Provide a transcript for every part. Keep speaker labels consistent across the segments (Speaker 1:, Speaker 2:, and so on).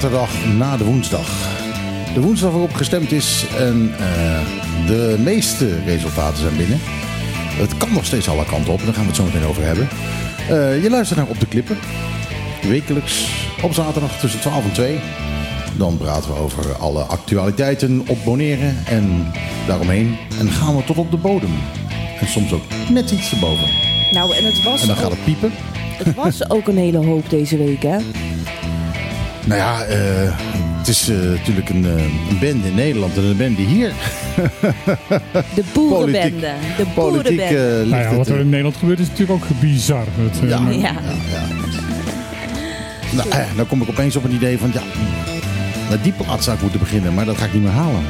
Speaker 1: zaterdag na de woensdag. De woensdag waarop gestemd is en eh, de meeste resultaten zijn binnen. Het kan nog steeds alle kanten op, daar gaan we het zo meteen over hebben. Eh, je luistert naar Op de Klippen. Wekelijks op zaterdag tussen 12 en 2. Dan praten we over alle actualiteiten op Boneren en daaromheen. En gaan we tot op de bodem. En soms ook net iets erboven.
Speaker 2: Nou, en het was,
Speaker 1: En dan gaat het piepen.
Speaker 2: het was ook een hele hoop deze week, hè?
Speaker 1: Nou ja, eh, het is eh, natuurlijk een, eh, een band in Nederland en een band die hier
Speaker 2: De boerenbende. De
Speaker 1: politiek
Speaker 2: boerenbende.
Speaker 3: Nou ja, wat er in Nederland gebeurt is natuurlijk ook bizar. Het,
Speaker 1: Ja.
Speaker 2: ja.
Speaker 1: ja, ja. Nou, eh, dan kom ik opeens op een idee van, ja, met die plaats zou ik moeten beginnen, maar dat ga ik niet meer halen.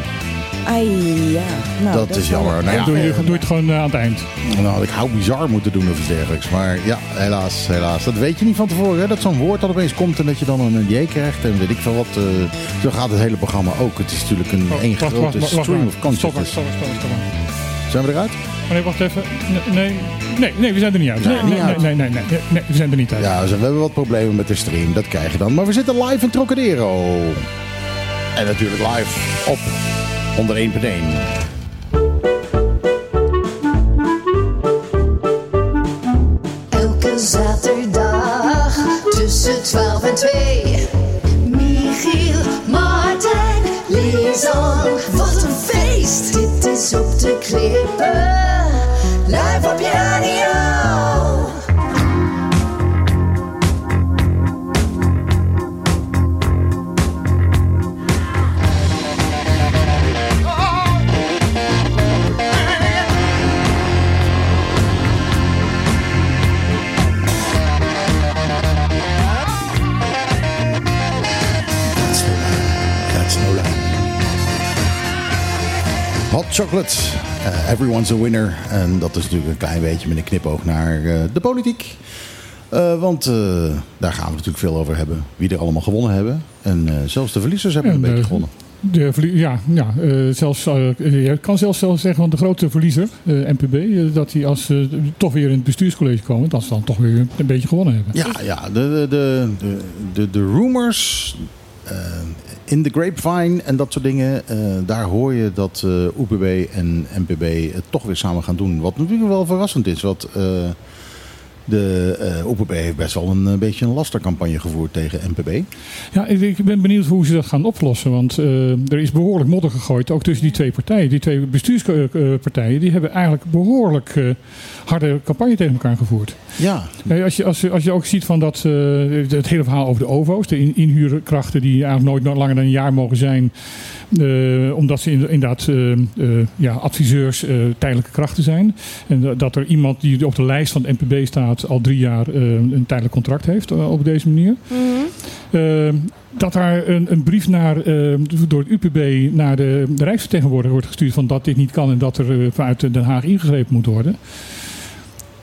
Speaker 2: Ai, ja. Nou,
Speaker 1: Dat is jammer. Nou ja,
Speaker 3: doe, je, doe je het gewoon eh, aan het eind.
Speaker 1: Nou had ik hou bizar moeten doen of iets dergelijks. Maar ja, helaas, helaas. Dat weet je niet van tevoren. Hè? Dat zo'n woord dat opeens komt en dat je dan een J krijgt en weet ik veel wat. eh, zo gaat het hele programma ook. Het is natuurlijk een
Speaker 3: Oh,
Speaker 1: één
Speaker 3: wacht,
Speaker 1: grote
Speaker 3: wacht, wacht,
Speaker 1: stream
Speaker 3: wacht.
Speaker 1: of consciousness.
Speaker 3: stop.
Speaker 1: Zijn we eruit?
Speaker 3: Oh, nee, wacht even. Nee, nee, nee, we zijn er niet uit.
Speaker 1: Nee,
Speaker 3: Nee,
Speaker 1: niet
Speaker 3: nee,
Speaker 1: uit.
Speaker 3: nee, nee, nee, nee, nee, we zijn er niet uit.
Speaker 1: Ja, dus we hebben wat problemen met de stream. Dat krijg je dan. Maar we zitten live in Trocadero. En natuurlijk live op 101.1.
Speaker 4: Elke zaterdag tussen 12 en 2. Michiel, Martijn, Lisan. Wat een feest! Dit is op de klippen.
Speaker 1: Chocolate. Eh, everyone's a winner. En dat is natuurlijk een klein beetje met een knipoog naar eh, de politiek. Eh, want daar gaan we natuurlijk veel over hebben. Wie er allemaal gewonnen hebben. En zelfs de verliezers hebben
Speaker 3: En,
Speaker 1: een beetje gewonnen.
Speaker 3: De ja, ja zelfs, je kan zelfs zelfs zeggen, want de grote verliezer, eh, NPB, dat die als ze toch weer in het bestuurscollege komen, dat ze dan toch weer een beetje gewonnen hebben.
Speaker 1: Ja, ja de, de, de, de, de, rumors in de grapevine en dat soort dingen. eh, daar hoor je dat eh UPB en NPB het toch weer samen gaan doen. Wat natuurlijk wel verrassend is. Want eh, de UPB heeft best wel een, eh, beetje een lastercampagne gevoerd tegen NPB.
Speaker 3: Ja, ik, ik ben benieuwd hoe ze dat gaan oplossen. Want eh, er is behoorlijk modder gegooid, ook tussen die twee partijen. Die twee bestuurspartijen, die hebben eigenlijk behoorlijk eh, harde campagne tegen elkaar gevoerd.
Speaker 1: Ja,
Speaker 3: als, je, als, je, als je ook ziet van dat, het hele verhaal over de OVO's, de in, inhuurkrachten die eigenlijk nooit langer dan een jaar mogen zijn, eh, omdat ze in- inderdaad eh, eh, ja, adviseurs eh, tijdelijke krachten zijn. En dat- er iemand die op de lijst van het NPB staat al drie jaar een tijdelijk contract heeft op deze manier.
Speaker 2: Mhm.
Speaker 3: Dat daar een, een brief naar, door het UPB naar de, de Rijksvertegenwoordiger wordt gestuurd van dat dit niet kan en dat er vanuit Den Haag ingegrepen moet worden.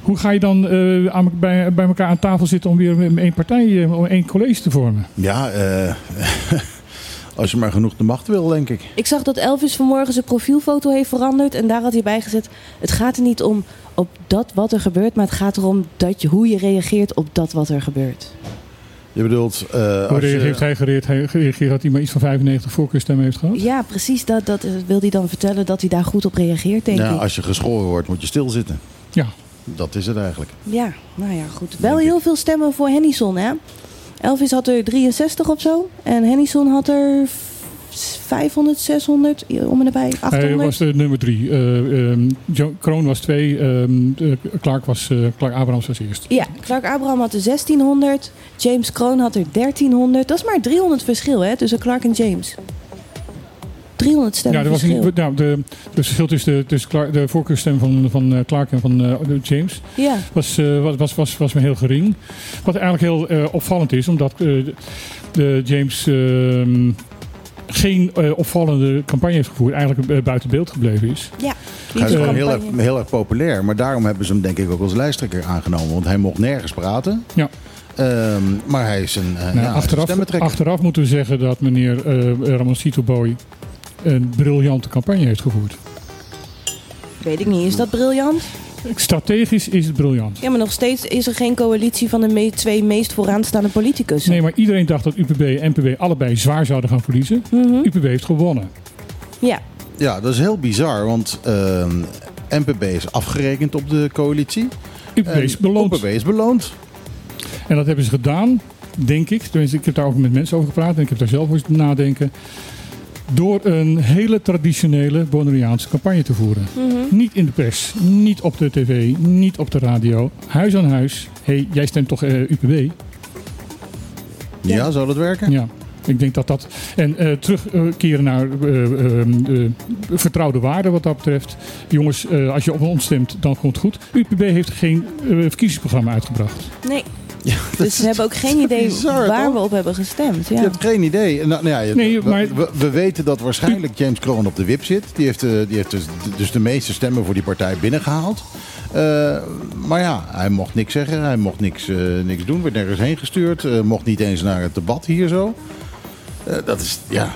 Speaker 3: Hoe ga je dan eh, aan, bij, bij elkaar aan tafel zitten om weer één partij, om één college te vormen?
Speaker 1: ja eh, als je maar genoeg de macht wil, denk ik.
Speaker 2: Ik zag dat Elvis vanmorgen zijn profielfoto heeft veranderd. En daar had hij bij gezet. Het gaat er niet om op dat wat er gebeurt. Maar het gaat erom dat je, hoe je reageert op dat wat er gebeurt.
Speaker 1: Je bedoelt, eh,
Speaker 3: Hoe
Speaker 1: als je-
Speaker 3: heeft hij gereageerd, hij gereageerd dat hij maar iets van 95 voorkeurstemmen heeft gehad?
Speaker 2: Ja, precies. Dat, dat wil hij dan vertellen dat hij daar goed op reageert, denk
Speaker 1: ja,
Speaker 2: ik.
Speaker 1: als je geschoren wordt, moet je stilzitten.
Speaker 3: Ja.
Speaker 1: Dat is het eigenlijk.
Speaker 2: Ja, nou ja, goed. Wel heel veel stemmen voor Hennison, hè? Elvis had er 63 of zo. En Hennison had er 500, 600, om en nabij,
Speaker 3: Hij
Speaker 2: 800.
Speaker 3: was de nummer drie. Eh, ehm, John Kroon was twee. ehm, eh, Clark, was, eh, Clark Abrahams was eerst.
Speaker 2: Ja, Clark Abraham had er 1600. James Kroon had er 1300. Dat is maar 300 verschil, hè, tussen Clark en James. 300 stemmen
Speaker 3: Ja, er was een, nou, de, de verschil tussen de, tussen Clark, de voorkeurstem van, van eh, Clark en van eh, James
Speaker 2: Ja,
Speaker 3: was, eh, was, was, was, was maar heel gering. Wat eigenlijk heel eh, opvallend is, omdat eh, de, James ehm, geen eh, opvallende campagne heeft gevoerd, eigenlijk buiten beeld gebleven is.
Speaker 2: ja.
Speaker 1: Hij is gewoon heel erg, heel erg populair. Maar daarom hebben ze hem denk ik ook als lijsttrekker aangenomen. Want hij mocht nergens praten.
Speaker 3: Ja.
Speaker 1: Ehm, maar hij is een, uh,
Speaker 3: Nou,
Speaker 1: ja,
Speaker 3: achteraf, achteraf moeten we zeggen dat meneer eh Ramoncito Boy een briljante campagne heeft gevoerd.
Speaker 2: Weet ik niet, is dat briljant?
Speaker 3: Strategisch is het briljant.
Speaker 2: Ja, maar nog steeds is er geen coalitie van de me- twee meest vooraanstaande politicus.
Speaker 3: Nee, maar iedereen dacht dat UPB en NPB allebei zwaar zouden gaan verliezen.
Speaker 2: Mhm.
Speaker 3: UPB heeft gewonnen.
Speaker 2: Ja,
Speaker 1: Ja, dat is heel bizar, want ehm, NPB is afgerekend op de coalitie.
Speaker 3: UPB
Speaker 1: En
Speaker 3: is beloond.
Speaker 1: UPB is beloond.
Speaker 3: En dat hebben ze gedaan, denk ik. Tenminste, ik heb daar ook met mensen over gepraat en ik heb daar zelf over nadenken. Door een hele traditionele Bonaireaanse campagne te voeren.
Speaker 2: Mhm.
Speaker 3: Niet in de pers, niet op de tv, niet op de radio. Huis aan huis. Hé, hey, jij stemt toch eh, UPB?
Speaker 1: Ja,
Speaker 2: Ja.
Speaker 1: zou dat werken?
Speaker 3: Ja. Ik denk dat dat. En eh, terugkeren naar eh, ehm, de vertrouwde waarden wat dat betreft. Jongens, eh, als je op ons stemt, dan komt het goed. UPB heeft geen verkiezingsprogramma uitgebracht.
Speaker 2: nee.
Speaker 1: Ja,
Speaker 2: Dus we hebben ook geen idee
Speaker 1: bizar,
Speaker 2: waar
Speaker 1: toch?
Speaker 2: we op hebben gestemd.
Speaker 1: Je
Speaker 2: Ja.
Speaker 1: hebt geen idee. En Nou, nou ja, je-
Speaker 3: Nee,
Speaker 1: we,
Speaker 3: maar-
Speaker 1: we, we weten dat waarschijnlijk James Kroon op de wip zit. Die heeft, eh, die heeft dus, dus de meeste stemmen voor die partij binnengehaald. Eh, maar ja, hij mocht niks zeggen. Hij mocht niks, eh, niks doen. Werd nergens heen gestuurd. eh, mocht niet eens naar het debat hier zo. Eh, dat is, ja...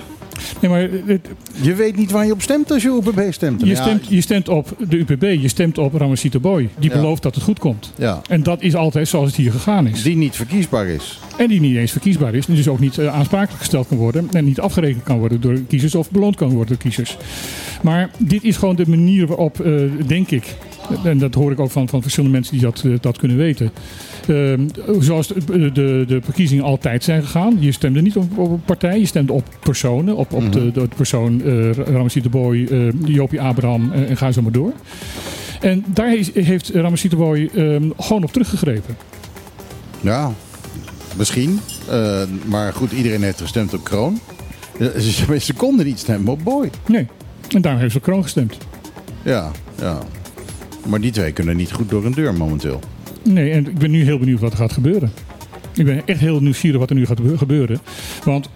Speaker 3: Nee, maar het-
Speaker 1: Je weet niet waar je op stemt als je UPB stemt.
Speaker 3: je,
Speaker 1: Ja,
Speaker 3: stemt, je stemt op de UPB, je stemt op Ramasito Boy. Die
Speaker 1: Ja.
Speaker 3: belooft dat het goed komt.
Speaker 1: Ja,
Speaker 3: En dat is altijd zoals het hier gegaan is.
Speaker 1: die niet verkiesbaar is.
Speaker 3: En die niet eens verkiesbaar is. En dus ook niet eh, aansprakelijk gesteld kan worden. En niet afgerekend kan worden door kiezers of beloond kan worden door kiezers. Maar dit is gewoon de manier waarop, eh, denk ik. En dat hoor ik ook van, van verschillende mensen die dat, eh, dat kunnen weten. Ehm, zoals de, de, de verkiezingen altijd zijn gegaan. Je stemde niet op, op een partij, je stemde op personen. Op, op de, de persoon uh, de Boy, uh, Jopie Abraham eh, en ga zo maar door. En daar is, heeft Ramessie de Boy ehm, gewoon op teruggegrepen.
Speaker 1: Ja, misschien. Maar goed, iedereen heeft gestemd op Kroon. Ze, ze konden niet stemmen op Boy.
Speaker 3: Nee, en daarom heeft ze op Kroon gestemd.
Speaker 1: Ja, ja. Maar die twee kunnen niet goed door een deur momenteel.
Speaker 3: Nee, en ik ben nu heel benieuwd wat er gaat gebeuren. Ik ben echt heel nieuwsgierig wat er nu gaat gebeuren. Want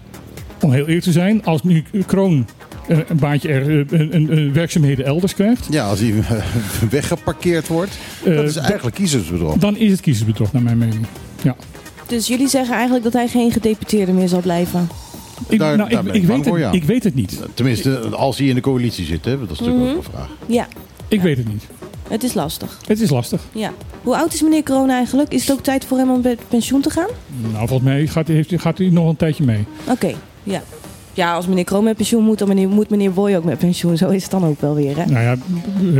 Speaker 3: om heel eerlijk te zijn, als nu Kroon een baantje er, een, een, een, werkzaamheden elders krijgt.
Speaker 1: Ja, als hij weggeparkeerd wordt. Uh, dat is eigenlijk kiezersbedrog.
Speaker 3: Dan is het kiezersbedrog, naar mijn mening. Ja.
Speaker 2: Dus jullie zeggen eigenlijk dat hij geen gedeputeerde meer zal blijven?
Speaker 3: Ik, daar, nou, daar ik, ik, weet voor, het, ja. ik weet het niet.
Speaker 1: Tenminste, als hij in de coalitie zit, hè? dat is natuurlijk mm -hmm. ook een vraag.
Speaker 2: Ja.
Speaker 3: Ik weet het niet.
Speaker 2: Het is lastig.
Speaker 3: Het is lastig.
Speaker 2: Ja. Hoe oud is meneer Corona eigenlijk? Is het ook tijd voor hem om met pensioen te gaan?
Speaker 3: Nou, volgens mij gaat, heeft, gaat hij nog een tijdje mee.
Speaker 2: Oké, okay. ja. Ja, als meneer Kroon met pensioen moet, dan meneer, moet meneer Boy ook met pensioen. Zo is het dan ook wel weer, hè?
Speaker 3: Nou ja,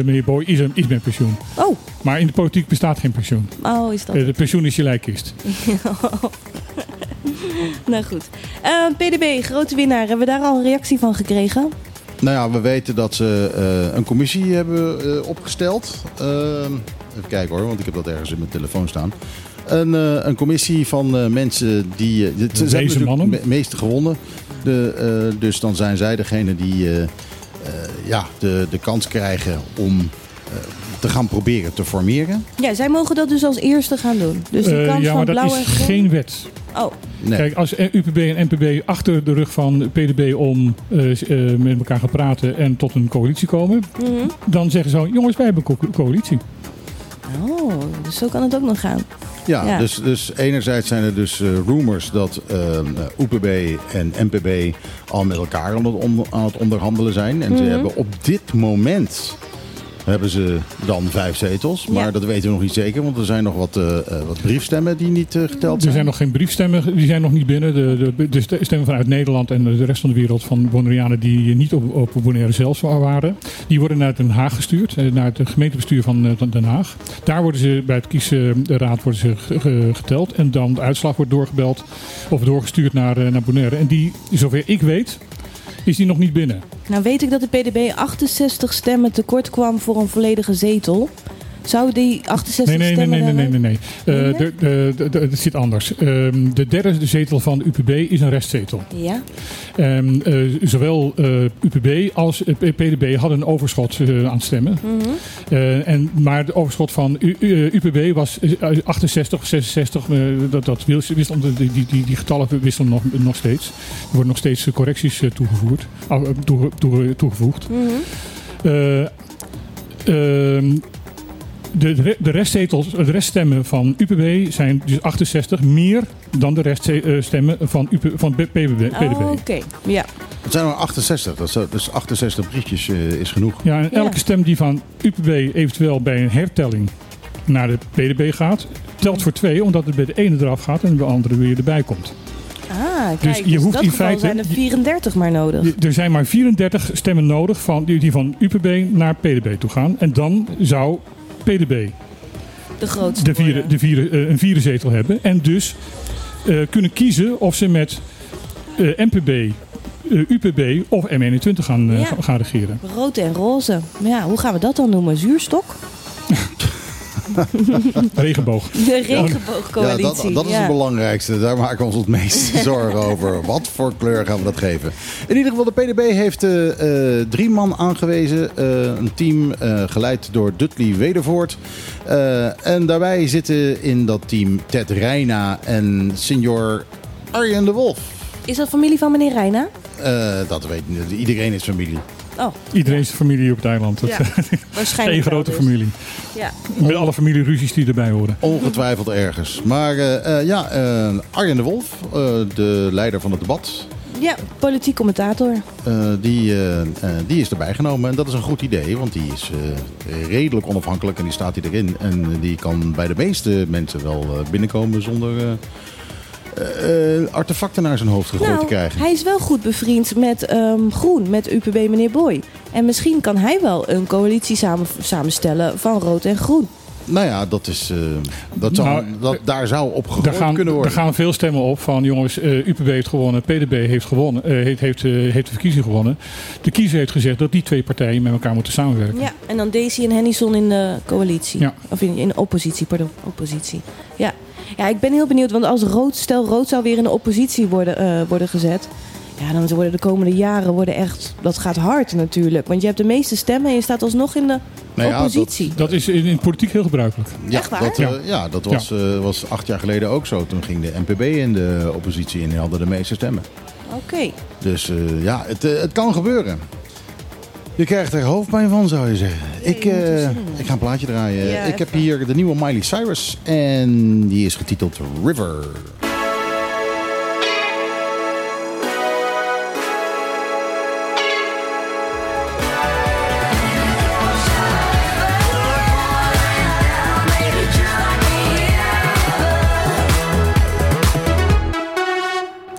Speaker 3: meneer Boy is, is met pensioen.
Speaker 2: Oh.
Speaker 3: Maar in de politiek bestaat geen pensioen.
Speaker 2: Oh, is dat?
Speaker 3: De pensioen is je lijkkist.
Speaker 2: nou goed. Uh, PDB, grote winnaar. Hebben we daar al een reactie van gekregen?
Speaker 1: Nou ja, we weten dat ze uh, een commissie hebben uh, opgesteld. Uh, even kijken hoor, want ik heb dat ergens in mijn telefoon staan. Een, uh, een commissie van mensen die.
Speaker 3: Ze Deze mannen.
Speaker 1: de meeste gewonnen. De, dus dan zijn zij degene die ja, de, de kans krijgen om te gaan proberen te formeren.
Speaker 2: Ja, zij mogen dat dus als eerste gaan doen. Dus die kans
Speaker 3: Uh, ja, maar
Speaker 2: van
Speaker 3: dat
Speaker 2: blauw
Speaker 3: is
Speaker 2: en groen.
Speaker 3: geen wet.
Speaker 2: Oh,
Speaker 1: Nee.
Speaker 3: Kijk, als UPB en NPB achter de rug van PDB om uh, uh, met elkaar gaan praten en tot een coalitie komen,
Speaker 2: mhm.
Speaker 3: dan zeggen ze: jongens, wij hebben een co coalitie.
Speaker 2: oh, dus zo kan het ook nog gaan.
Speaker 1: Ja,
Speaker 2: Ja.
Speaker 1: Dus, dus enerzijds zijn er dus uh, rumors dat uh, UPB en NPB al met elkaar aan het, onder, aan het onderhandelen zijn. En ze
Speaker 2: Mhm.
Speaker 1: hebben op dit moment hebben ze dan vijf zetels. Maar
Speaker 2: Ja.
Speaker 1: dat weten we nog niet zeker, want er zijn nog wat, uh, uh, wat briefstemmen die niet uh, geteld
Speaker 3: Er
Speaker 1: zijn.
Speaker 3: zijn nog geen briefstemmen, die zijn nog niet binnen. De, de, de stemmen vanuit Nederland en de rest van de wereld van Bonaireanen die niet op, op Bonaire zelf waren. Die worden naar Den Haag gestuurd, eh, naar het gemeentebestuur van eh, Den Haag. Daar worden ze bij het kiesraad worden ze ge- ge- geteld. En dan de uitslag wordt doorgebeld of doorgestuurd naar, eh, naar Bonaire. En die, zover ik weet, is die nog niet binnen.
Speaker 2: Nou weet ik dat de PDB 68 stemmen tekort kwam voor een volledige zetel. Zou die 68
Speaker 3: Nee, nee, nee,
Speaker 2: stemmen...
Speaker 3: nee, nee, nee. nee.
Speaker 2: Nee,
Speaker 3: Uh, het zit anders. Um, de derde zetel van UPB is een restzetel.
Speaker 2: Ja?
Speaker 3: Um, uh, zowel uh, UPB als uh, PDB hadden een overschot aan stemmen.
Speaker 2: Mhm.
Speaker 3: Uh, en, maar de overschot van U, UPB was uh, 68 of 66. Uh, dat, dat wisselde, die, die, die, die getallen wisselen nog, nog steeds. Er worden nog steeds correcties toegevoerd, uh, toe, toe, toegevoegd. Uh, um, de, de, restzetels, de reststemmen van UPB zijn dus 68 meer dan de reststemmen van, UP, van PBB.
Speaker 2: Oh, Oké, ja.
Speaker 1: Het zijn er 68, dat is, dus 68 briefjes eh, is genoeg.
Speaker 3: Ja, en elke
Speaker 2: Ja.
Speaker 3: stem die van UPB eventueel bij een hertelling naar de PDB gaat, telt voor twee, omdat het bij de ene eraf gaat en de andere weer erbij komt.
Speaker 2: Ah, kijk,
Speaker 3: Dus
Speaker 2: dus
Speaker 3: je hoeft
Speaker 2: dat
Speaker 3: in
Speaker 2: geval
Speaker 3: feite-
Speaker 2: zijn er 34 maar nodig.
Speaker 3: Er zijn maar 34 stemmen nodig van, die, die van UPB naar PDB toe gaan. En dan zou PDB
Speaker 2: De grootste
Speaker 3: de
Speaker 2: worden.
Speaker 3: de eh, een vierde zetel hebben. En dus eh, kunnen kiezen of ze met eh, MPB, UPB of M21 gaan, eh,
Speaker 2: Ja.
Speaker 3: gaan- gaan regeren.
Speaker 2: Rood en roze. Maar ja, hoe gaan we dat dan noemen? Zuurstok?
Speaker 3: Regenboog.
Speaker 2: De
Speaker 1: Ja,
Speaker 2: regenboogcoalitie.
Speaker 1: dat, dat is
Speaker 2: ja.
Speaker 1: het belangrijkste. Daar maken we ons het meeste zorgen over. Wat voor kleur gaan we dat geven? In ieder geval, de PDB heeft eh, eh, drie man aangewezen. Eh, een team eh, geleid door Dudley Wedervoort. Eh, en daarbij zitten in dat team Ted Reina en senior Arjen de Wolf.
Speaker 2: Is dat familie van meneer Reina?
Speaker 1: Eh, dat weet niet. Iedereen is familie.
Speaker 2: Oh,
Speaker 3: Iedereen is familie op het eiland.
Speaker 2: Ja. waarschijnlijk
Speaker 3: één grote
Speaker 2: dus.
Speaker 3: familie.
Speaker 2: Ja.
Speaker 3: Met alle familieruzies die erbij horen.
Speaker 1: Ongetwijfeld ergens. Maar eh, eh, ja, eh, Arjen de Wolf, eh, de leider van het debat.
Speaker 2: ja, politiek commentator.
Speaker 1: Eh, die, die is erbij genomen. En dat is een goed idee, want die is eh, redelijk onafhankelijk en die staat hier erin. En die kan bij de meeste mensen wel eh, binnenkomen zonder eh, eh, artefacten naar zijn hoofd gegooid te
Speaker 2: Nou,
Speaker 1: krijgen.
Speaker 2: hij is wel goed bevriend met ehm, Groen, met UPB meneer Boy. En misschien kan hij wel een coalitie samen, samenstellen van Rood en Groen.
Speaker 1: Nou ja, dat is, eh, dat zou,
Speaker 3: Nou,
Speaker 1: dat, daar zou op
Speaker 3: Er
Speaker 1: gegooid
Speaker 3: gaan,
Speaker 1: kunnen
Speaker 3: er
Speaker 1: worden.
Speaker 3: gaan veel stemmen op van jongens, eh, UPB heeft gewonnen, PDB heeft gewonnen, eh, heeft, heeft, eh, heeft de verkiezing gewonnen. De kiezer heeft gezegd dat die twee partijen met elkaar moeten samenwerken.
Speaker 2: Ja, en dan Daisy en Hennison in de coalitie.
Speaker 3: Ja.
Speaker 2: Of in, in de oppositie, pardon. Oppositie. Ja. Ja, ik ben heel benieuwd, want als rood, stel rood zou weer in de oppositie worden, eh, worden gezet. Ja, dan worden de komende jaren worden echt. Dat gaat hard natuurlijk. Want je hebt de meeste stemmen en je staat alsnog in de
Speaker 1: Nou ja,
Speaker 2: oppositie.
Speaker 3: Dat is in, in politiek heel gebruikelijk.
Speaker 1: Ja,
Speaker 2: Echt waar?
Speaker 1: Dat, eh,
Speaker 3: Ja.
Speaker 1: ja, dat was, eh, was acht jaar geleden ook zo. Toen ging de NPB in de oppositie in en die hadden de meeste stemmen.
Speaker 2: Oké.
Speaker 1: Dus eh, ja, het, het kan gebeuren. Je krijgt er hoofdpijn van, zou je zeggen. ik, eh, ik ga een plaatje draaien.
Speaker 2: Ja,
Speaker 1: ik heb hier de nieuwe Miley Cyrus. En die is getiteld River.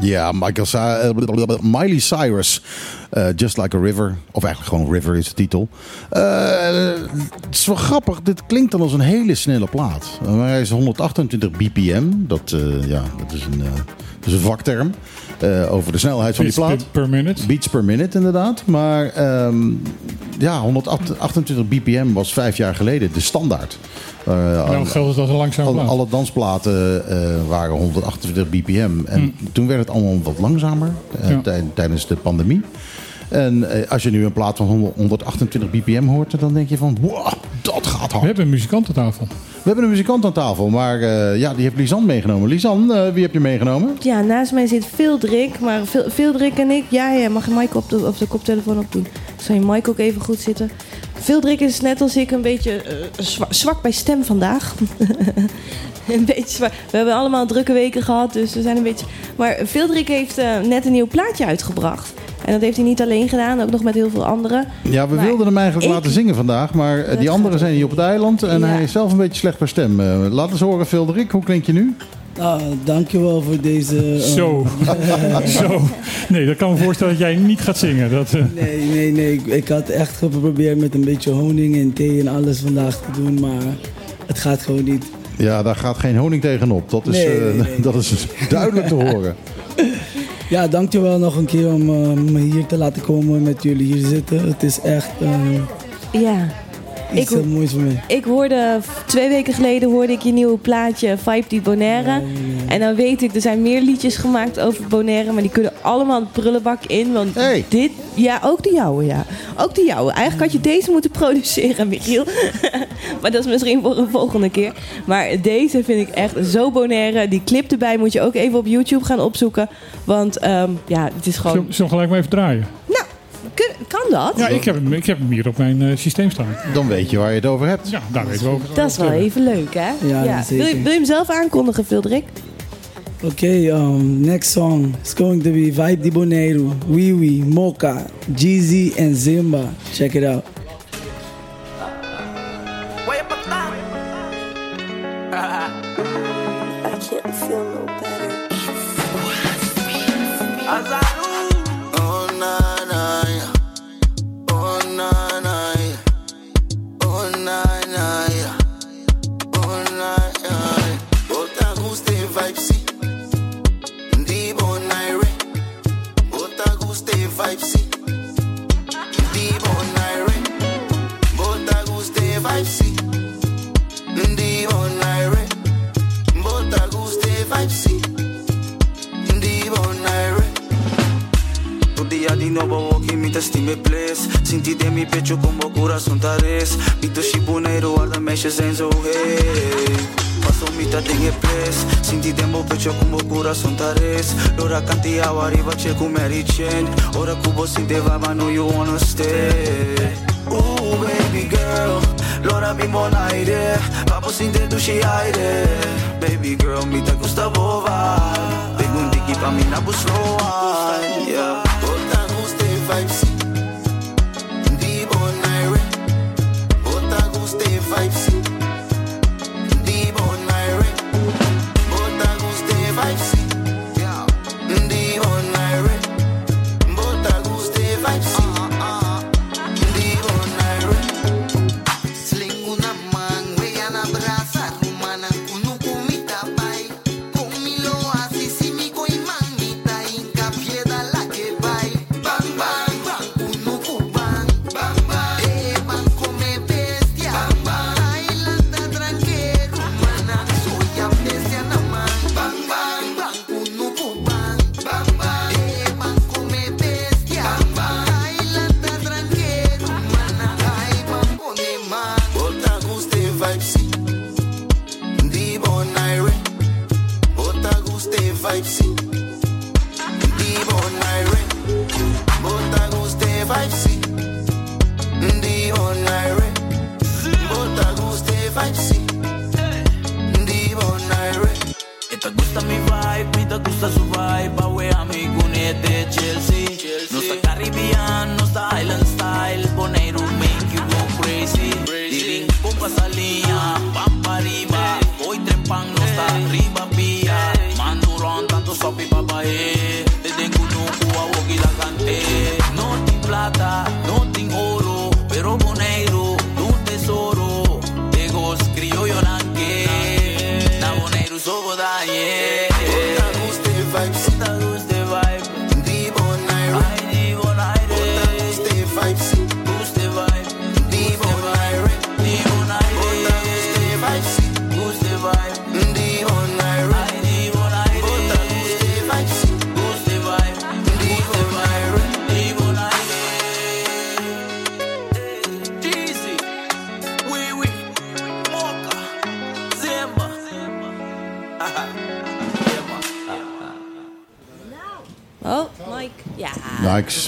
Speaker 1: Ja, Michael eh, Miley Cyrus. eh, Just Like a River. Of eigenlijk gewoon River is de titel. Eh, het is wel grappig. Dit klinkt dan als een hele snelle plaat. Maar hij is 128 bpm. Dat, ja, dat, is een, dat is een vakterm. Eh, over de snelheid van die plaat.
Speaker 3: per, per minute.
Speaker 1: Beats per minute inderdaad. Maar ehm, ja, 128 bpm was vijf jaar geleden de standaard. Eh,
Speaker 3: Nou geldt het als een langzame
Speaker 1: alle,
Speaker 3: plaat.
Speaker 1: alle dansplaten eh, waren 128 bpm. En toen werd het allemaal wat langzamer
Speaker 3: Ja.
Speaker 1: tij- tijdens de pandemie. En als je nu een plaat van 100 128 bpm hoort, dan denk je van, wow, dat gaat
Speaker 3: We
Speaker 1: hard.
Speaker 3: hebben een muzikant aan tafel.
Speaker 1: We hebben een muzikant aan tafel, maar eh, ja, die heeft Lisanne meegenomen. Lisanne, eh, wie heb je meegenomen?
Speaker 2: Ja, naast mij zit Veeldrik. Maar Veel- Veeldrik en ik... Ja, mag je Mike op de, op de koptelefoon opdoen? Zal je Mike ook even goed zitten? Veeldrik is net als ik een beetje eh, zwa- zwak bij stem vandaag. een beetje. We hebben allemaal drukke weken gehad, dus we zijn een beetje... Maar Veeldrik heeft eh, net een nieuw plaatje uitgebracht. En dat heeft hij niet alleen gedaan, ook nog met heel veel anderen.
Speaker 1: Ja, we
Speaker 2: Maar
Speaker 1: wilden hem eigenlijk
Speaker 2: ik-
Speaker 1: laten zingen vandaag, maar eh,
Speaker 2: Dat
Speaker 1: die anderen zijn hier op het eiland en
Speaker 2: Ja.
Speaker 1: hij is zelf een beetje slecht per stem. Eh, laat eens horen, Filderik, hoe klink je nu?
Speaker 5: Ah, dankjewel voor deze... eh,
Speaker 3: Zo. Zo. Nee, dat kan me voorstellen dat jij niet gaat zingen. Dat, eh,
Speaker 5: Nee, nee, nee. Ik, ik had echt geprobeerd met een beetje honing en thee en alles vandaag te doen, maar het gaat gewoon niet.
Speaker 1: Ja, daar gaat geen honing tegenop. Dat is,
Speaker 5: Nee,
Speaker 1: eh,
Speaker 5: nee, nee.
Speaker 1: dat is duidelijk te horen.
Speaker 5: Ja, dankjewel nog een keer om eh, me hier te laten komen met jullie hier zitten. Het is echt eh,
Speaker 2: Ja. Ik-. Ik hoorde, twee weken geleden hoorde ik je nieuwe plaatje Vibe die Bonaire. En dan weet ik, er zijn meer liedjes gemaakt over Bonaire, maar die kunnen allemaal de prullenbak in. Want
Speaker 1: Hey.
Speaker 2: dit, ja, ook de jouwe, ja. Ook de jouwe. Eigenlijk had je deze moeten produceren, Michiel. maar dat is misschien voor een volgende keer. Maar deze vind ik echt zo Bonaire. Die clip erbij moet je ook even op YouTube gaan opzoeken. Want ehm, ja, het is gewoon...
Speaker 3: zullen we gelijk maar even draaien?
Speaker 2: Kun- kan dat?
Speaker 3: Ja, ik heb hem, ik heb hem hier op mijn eh, systeem staan.
Speaker 1: Dan weet je waar je het over hebt.
Speaker 3: Ja, daar weten we over.
Speaker 2: Dat is wel even leuk, hè?
Speaker 5: Ja,
Speaker 2: Wil, je, wil je hem zelf aankondigen, Vildrik?
Speaker 5: Okay, um, next song is going to be Vibe di Boneiro, Wee Wee, Mocha, Jeezy, and Zimba. Check it out.
Speaker 6: meisje zijn zo heet. Pas om niet dat ding pres. Sinti dembo pecho kumbo kura sontares. Lora kanti awari vache kumeri chen. Ora kubo sinte vama no you wanna stay. Ooh baby girl, Lora. Papo dushi aire. Baby girl, mi ta gusta bova. Tengo un tiki pa mi na busloa. Yeah. Vibes. Vibes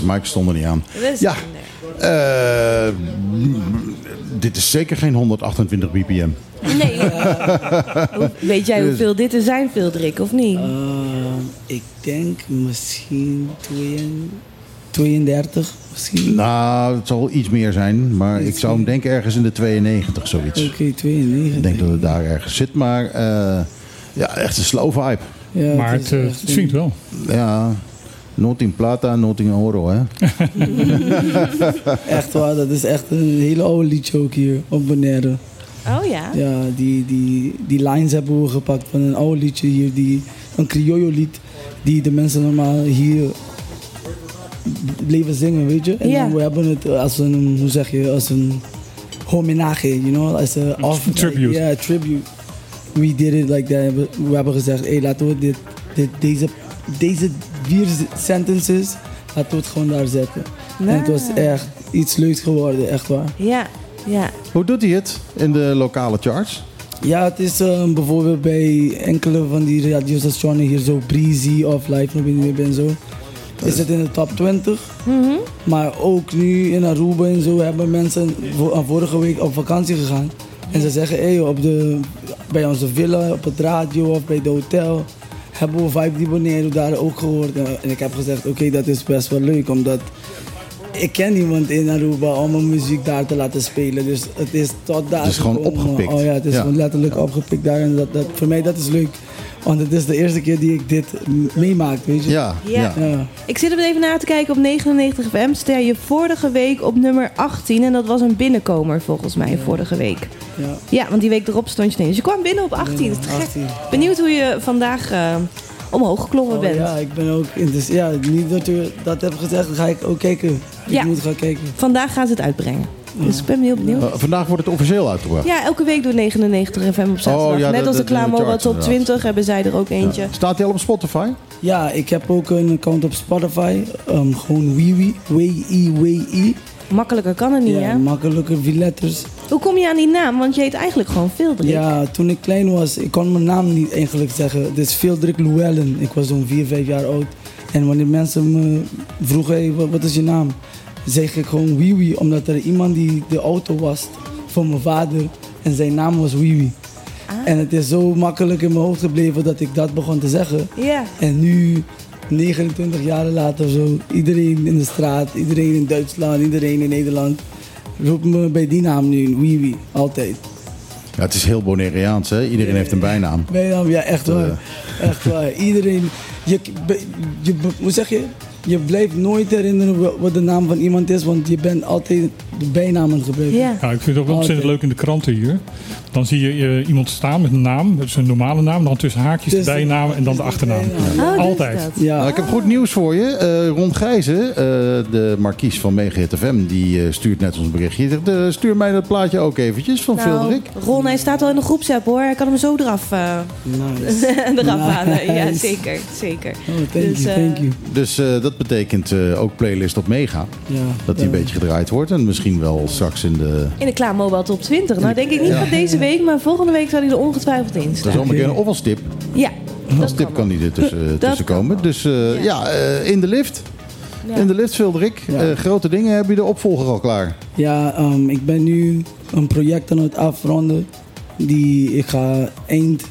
Speaker 2: Mike
Speaker 1: stond er niet aan. Ja, eh, dit is zeker geen 128 bpm.
Speaker 2: Nee. Weet jij hoeveel dit er zijn, veel Drik, of niet?
Speaker 5: Um, ik denk misschien 32, 32 misschien.
Speaker 1: Nou, het zal iets meer zijn, maar ik zou hem denken ergens in de 92, zoiets.
Speaker 5: Oké, 92.
Speaker 1: Ik denk dat het daar ergens zit, maar eh, ja, echt een slow vibe.
Speaker 5: Ja,
Speaker 3: maar het, eh, het swingt wel.
Speaker 1: Ja, not in plata, not in oro, hè.
Speaker 5: Echt waar, dat is echt een hele oude liedje ook hier op Bonaire.
Speaker 2: Oh ja?
Speaker 5: Ja, die, die, die lines hebben we gepakt van een oude liedje hier, die, een criollo lied, die de mensen normaal hier bleven zingen, weet je. En we hebben het als een, hoe zeg je, als een homenage, you know, als een off,
Speaker 3: tribute.
Speaker 5: Ja, tribute. We did it like that. We, we hebben gezegd, hey, laten we dit, dit, deze, deze vier sentences, laten we het gewoon daar zetten. En het was echt iets leuks geworden, echt waar.
Speaker 2: Ja, ja.
Speaker 1: Hoe doet hij het in de lokale charts?
Speaker 5: Ja, het is eh, bijvoorbeeld bij enkele van die radiostations hier zo Breezy of Live Nobody en zo. Is het in de top 20. Maar ook nu in Aruba en zo hebben mensen vo- vorige week op vakantie gegaan. En ze zeggen, hey, op de, bij onze villa, op het radio of bij de hotel hebben we Vibe Di Bonaire daar ook gehoord. En ik heb gezegd, oké, dat is best wel leuk, omdat ik ken niemand in Aruba om mijn muziek daar te laten spelen. Dus het is tot daar
Speaker 1: Het is gewoon
Speaker 5: gekomen.
Speaker 1: opgepikt.
Speaker 5: Oh ja, het is
Speaker 1: Ja.
Speaker 5: gewoon letterlijk opgepikt daar. En dat, dat, voor mij dat is leuk. Want het is de eerste keer die ik dit meemaak, weet je.
Speaker 1: Ja, ja.
Speaker 2: Ja.
Speaker 5: Ja.
Speaker 2: Ik zit er even naar te kijken op 99 FM. Ster je vorige week op nummer 18. En dat was een binnenkomer volgens mij vorige week.
Speaker 5: ja.
Speaker 2: Ja, want die week erop stond je ineens. Dus je kwam binnen op 18. Dat is te gek.
Speaker 5: 18.
Speaker 2: Benieuwd hoe je vandaag eh, omhoog geklommen
Speaker 5: Oh,
Speaker 2: bent.
Speaker 5: ja, ik ben ook dus Ja, niet dat u dat hebt gezegd, dan ga ik ook kijken. Ik
Speaker 2: Ja.
Speaker 5: moet gaan kijken.
Speaker 2: Vandaag gaan ze het uitbrengen. Dus ik ben heel benieuwd.
Speaker 1: Eh, vandaag wordt het officieel uitgebracht.
Speaker 2: Ja, elke week door 99 FM op zaterdag.
Speaker 1: Oh, ja,
Speaker 2: Net
Speaker 1: de-
Speaker 2: als de,
Speaker 1: de- de
Speaker 2: Top
Speaker 1: inderdaad.
Speaker 2: 20 hebben zij er ook eentje.
Speaker 1: Staat die al op Spotify?
Speaker 5: Ja, ik heb ook een account op Spotify. ehm, gewoon Wiwi. W-I-W-I.
Speaker 2: Makkelijker kan het niet,
Speaker 5: Ja,
Speaker 2: hè?
Speaker 5: makkelijker, vier letters.
Speaker 2: Hoe kom je aan die naam? Want je heet eigenlijk gewoon Veeldrik.
Speaker 5: Ja, toen ik klein was, ik kon mijn naam niet eigenlijk zeggen. Het is Veeldrik Llewellyn. Ik was zo'n 4, 5 jaar oud. En wanneer mensen me vroegen, hey, wat is je naam? Zeg ik gewoon Wiwi, omdat er iemand die de auto was van mijn vader. En zijn naam was Wiwi.
Speaker 2: Ah.
Speaker 5: En het is zo makkelijk in mijn hoofd gebleven dat ik dat begon te zeggen.
Speaker 2: Ja.
Speaker 5: En nu, 29 jaar later, zo, iedereen in de straat, iedereen in Duitsland, iedereen in Nederland, roept me bij die naam nu, Wiwi, altijd.
Speaker 1: Ja, het is heel Bonaireaans, hè? Iedereen heeft een bijnaam.
Speaker 5: Bijnaam, ja, echt waar. Echt waar. Iedereen, je, je, hoe zeg je? Je blijft nooit herinneren wa- wat de naam van iemand is, want je bent altijd de bijnamen gebruiken.
Speaker 2: Ja.
Speaker 3: Ja, ik vind het ook wel ontzettend leuk in de kranten hier. Dan zie je eh, iemand staan met een naam, dat is een normale naam, dan tussen haakjes de bijnaam en dan de achternaam.
Speaker 2: Oh, dat
Speaker 3: Altijd.
Speaker 2: dat.
Speaker 5: Ja.
Speaker 1: Nou, ik heb goed nieuws voor je. Eh Ron Gijzen, eh, de markies van Megahit FM, die eh, stuurt net ons berichtje. Die zegt, stuur mij dat plaatje ook eventjes van
Speaker 2: Nou. Ron, hij staat al in de groepsapp hoor. Hij kan hem zo eraf, eh,
Speaker 5: Nice.
Speaker 2: eraf halen. Ja,
Speaker 5: Nice.
Speaker 2: zeker. zeker.
Speaker 5: Oh, thank
Speaker 2: Dus,
Speaker 5: you, thank you.
Speaker 1: Dus eh, dat betekent eh, ook playlist op Mega.
Speaker 5: Ja,
Speaker 1: Dat die
Speaker 5: ja.
Speaker 1: een beetje gedraaid wordt. En misschien wel straks in de...
Speaker 2: In de Klaar Mobile Top 20. Nou, denk ik niet van deze week, maar volgende week zal hij er ongetwijfeld in
Speaker 1: Dat
Speaker 2: staan.
Speaker 1: is allemaal kennen. Of als tip.
Speaker 2: Ja,
Speaker 1: Als
Speaker 2: dat
Speaker 1: tip
Speaker 2: kan
Speaker 1: die er tussen, tussen komen. Dus eh, ja, eh, in de lift.
Speaker 2: Ja.
Speaker 1: In de lift, Veldrik.
Speaker 5: Ja.
Speaker 1: Eh, grote dingen. Heb je de opvolger al klaar?
Speaker 5: Ja, ehm, ik ben nu een project aan het afronden. Die ik ga eind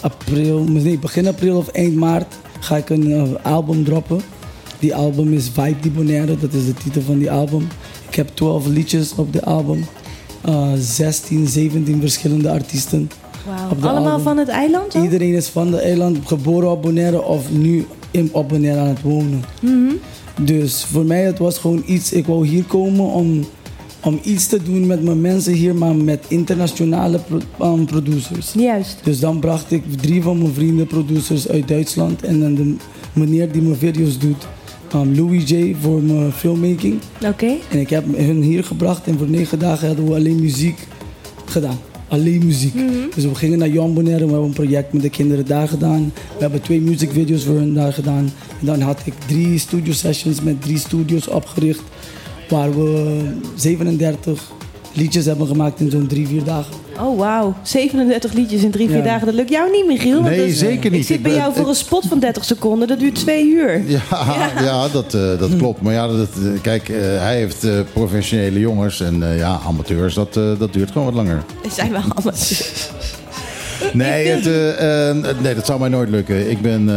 Speaker 5: april, nee, begin april of eind maart ga ik een album droppen. Die album is Vibe Di Bonaire, dat is de titel van die album. Ik heb 12 liedjes op de album. Eh 16, 17 verschillende artiesten.
Speaker 2: Wauw. Allemaal
Speaker 5: album.
Speaker 2: van het eiland?
Speaker 5: Iedereen is van de eiland, geboren op Bonaire of nu in, op Bonaire aan het wonen. Dus voor mij het was gewoon iets, ik wou hier komen om, om iets te doen met mijn mensen hier, maar met internationale pro- um, producers.
Speaker 2: Juist.
Speaker 5: Dus dan bracht ik drie van mijn vrienden producers uit Duitsland en dan de meneer die mijn video's doet, um, Louis J voor mijn filmmaking.
Speaker 2: Oké.
Speaker 5: En ik heb hun hier gebracht en voor negen dagen hadden we alleen muziek gedaan. Alleen muziek. Dus we gingen naar Jan Bonaire, we hebben een project met de kinderen daar gedaan. We hebben twee musicvideo's voor hun daar gedaan. En dan had ik drie studio sessions met drie studios opgericht. Waar we 37 liedjes hebben gemaakt in zo'n drie, vier dagen.
Speaker 2: Oh, wauw. 37 liedjes in drie, vier
Speaker 5: Ja.
Speaker 2: dagen. Dat lukt jou niet, Michiel. want
Speaker 1: Nee, zeker niet.
Speaker 2: Ik zit bij jou voor een spot van 30 seconden. Dat duurt twee uur.
Speaker 1: Ja, ja. dat, eh, dat klopt. Maar ja, dat, eh, kijk, eh, hij heeft eh, professionele jongens en eh, ja, amateurs. Dat, eh, dat duurt gewoon wat langer.
Speaker 2: Zijn we allemaal...
Speaker 1: Nee, het, nee, dat zou mij nooit lukken. Ik ben,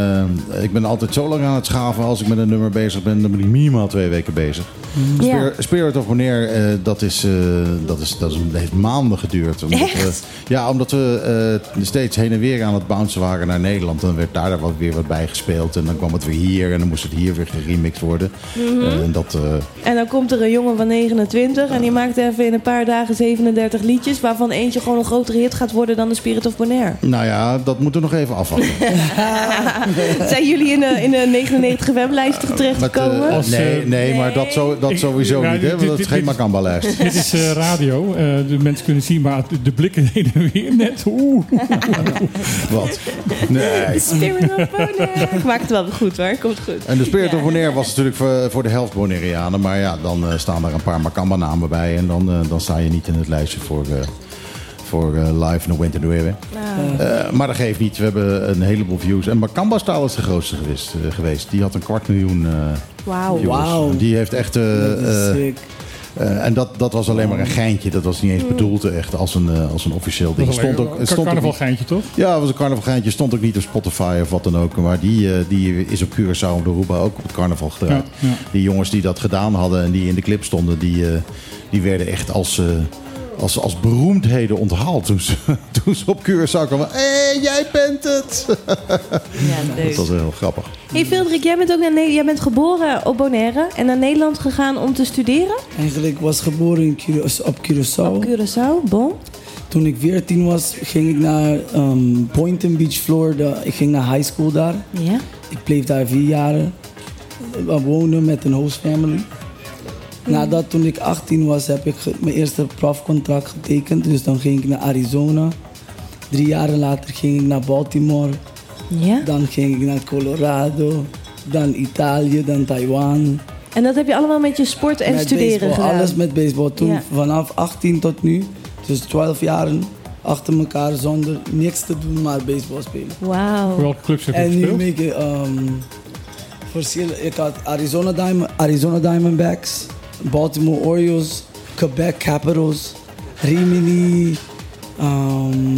Speaker 1: ik ben altijd zo lang aan het schaven. Als ik met een nummer bezig ben, dan ben ik minimaal twee weken bezig.
Speaker 2: Ja.
Speaker 1: Spirit, of Bonaire, eh, dat, is, eh, dat, is, dat is, heeft maanden geduurd. Omdat
Speaker 2: Echt?
Speaker 1: We, ja, omdat we eh, steeds heen en weer aan het bouncen waren naar Nederland. Dan werd daar wat, weer wat bij gespeeld. En dan kwam het weer hier en dan moest het hier weer geremixed worden.
Speaker 2: Mhm.
Speaker 1: Eh, en dat, eh,
Speaker 2: En dan komt er een jongen van 29 en die maakt even in een paar dagen 37 liedjes, waarvan eentje gewoon een grotere hit gaat worden dan de Spirit of Bonaire.
Speaker 1: nou ja, dat moeten we nog even afwachten.
Speaker 2: Zijn jullie in de, in de 99 weblijsten terechtgekomen?
Speaker 1: Eh, nee,
Speaker 3: eh,
Speaker 1: nee, maar dat, zo, dat
Speaker 3: Ik-
Speaker 1: sowieso
Speaker 3: ja,
Speaker 1: niet. Hè? Want dat is geen
Speaker 3: dit-
Speaker 1: Makamba-lijst.
Speaker 3: Dit is eh, radio. Eh, de mensen kunnen zien, maar de, de blikken heen en weer net. Oeh.
Speaker 1: Wat? Nee.
Speaker 2: Spirit of Bonaire. Maakt het wel goed hoor, komt goed.
Speaker 1: En de Spirit
Speaker 2: Ja.
Speaker 1: of Bonaire was natuurlijk voor, voor de helft Bonaireanen. Maar ja, dan eh, staan er een paar Makamba-namen bij. En dan, dan sta je niet in het lijstje voor, eh, voor eh, Live No Winter Nueve. Eh, maar dat geeft niet. We hebben een heleboel views. En Makamba-staal is de grootste geweest, eh, geweest. Die had een kwart miljoen eh.
Speaker 2: Wauw.
Speaker 1: Die heeft echt... eh, eh. Eh, en dat, dat was alleen maar een geintje. Dat was niet eens bedoeld echt als een, als een officieel ding.
Speaker 3: Dat
Speaker 1: Het
Speaker 3: was
Speaker 1: stond ook, het stond ook niet,
Speaker 3: carnavalgeintje, toch?
Speaker 1: ja, het was een carnavalgeintje. stond ook niet op Spotify of wat dan ook. Maar die, die is op Curaçao op de Aruba ook op het carnaval gedraaid.
Speaker 3: Ja, ja.
Speaker 1: Die jongens die dat gedaan hadden en die in de clip stonden... die, eh, die werden echt als, eh, als, als beroemdheden onthaald toen ze, toen ze op Curaçao kwamen. Hé, jij bent het!
Speaker 2: Ja, leuk.
Speaker 1: Dat was heel grappig.
Speaker 2: Hey Vildrik, jij bent ook naar jij bent geboren op Bonaire en naar Nederland gegaan om te studeren
Speaker 5: Eigenlijk was geboren in Cura- op Curaçao.
Speaker 2: op Curaçao. Bon.
Speaker 5: Toen ik 14 was, ging ik naar ehm, Boynton Beach, Florida. Ik ging naar high school daar.
Speaker 2: Ja.
Speaker 5: Ik bleef daar vier jaren eh, wonen met een host family. Nadat toen ik 18 was, heb ik mijn eerste profcontract getekend. Dus dan ging ik naar Arizona. Drie jaren later ging ik naar Baltimore.
Speaker 2: Ja.
Speaker 5: Dan ging ik naar Colorado. Dan Italië, dan Taiwan.
Speaker 2: En dat heb je allemaal met je sport en
Speaker 5: met
Speaker 2: studeren
Speaker 5: baseball,
Speaker 2: gedaan.
Speaker 5: Alles met baseball. Toen
Speaker 2: Ja.
Speaker 5: vanaf 18 tot nu. Dus 12 jaren achter elkaar zonder niks te doen, maar baseball spelen.
Speaker 2: Wauw.
Speaker 3: Voor welke clubs heb je
Speaker 5: En nu
Speaker 3: gespeeld?
Speaker 5: make ik um, verschillen. Ik had Arizona, Diamond, Arizona Diamondbacks, Baltimore Orioles, Quebec Capitals, Rimini. Um,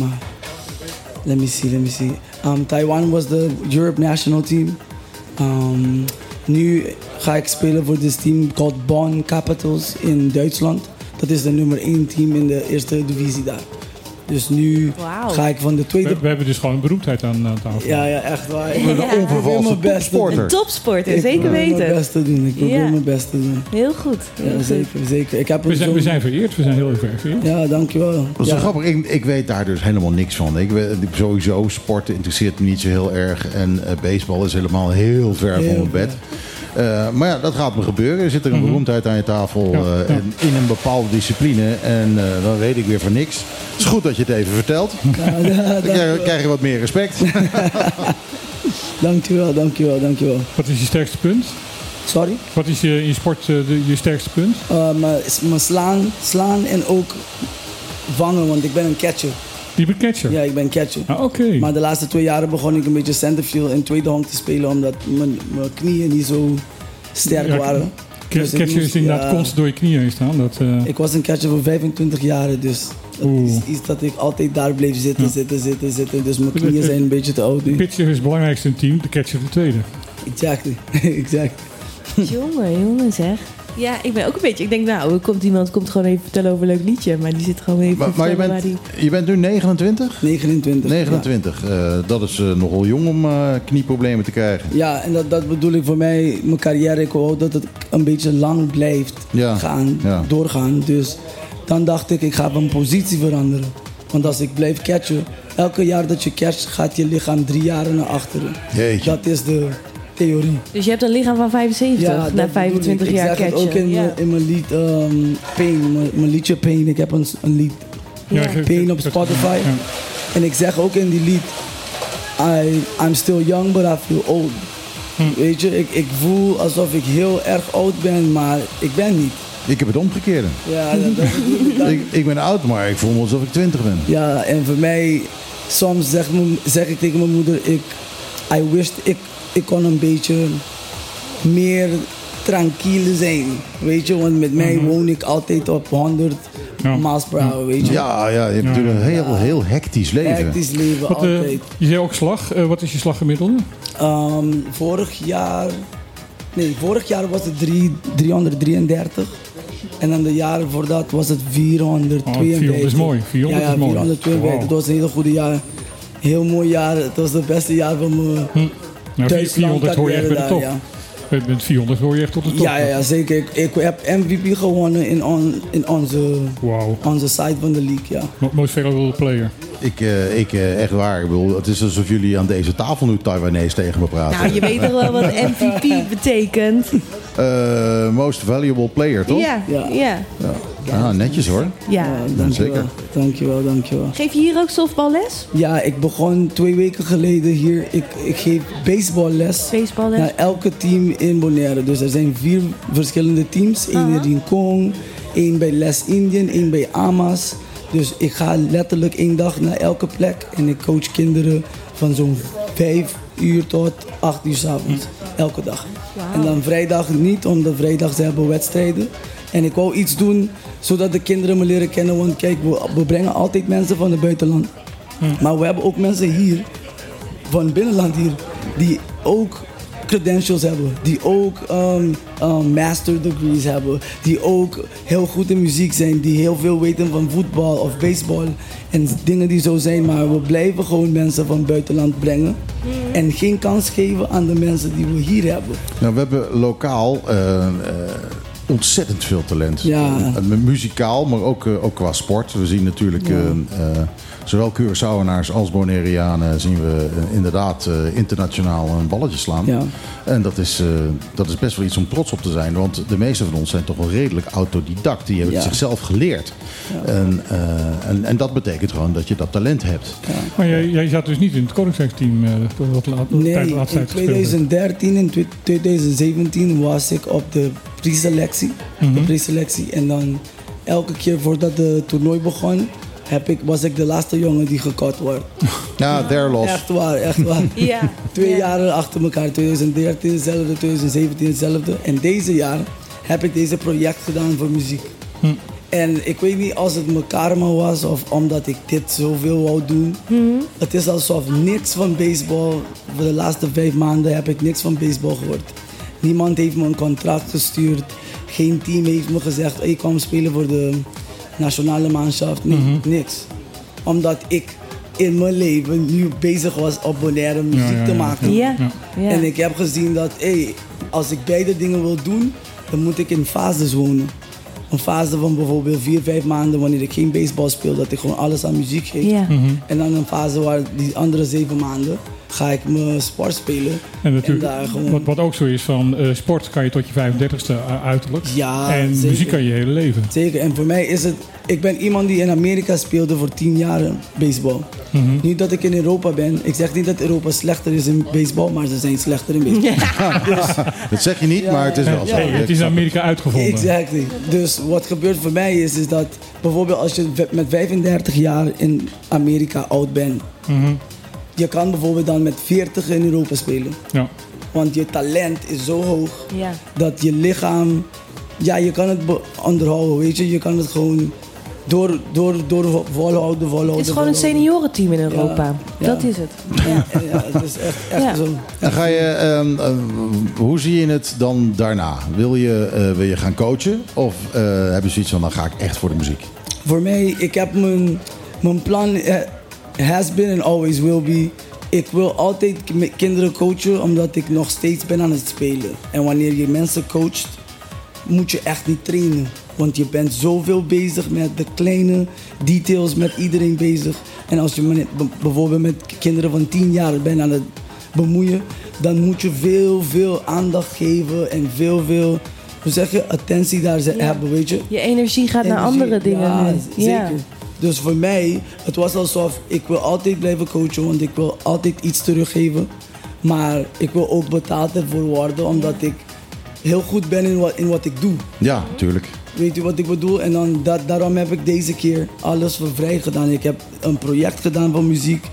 Speaker 5: let me see, let me see. Um, Taiwan was the Europe national team. Um, nu ga ik spelen voor dit team called Bonn Capitals in Duitsland. Dat is de nummer 1 team in de eerste divisie daar. Dus nu ga ik van de tweede
Speaker 3: We, we hebben dus gewoon een beroemdheid aan, aan tafel.
Speaker 5: ja, ja, echt waar. Ik
Speaker 2: Ja.
Speaker 5: wil
Speaker 1: Onvervalste topsporter.
Speaker 2: Een topsporter,
Speaker 5: Ik
Speaker 2: zeker
Speaker 5: wil mijn
Speaker 2: weten.
Speaker 5: best doen. Ik probeer
Speaker 2: Ja.
Speaker 5: mijn best te doen.
Speaker 2: Heel goed. heel
Speaker 5: Ja,
Speaker 2: goed.
Speaker 5: zeker, zeker. Ik heb
Speaker 3: We zijn,
Speaker 5: zo-
Speaker 3: we zijn vereerd, we zijn heel erg vereerd.
Speaker 5: Ja, dankjewel.
Speaker 1: Dat is
Speaker 5: ja.
Speaker 1: grappig. Ik, ik weet daar dus helemaal niks van. Ik weet, sowieso, sporten interesseert me niet zo heel erg. En eh, baseball is helemaal heel ver van mijn bed. Eh, maar ja, dat gaat me gebeuren. Er zit er een beroemdheid aan je tafel
Speaker 3: Ja,
Speaker 1: eh,
Speaker 3: ja.
Speaker 1: en in een bepaalde discipline. En eh, dan weet ik weer van niks. Het is goed dat je het even vertelt.
Speaker 5: Ja, ja,
Speaker 1: Dan krijg, krijg je wat meer respect.
Speaker 5: dankjewel, dankjewel, dankjewel.
Speaker 3: Wat is je sterkste punt?
Speaker 5: Sorry?
Speaker 3: Wat is je, in je sport eh, de, je sterkste punt?
Speaker 5: Uh, maar slaan, slaan en ook vangen, want ik ben een catcher.
Speaker 3: Je bent catcher.
Speaker 5: Ja, ik ben catcher.
Speaker 3: Ah, Oké.
Speaker 5: Maar de laatste twee jaren begon ik een beetje centerfield en tweede honk te spelen, omdat mijn, mijn knieën niet zo sterk
Speaker 3: Ja,
Speaker 5: waren. Dus
Speaker 3: catcher is inderdaad
Speaker 5: ja.
Speaker 3: constant door je knieën heen staan. Dat, eh,
Speaker 5: Ik was een catcher voor 25 jaar, dus dat
Speaker 3: Oeh.
Speaker 5: is iets dat ik altijd daar bleef zitten,
Speaker 3: Ja.
Speaker 5: zitten, zitten, zitten. Dus mijn knieën zijn een beetje te oud nu.
Speaker 3: pitcher is het belangrijkste in het team, de catcher de tweede.
Speaker 5: Exactly, exactly.
Speaker 2: Jongen, jongen zeg. Ja, ik ben ook een beetje... Ik denk, nou, er komt iemand komt gewoon even vertellen over een leuk liedje. Maar die zit gewoon even
Speaker 1: maar maar je, bent,
Speaker 2: waar die...
Speaker 1: je bent nu 29?
Speaker 5: 29.
Speaker 1: 29. Eh, dat is eh, nogal jong om eh, knieproblemen te krijgen.
Speaker 5: Ja, en dat, dat bedoel ik voor mij, mijn carrière. Ik wou dat het een beetje lang blijft
Speaker 1: Ja,
Speaker 5: gaan,
Speaker 1: ja.
Speaker 5: doorgaan. Dus dan dacht ik, ik ga mijn positie veranderen. Want als ik blijf catchen, elke jaar dat je catcht, gaat je lichaam drie jaar naar achteren.
Speaker 1: Jeetje.
Speaker 5: Dat is de theorie.
Speaker 2: Dus je hebt een lichaam van 75
Speaker 5: dat
Speaker 2: na
Speaker 5: bedoel
Speaker 2: 25
Speaker 5: ik.
Speaker 2: jaar
Speaker 5: Ik zeg het
Speaker 2: catchen.
Speaker 5: ook in,
Speaker 2: ja.
Speaker 5: mijn, in mijn lied ehm, Pain, mijn, mijn liedje Pain. Ik heb een, een lied
Speaker 2: Ja.
Speaker 5: Pain op Spotify.
Speaker 3: Ja.
Speaker 5: En ik zeg ook in die lied, I, I'm still young but I feel old.
Speaker 3: Hm.
Speaker 5: Weet je, ik, ik voel alsof ik heel erg oud ben, maar ik ben niet.
Speaker 1: Ik heb het omgekeerde.
Speaker 5: Ja, dat, ik.
Speaker 1: Ik, ben oud, maar ik voel me alsof ik 20 ben.
Speaker 5: ja en voor mij, soms zeg, zeg ik tegen mijn moeder, ik, I wish ik, ik kon een beetje meer tranquille zijn. Weet je, want met mij woon ik altijd op 100
Speaker 3: Mhm. Ja.
Speaker 5: miles per hour, weet je.
Speaker 1: Ja, ja je hebt natuurlijk een heel, heel hectisch leven.
Speaker 5: Hectisch leven,
Speaker 3: Wat, eh,
Speaker 5: altijd.
Speaker 3: je zei ook slag. Eh, wat is je slaggemiddelde?
Speaker 5: Ehm, vorig jaar. Nee, vorig jaar was het drie- 333. En dan de jaren voor dat was het 452.
Speaker 3: Oh, 400 is mooi. 400
Speaker 5: ja, ja,
Speaker 3: is mooi.
Speaker 5: 452.
Speaker 3: Wow.
Speaker 5: Het was een hele goede jaar. Heel mooi jaar. Het was het beste jaar van mijn
Speaker 3: Nou,
Speaker 5: Duitsland
Speaker 3: 400 hoor je echt bij de top.
Speaker 5: ja.
Speaker 3: Met met 400 hoor je echt tot de top.
Speaker 5: Ja, ja, zeker. Ik, ik heb MVP gewonnen in, on, in onze,
Speaker 3: Wauw.
Speaker 5: onze side van de league, ja.
Speaker 3: Mo- Most valuable player.
Speaker 1: Ik, eh, ik eh, echt waar. Ik bedoel, het is alsof jullie aan deze tafel nu Taiwanese tegen me praten.
Speaker 2: Nou, je weet toch wel wat MVP betekent?
Speaker 1: Eh, most valuable player, toch?
Speaker 2: Ja,
Speaker 5: Ja.
Speaker 2: ja.
Speaker 1: Ah, netjes hoor.
Speaker 2: ja.
Speaker 5: Ja, dankjewel.
Speaker 1: zeker.
Speaker 5: Dankjewel, dankjewel.
Speaker 2: Geef je hier ook softballes?
Speaker 5: Ja, ik begon twee weken geleden hier. Ik, ik geef baseballles.
Speaker 2: Baseballes?
Speaker 5: naar elke team in Bonaire. Dus er zijn vier verschillende teams. Eén in Rincon, één bij Les Indian, één bij Amas. Dus ik ga letterlijk één dag naar elke plek. En ik coach kinderen van zo'n vijf uur tot acht uur 's avonds. Elke dag. En dan vrijdag niet, omdat vrijdag ze hebben wedstrijden. En ik wou iets doen zodat de kinderen me leren kennen. Want kijk, we, we brengen altijd mensen van het buitenland. Maar we hebben ook mensen hier, van het binnenland hier, die ook credentials hebben. Die ook um, um, master degrees hebben. Die ook heel goed in muziek zijn. Die heel veel weten van voetbal of baseball. En dingen die zo zijn. Maar we blijven gewoon mensen van het buitenland brengen. En geen kans geven aan de mensen die we hier hebben.
Speaker 1: Nou, we hebben lokaal eh, eh, ontzettend veel talent.
Speaker 5: Ja.
Speaker 1: Eh, muzikaal, maar ook, ook qua sport. We zien natuurlijk zowel Curaçaoenaars als Bonaireanen zien we eh, inderdaad eh, internationaal een balletje slaan.
Speaker 5: Ja.
Speaker 1: En dat is, eh, dat is best wel iets om trots op te zijn. Want de meeste van ons zijn toch wel redelijk autodidact. Die hebben het zichzelf geleerd. En, eh, en, en dat betekent gewoon dat je dat talent hebt.
Speaker 3: Maar jij, jij zat dus niet in het Koningshuisteam eh, wat laat,
Speaker 5: Nee,
Speaker 3: tijd, laatste
Speaker 5: in
Speaker 3: tijd gespeeld hebt.
Speaker 5: 2013 en twe- 2017 was ik op de preselectie. De preselectie. En dan elke keer voordat de toernooi begon, heb ik, was ik de laatste jongen die gekort wordt.
Speaker 1: Ja, there los.
Speaker 5: Echt waar, echt waar.
Speaker 2: Ja.
Speaker 5: Twee
Speaker 2: Ja.
Speaker 5: jaren achter elkaar. 2013 hetzelfde, 2017 hetzelfde. En deze jaar heb ik deze project gedaan voor muziek. En ik weet niet als het mijn karma was of omdat ik dit zoveel wou doen. Het is alsof niks van baseball, voor de laatste vijf maanden heb ik niks van baseball gehoord. Niemand heeft me een contract gestuurd. Geen team heeft me gezegd, hey, kom spelen voor de nationale manschaft. Nee, niks. Omdat ik in mijn leven nu bezig was op Bonaire muziek
Speaker 3: ja,
Speaker 5: te
Speaker 3: ja.
Speaker 5: maken.
Speaker 2: Ja. ja.
Speaker 5: En ik heb gezien dat hey, als ik beide dingen wil doen, dan moet ik in fases wonen. Een fase van bijvoorbeeld vier, vijf maanden wanneer ik geen baseball speel, dat ik gewoon alles aan muziek geef.
Speaker 2: Ja.
Speaker 5: En dan een fase waar die andere zeven maanden ga ik mijn sport spelen.
Speaker 3: En natuurlijk,
Speaker 5: daar gewoon-
Speaker 3: wat, wat ook zo is van eh, sport kan je tot je 35ste u- uiterlijk.
Speaker 5: Ja,
Speaker 3: en
Speaker 5: zeker.
Speaker 3: muziek kan je hele leven.
Speaker 5: Zeker, en voor mij is het. Ik ben iemand die in Amerika speelde voor tien jaar baseball.
Speaker 3: Mhm.
Speaker 5: Nu dat ik in Europa ben, ik zeg niet dat Europa slechter is in baseball, maar ze zijn slechter in baseball.
Speaker 1: Dat zeg je niet, maar het is wel zo.
Speaker 3: Hey, het is in Amerika uitgevonden.
Speaker 5: Exactly. Dus wat gebeurt voor mij is, is dat bijvoorbeeld als je met 35 jaar in Amerika oud bent,
Speaker 3: Mhm.
Speaker 5: Je kan bijvoorbeeld dan met 40 in Europa spelen.
Speaker 3: Ja.
Speaker 5: Want je talent is zo hoog
Speaker 2: Ja.
Speaker 5: dat je lichaam, ja, je kan het onderhouden, weet je. Je kan het gewoon door, door, door volhouden, volhouden.
Speaker 2: Het is gewoon een seniorenteam in Europa.
Speaker 5: Ja.
Speaker 2: Dat is het.
Speaker 5: Ja, ja, het is echt, echt
Speaker 2: Ja.
Speaker 5: zo.
Speaker 1: En ga je, ehm, eh, hoe zie je het dan daarna? Wil je, eh, wil je gaan coachen? Of eh, heb je zoiets van, dan ga ik echt voor de muziek?
Speaker 5: Voor mij, ik heb mijn, mijn plan eh, has been and always will be. Ik wil altijd kinderen coachen omdat ik nog steeds ben aan het spelen. En wanneer je mensen coacht, moet je echt niet trainen. Want je bent zoveel bezig met de kleine details, met iedereen bezig. En als je bijvoorbeeld met kinderen van 10 jaar bent aan het bemoeien, dan moet je veel, veel aandacht geven en veel, veel, hoe zeg je, attentie daar ze-
Speaker 2: Ja.
Speaker 5: hebben, weet je.
Speaker 2: Je energie gaat naar andere dingen
Speaker 5: ja,
Speaker 2: nu.
Speaker 5: zeker. Dus voor mij, het was alsof ik wil altijd blijven coachen, want ik wil altijd iets teruggeven. Maar ik wil ook betaald ervoor worden, omdat ik heel goed ben in wat, in wat ik doe.
Speaker 1: Ja, natuurlijk.
Speaker 5: Weet je wat ik bedoel? En dan, dat, daarom heb ik deze keer alles voor vrij gedaan. Ik heb een project gedaan van muziek.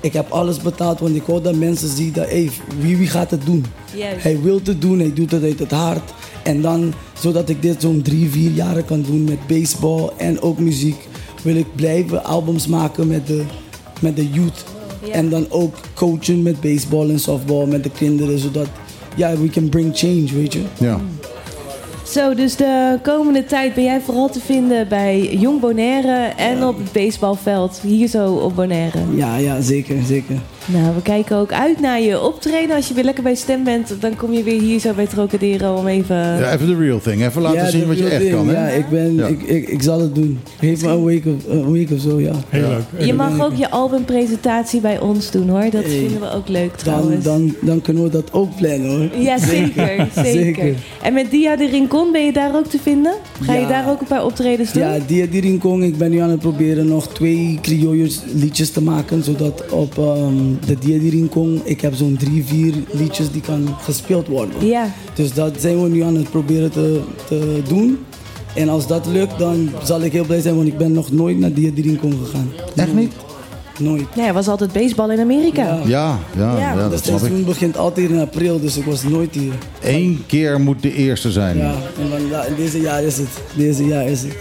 Speaker 5: Ik heb alles betaald, want ik wou dat mensen zien dat, hey, wie, wie gaat het doen?
Speaker 2: Juist.
Speaker 5: Hij wil het doen, hij doet het uit het hart. En dan, zodat ik dit zo'n drie, vier jaren kan doen met baseball en ook muziek, wil ik blijven albums maken met de, met de youth.
Speaker 2: Ja.
Speaker 5: En dan ook coachen met baseball en softball met de kinderen, zodat, ja, we can bring change, weet je.
Speaker 1: Ja.
Speaker 2: Zo, dus de komende tijd ben jij vooral te vinden bij Jong Bonaire en op het baseballveld. Hier zo op Bonaire.
Speaker 5: Ja, ja, zeker, zeker.
Speaker 2: Nou, we kijken ook uit naar je optreden. Als je weer lekker bij stem bent, dan kom je weer hier zo bij Trocadero om even...
Speaker 1: ja, even de real thing. Even laten
Speaker 5: Ja,
Speaker 1: zien wat je echt
Speaker 5: thing.
Speaker 1: kan. Hè?
Speaker 5: Ja, ik, ben,
Speaker 1: Ja.
Speaker 5: Ik, ik, ik zal het doen. Geef me een week of, een week of zo, ja.
Speaker 3: Heel leuk.
Speaker 2: Je mag ook je albumpresentatie bij ons doen hoor. Dat
Speaker 5: Hey.
Speaker 2: vinden we ook leuk
Speaker 5: Dan,
Speaker 2: trouwens.
Speaker 5: dan, dan kunnen we dat ook plannen hoor.
Speaker 2: Ja, zeker, zeker.
Speaker 5: Zeker.
Speaker 2: En met Dia de Rincon ben je daar ook te vinden? Ga je daar ook een paar optredens doen?
Speaker 5: Ja, die, die Rincon, ik ben nu aan het proberen nog twee criollos liedjes te maken. Zodat op ehm, de Dia di Rincon, ik heb zo'n drie, vier liedjes die kan gespeeld worden.
Speaker 2: Ja.
Speaker 5: Dus dat zijn we nu aan het proberen te, te doen. En als dat lukt, dan zal ik heel blij zijn, want ik ben nog nooit naar Dia di Rincon gegaan.
Speaker 1: Echt niet?
Speaker 5: Nooit.
Speaker 2: Ja, hij was altijd baseball in Amerika.
Speaker 5: Ja.
Speaker 1: Ja, ja,
Speaker 2: Ja.
Speaker 1: ja,
Speaker 5: Het
Speaker 1: dat snap ik.
Speaker 5: seizoen begint altijd in april, dus ik was nooit hier.
Speaker 1: Eén keer moet de eerste zijn.
Speaker 5: Ja, en dan, ja, in deze jaar is het. Deze jaar is het.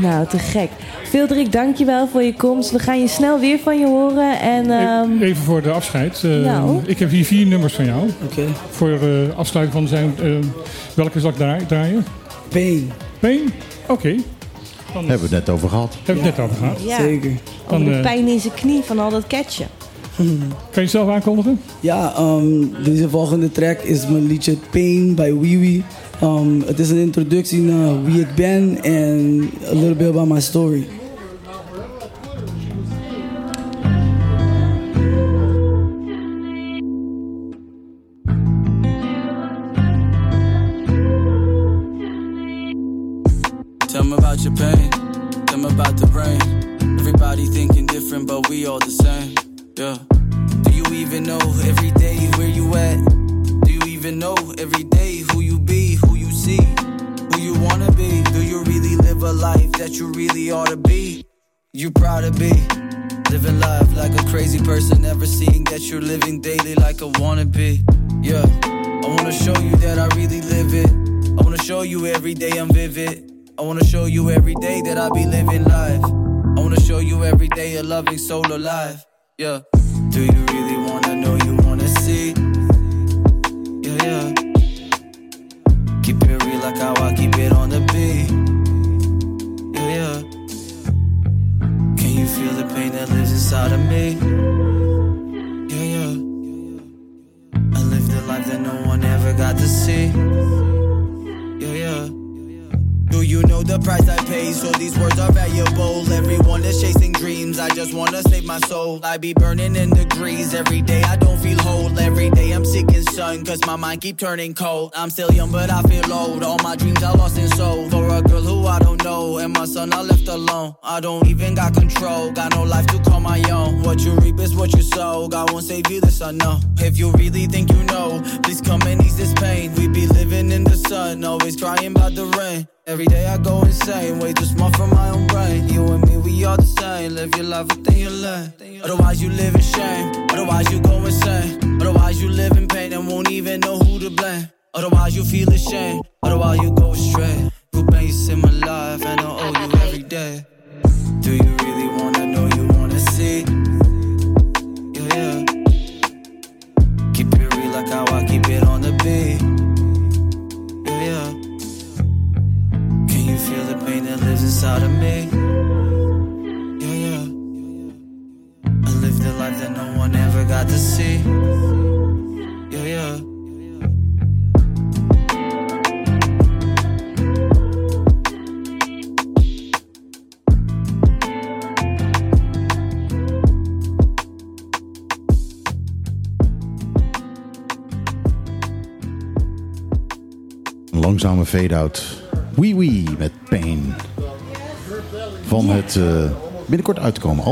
Speaker 2: Nou, te gek. Veldrik, dankjewel voor je komst. We gaan je snel weer van je horen. En ehm,
Speaker 3: Even voor de afscheid. Eh,
Speaker 2: Nou.
Speaker 3: Ik heb hier vier nummers van jou.
Speaker 5: Oké.
Speaker 3: Voor eh afsluiting van zijn. eh, welke zal ik draai- draaien?
Speaker 5: Pain.
Speaker 3: Pain? Oké. Dan
Speaker 1: Hebben we het net over gehad.
Speaker 3: heb ik het net over gehad.
Speaker 2: ja,
Speaker 5: Zeker.
Speaker 2: over
Speaker 3: Dan,
Speaker 2: de
Speaker 3: eh,
Speaker 2: pijn in zijn knie van al dat catchen.
Speaker 3: Kan je zelf aankondigen?
Speaker 5: Ja, ehm, deze volgende track is mijn liedje Pain bij Wiwi. Um, het is een introductie naar wie ik ben en a little bit about my story.
Speaker 7: Turning cold. I'm still young, but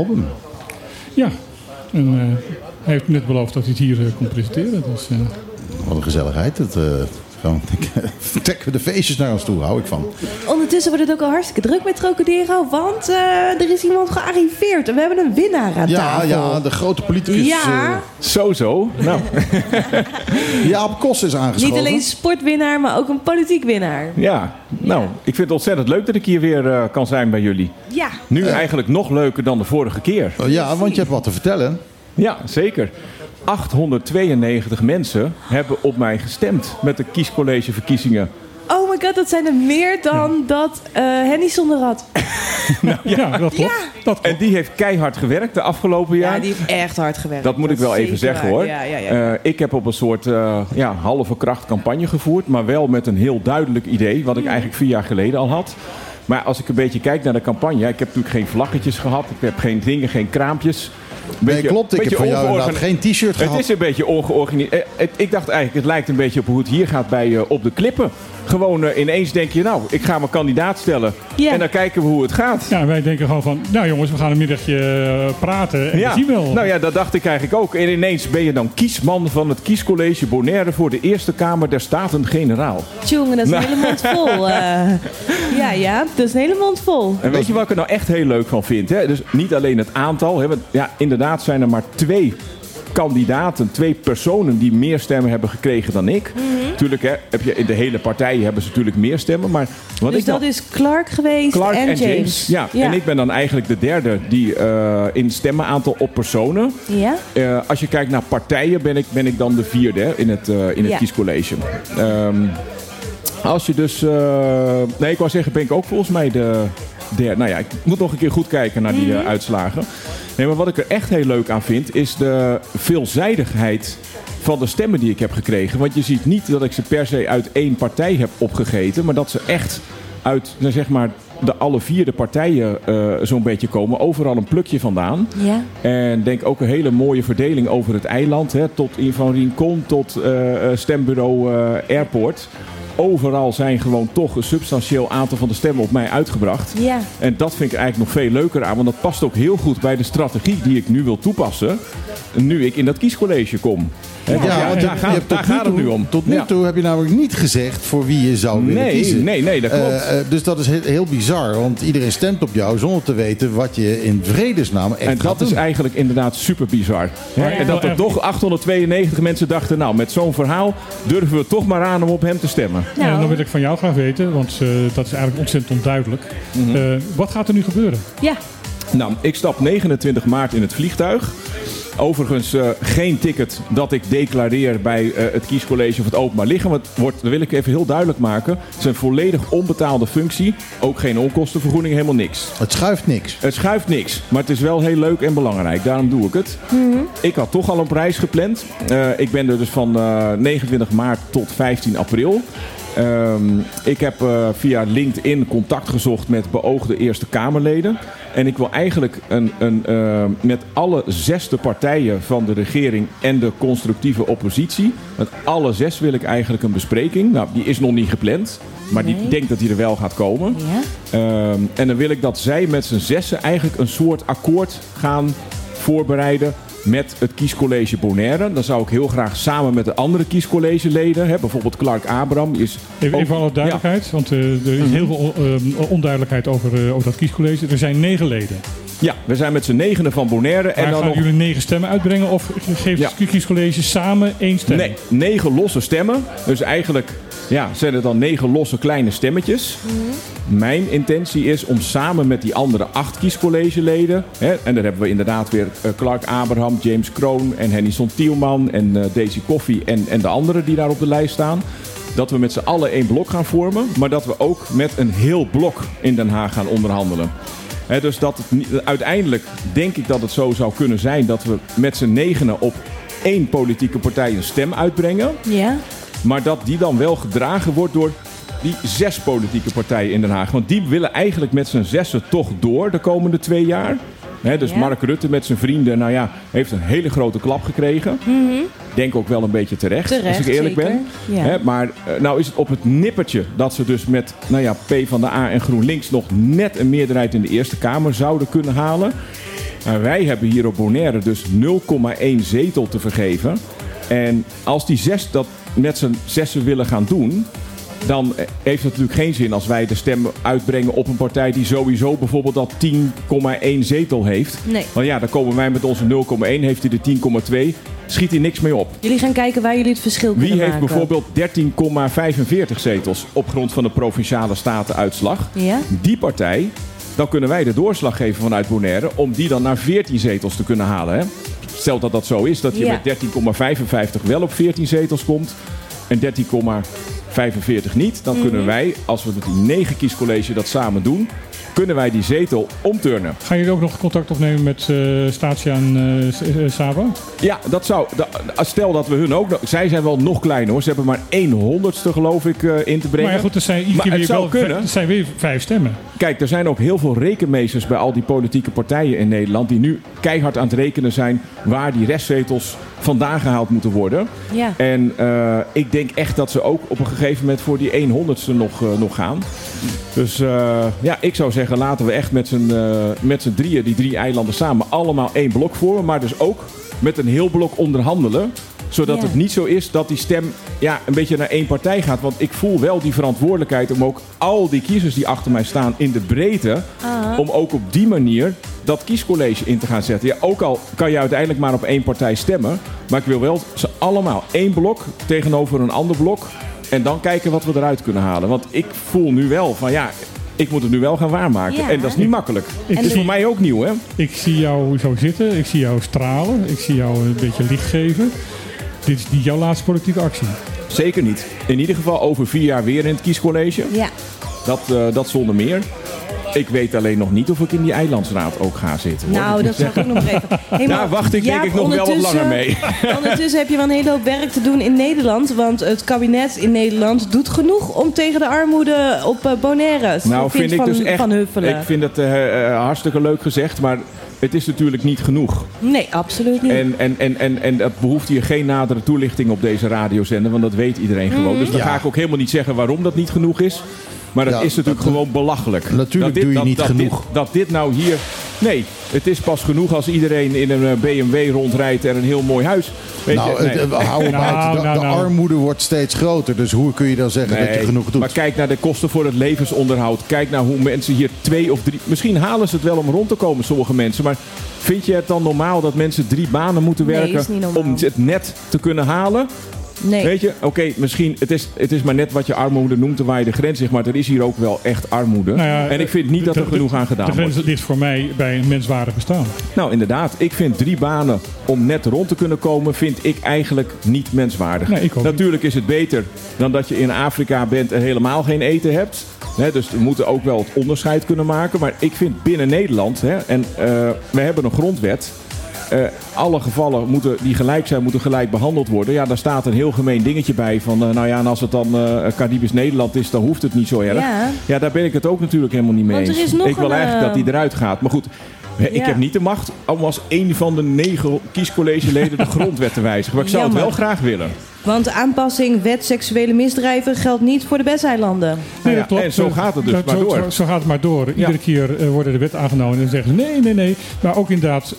Speaker 1: album.
Speaker 3: Ja. En eh, hij heeft net beloofd dat hij het hier eh, komt presenteren. Dus, eh,
Speaker 1: Wat een gezelligheid. Het, gewoon, trekken we de feestjes naar ons toe, hou ik van.
Speaker 2: Ondertussen wordt het ook al hartstikke druk met Trocadero, want eh, er is iemand gearriveerd en we hebben een winnaar aan
Speaker 1: Ja,
Speaker 2: tafel.
Speaker 1: ja, de grote politicus
Speaker 2: Ja,
Speaker 8: Zo, zo. Nou,
Speaker 1: eh, Jaap Kos is aangeschoven.
Speaker 2: niet alleen sportwinnaar, maar ook een politiek winnaar.
Speaker 8: ja. Nou, ik vind het ontzettend leuk dat ik hier weer eh, kan zijn bij jullie.
Speaker 2: Ja,
Speaker 8: Nu eigenlijk nog leuker dan de vorige keer.
Speaker 1: Oh, Ja, want je hebt wat te vertellen.
Speaker 8: Ja, zeker. 892 mensen hebben op mij gestemd met de kiescollegeverkiezingen.
Speaker 2: oh my god, dat zijn er meer dan dat eh, Henny zonder had.
Speaker 3: ja. dat klopt. Dat
Speaker 8: En die heeft keihard gewerkt de afgelopen jaar.
Speaker 2: Ja, die heeft echt hard gewerkt.
Speaker 8: Dat moet ik wel even zeggen
Speaker 2: waar.
Speaker 8: hoor.
Speaker 2: Ja, ja, ja.
Speaker 8: Eh, ik heb op een soort eh, ja, halve kracht campagne gevoerd, maar wel met een heel duidelijk idee, wat ik eigenlijk vier jaar geleden al had. Maar als ik een beetje kijk naar de campagne, ik heb natuurlijk geen vlaggetjes gehad, ik heb geen dingen, geen kraampjes.
Speaker 1: Nee,
Speaker 8: Beetje-
Speaker 1: klopt. Ik heb van jou inderdaad geen t-shirt
Speaker 8: Het
Speaker 1: gehad.
Speaker 8: is een beetje ongeorganiseerd. Eh, het- Ik dacht eigenlijk, het lijkt een beetje op hoe het hier gaat bij eh, Op de Klippen. Gewoon eh, ineens denk je, nou, ik ga mijn kandidaat stellen.
Speaker 2: Ja.
Speaker 8: En dan kijken we hoe het gaat.
Speaker 3: Ja, wij denken gewoon van, nou jongens, we gaan een middagje eh, praten en we zien wel.
Speaker 8: Nou ja, dat dacht ik eigenlijk ook. En ineens ben je dan kiesman van het kiescollege Bonaire voor de Eerste Kamer der Staten-Generaal.
Speaker 2: Tjonge, dat is
Speaker 8: Nou.
Speaker 2: een hele mond vol. eh. ja, ja, dat is een hele mond vol.
Speaker 8: En weet je wat ik er nou echt heel leuk van vind? Hè? Dus niet alleen het aantal. Hè? Want ja, inderdaad zijn er maar twee kandidaten, twee personen die meer stemmen hebben gekregen dan ik.
Speaker 2: Mhm.
Speaker 8: Tuurlijk hè, heb je in de hele partij hebben ze natuurlijk meer stemmen. Maar wat
Speaker 2: dus
Speaker 8: ik nou-
Speaker 2: dat is Clark geweest
Speaker 8: Clark
Speaker 2: en, James.
Speaker 8: Ja. en ik ben dan eigenlijk de derde die eh, in stemmenaantal op personen.
Speaker 2: Ja?
Speaker 8: Eh, als je kijkt naar partijen, ben ik, ben ik dan de vierde hè, in het, eh, in het
Speaker 2: Ja.
Speaker 8: kiescollege. Ehm, als je dus. nee, ik wou zeggen, ben ik ook volgens mij de derde. Nou ja, ik moet nog een keer goed kijken naar die eh, uitslagen. Nee, maar wat ik er echt heel leuk aan vind, is de veelzijdigheid van de stemmen die ik heb gekregen. Want je ziet niet dat ik ze per se uit één partij heb opgegeten, maar dat ze echt uit, nou zeg maar, de alle vier de partijen eh, zo'n beetje komen. Overal een plukje vandaan.
Speaker 2: Ja.
Speaker 8: En denk ook een hele mooie verdeling over het eiland. Hè, tot in van Rincon tot eh, stembureau Airport. Overal zijn gewoon toch een substantieel aantal van de stemmen op mij uitgebracht.
Speaker 2: Ja.
Speaker 8: En dat vind ik eigenlijk nog veel leuker aan. Want dat past ook heel goed bij de strategie die ik nu wil toepassen. Nu ik in dat kiescollege kom.
Speaker 1: Ja, want je-
Speaker 8: daar,
Speaker 1: je
Speaker 8: gaat,
Speaker 1: hebt
Speaker 8: daar
Speaker 1: tot nu
Speaker 8: gaat het
Speaker 1: toe-
Speaker 8: nu om.
Speaker 1: Tot nu
Speaker 8: Ja.
Speaker 1: toe heb je namelijk niet gezegd voor wie je zou willen
Speaker 8: Nee,
Speaker 1: kiezen.
Speaker 8: nee, nee, dat klopt.
Speaker 1: Eh, eh, dus dat is heel, heel bizar, want iedereen stemt op jou zonder te weten wat je in vredesnaam echt
Speaker 8: En
Speaker 1: gaat
Speaker 8: dat is
Speaker 1: doen.
Speaker 8: eigenlijk inderdaad super bizar. En dat er
Speaker 3: ja.
Speaker 8: toch 892 mensen dachten, nou met zo'n verhaal durven we toch maar aan om op hem te stemmen.
Speaker 3: En dan
Speaker 2: Nou,
Speaker 3: wil ik van jou graag weten, want eh, dat is eigenlijk ontzettend onduidelijk.
Speaker 8: Mhm.
Speaker 3: Eh, wat gaat er nu gebeuren?
Speaker 2: ja.
Speaker 8: Nou, ik stap 29 maart in het vliegtuig. Overigens eh, geen ticket dat ik declareer bij eh, het kiescollege of het openbaar liggen. Want het wordt, dat wil ik even heel duidelijk maken. Het is een volledig onbetaalde functie. Ook geen onkostenvergoeding, helemaal niks.
Speaker 1: Het schuift niks.
Speaker 8: Het schuift niks, maar het is wel heel leuk en belangrijk. Daarom doe ik het. Ik had toch al een prijs gepland. Eh, ik ben er dus van eh, 29 maart tot 15 april. Ehm, ik heb eh, via LinkedIn contact gezocht met beoogde Eerste Kamerleden. En ik wil eigenlijk een, een, eh, met alle zesde partijen van de regering en de constructieve oppositie. Met alle zes wil ik eigenlijk een bespreking. Nou, die is nog niet gepland. Maar die
Speaker 2: Nee.
Speaker 8: ik denk dat die er wel gaat komen.
Speaker 2: Ja.
Speaker 8: Ehm, en dan wil ik dat zij met z'n zessen eigenlijk een soort akkoord gaan voorbereiden met het kiescollege Bonaire. Dan zou ik heel graag samen met de andere kiescollegeleden, hè, bijvoorbeeld Clark Abraham, is
Speaker 3: Even,
Speaker 8: ook-
Speaker 3: even alle duidelijkheid, want eh, er is heel veel eh, onduidelijkheid over, eh, over dat kiescollege. Er zijn negen leden.
Speaker 8: Ja, we zijn met z'n negenen van Bonaire. En
Speaker 3: Maar
Speaker 8: dan
Speaker 3: gaan
Speaker 8: nog
Speaker 3: jullie negen stemmen uitbrengen of geeft
Speaker 8: Ja.
Speaker 3: het kiescollege samen één stem?
Speaker 8: nee, negen losse stemmen. Dus eigenlijk ja, zijn het dan negen losse kleine stemmetjes. Mijn intentie is om samen met die andere acht kiescollegeleden... Hè, en daar hebben we inderdaad weer eh, Clark Abraham, James Kroon en Hennison Tielman... en eh, Daisy Koffie en, en de anderen die daar op de lijst staan... dat we met z'n allen één blok gaan vormen... maar dat we ook met een heel blok in Den Haag gaan onderhandelen. Dus dat het, uiteindelijk denk ik dat het zo zou kunnen zijn... dat we met z'n negenen op één politieke partij een stem uitbrengen...
Speaker 2: Ja.
Speaker 8: Maar dat die dan wel gedragen wordt door die zes politieke partijen in Den Haag. Want die willen eigenlijk met z'n zessen toch door de komende twee jaar. Dus
Speaker 2: Ja.
Speaker 8: Mark Rutte met zijn vrienden, nou ja, heeft een hele grote klap gekregen. Denk ook wel een beetje terecht.
Speaker 2: Terecht,
Speaker 8: als ik eerlijk
Speaker 2: zeker.
Speaker 8: ben.
Speaker 2: Ja.
Speaker 8: Maar eh, nou is het op het nippertje dat ze dus met nou ja, P van de A en GroenLinks nog net een meerderheid in de Eerste Kamer zouden kunnen halen. Wij hebben hier op Bonaire dus 0,1 zetel te vergeven. En als die zes dat met z'n zessen willen gaan doen, dan heeft het natuurlijk geen zin als wij de stem uitbrengen op een partij die sowieso bijvoorbeeld al 10,1 zetel heeft.
Speaker 2: Nee.
Speaker 8: Want ja, dan komen wij met onze 0,1, heeft hij de 10,2, schiet hij niks mee op.
Speaker 2: Jullie gaan kijken waar jullie het verschil
Speaker 8: Wie
Speaker 2: kunnen
Speaker 8: heeft
Speaker 2: maken.
Speaker 8: bijvoorbeeld 13,45 zetels op grond van de provinciale statenuitslag?
Speaker 2: Ja?
Speaker 8: Die partij, dan kunnen wij de doorslag geven vanuit Bonaire om die dan naar 14 zetels te kunnen halen. Hè? Stel dat dat zo is, dat je
Speaker 2: Ja.
Speaker 8: met 13,55 wel op 14 zetels komt en 13,45 niet. Dan
Speaker 2: Mhm.
Speaker 8: kunnen wij, als we met die 9 kiescollege dat samen doen, kunnen wij die zetel omturnen.
Speaker 3: Gaan jullie ook nog contact opnemen met eh Statia en eh, eh, Saba?
Speaker 8: Ja, dat zou. da- Stel dat we hun ook. nog- Zij zijn wel nog kleiner hoor. Ze hebben maar 1 honderdste geloof ik eh, in te brengen.
Speaker 3: Maar ja, goed, er zijn, iedere keer weer
Speaker 8: zou
Speaker 3: wel,
Speaker 8: kunnen.
Speaker 3: Er zijn weer vijf stemmen.
Speaker 8: Kijk, er zijn ook heel veel rekenmeesters bij al die politieke partijen in Nederland. die nu keihard aan het rekenen zijn waar die restzetels vandaan gehaald moeten worden.
Speaker 2: Ja.
Speaker 8: En eh, ik denk echt dat ze ook op een gegeven moment voor die 100ste nog, eh, nog gaan. Dus eh, ja, ik zou zeggen, laten we echt met z'n met z'n drieën, die drie eilanden samen, allemaal één blok vormen. Maar dus ook met een heel blok onderhandelen. Zodat
Speaker 2: Ja.
Speaker 8: het niet zo is dat die stem ja, een beetje naar één partij gaat. Want ik voel wel die verantwoordelijkheid om ook al die kiezers die achter mij staan in de breedte. Om ook op die manier dat kiescollege in te gaan zetten. Ja, ook al kan je uiteindelijk maar op één partij stemmen. Maar ik wil wel ze allemaal één blok tegenover een ander blok. En dan kijken wat we eruit kunnen halen. Want ik voel nu wel van ja, ik moet het nu wel gaan waarmaken.
Speaker 2: Ja.
Speaker 8: En dat is niet makkelijk.
Speaker 3: Ik
Speaker 8: Het is voor mij ook nieuw hè.
Speaker 3: Ik zie jou zo zitten, ik zie jou stralen, ik zie jou een beetje licht geven. Dit is niet jouw laatste politieke actie.
Speaker 8: Zeker niet. In ieder geval over vier jaar weer in het kiescollege.
Speaker 2: Ja.
Speaker 8: Dat, eh, dat zonder meer. Ik weet alleen nog niet of ik in die eilandsraad ook ga zitten. hoor.
Speaker 2: Nou, dat zag ik ook nog even. Hey,
Speaker 8: Daar wacht ik denk ik nog wel wat langer mee.
Speaker 2: Ondertussen heb je wel een hele hoop werk te doen in Nederland. Want het kabinet in Nederland doet genoeg om tegen de armoede op eh, Bonaire.
Speaker 8: Nou, vind ik
Speaker 2: van,
Speaker 8: dus echt.
Speaker 2: Van Huffelen.
Speaker 8: Ik vind het eh, eh, hartstikke leuk gezegd, maar het is natuurlijk niet genoeg.
Speaker 2: Nee, absoluut niet.
Speaker 8: En, en, en, en, en dat behoeft hier geen nadere toelichting op deze radiozender, want dat weet iedereen gewoon. Dus dan
Speaker 1: Ja.
Speaker 8: ga ik ook helemaal niet zeggen waarom dat niet genoeg is. Maar dat
Speaker 1: Ja,
Speaker 8: is natuurlijk
Speaker 1: dat-
Speaker 8: gewoon belachelijk.
Speaker 1: Natuurlijk
Speaker 8: Dat
Speaker 1: doe je
Speaker 8: dat,
Speaker 1: niet
Speaker 8: dat
Speaker 1: genoeg.
Speaker 8: Dit, dat dit nou hier. Nee, het is pas genoeg als iedereen in een eh, BMW rondrijdt en een heel mooi huis. Weet
Speaker 1: Nou,
Speaker 8: je? Nee.
Speaker 1: hou op
Speaker 3: Nou,
Speaker 1: uit. De,
Speaker 3: nou,
Speaker 1: de
Speaker 3: nou.
Speaker 1: armoede wordt steeds groter. Dus hoe kun je dan zeggen dat je genoeg doet?
Speaker 8: Maar kijk naar de kosten voor het levensonderhoud. Kijk naar hoe mensen hier twee of drie... Misschien halen ze het wel om rond te komen, sommige mensen. Maar vind je het dan normaal dat mensen drie banen moeten werken... om het net te kunnen halen?
Speaker 2: Nee.
Speaker 8: Weet je, oké, misschien... Het is, het is maar net wat je armoede noemt en waar je de grens ligt. Maar er is hier ook wel echt armoede.
Speaker 3: Nou ja,
Speaker 8: en ik vind niet dat er
Speaker 3: de-
Speaker 8: genoeg aan
Speaker 3: De
Speaker 8: gedaan
Speaker 3: grens
Speaker 8: wordt.
Speaker 3: ligt voor mij bij een menswaardig bestaan.
Speaker 8: Nou, inderdaad. Ik vind drie banen om net rond te kunnen komen... vind ik eigenlijk niet menswaardig.
Speaker 3: Nee, ik ook niet.
Speaker 8: Natuurlijk is het beter dan dat je in Afrika bent en helemaal geen eten hebt. Hè, dus we moeten ook wel het onderscheid kunnen maken. Maar ik vind binnen Nederland, hè, en eh, we hebben een grondwet. Eh, alle gevallen moeten, die gelijk zijn, moeten gelijk behandeld worden. Ja, daar staat een heel gemeen dingetje bij. Van, eh, nou ja, en als het dan eh Caribisch Nederland is, dan hoeft het niet zo erg.
Speaker 2: Ja.
Speaker 8: Ja, daar ben ik het ook natuurlijk helemaal niet mee
Speaker 2: Want er
Speaker 8: eens.
Speaker 2: is nog
Speaker 8: ik wil
Speaker 2: een,
Speaker 8: eigenlijk dat die eruit gaat. Maar goed, ik
Speaker 2: Ja.
Speaker 8: heb niet de macht om als een van de negen kiescollegeleden de grondwet te wijzigen. Maar ik zou het wel graag willen.
Speaker 2: Want de aanpassing wet seksuele misdrijven geldt niet voor de Besteilanden.
Speaker 8: Nou ja,
Speaker 3: dat klopt.
Speaker 8: en zo gaat het dus
Speaker 3: Dat-
Speaker 8: maar
Speaker 3: zo,
Speaker 8: door.
Speaker 3: Zo, zo gaat het maar door. Iedere keer eh, worden de wetten aangenomen en dan zeggen ze nee, nee, nee. Maar ook inderdaad,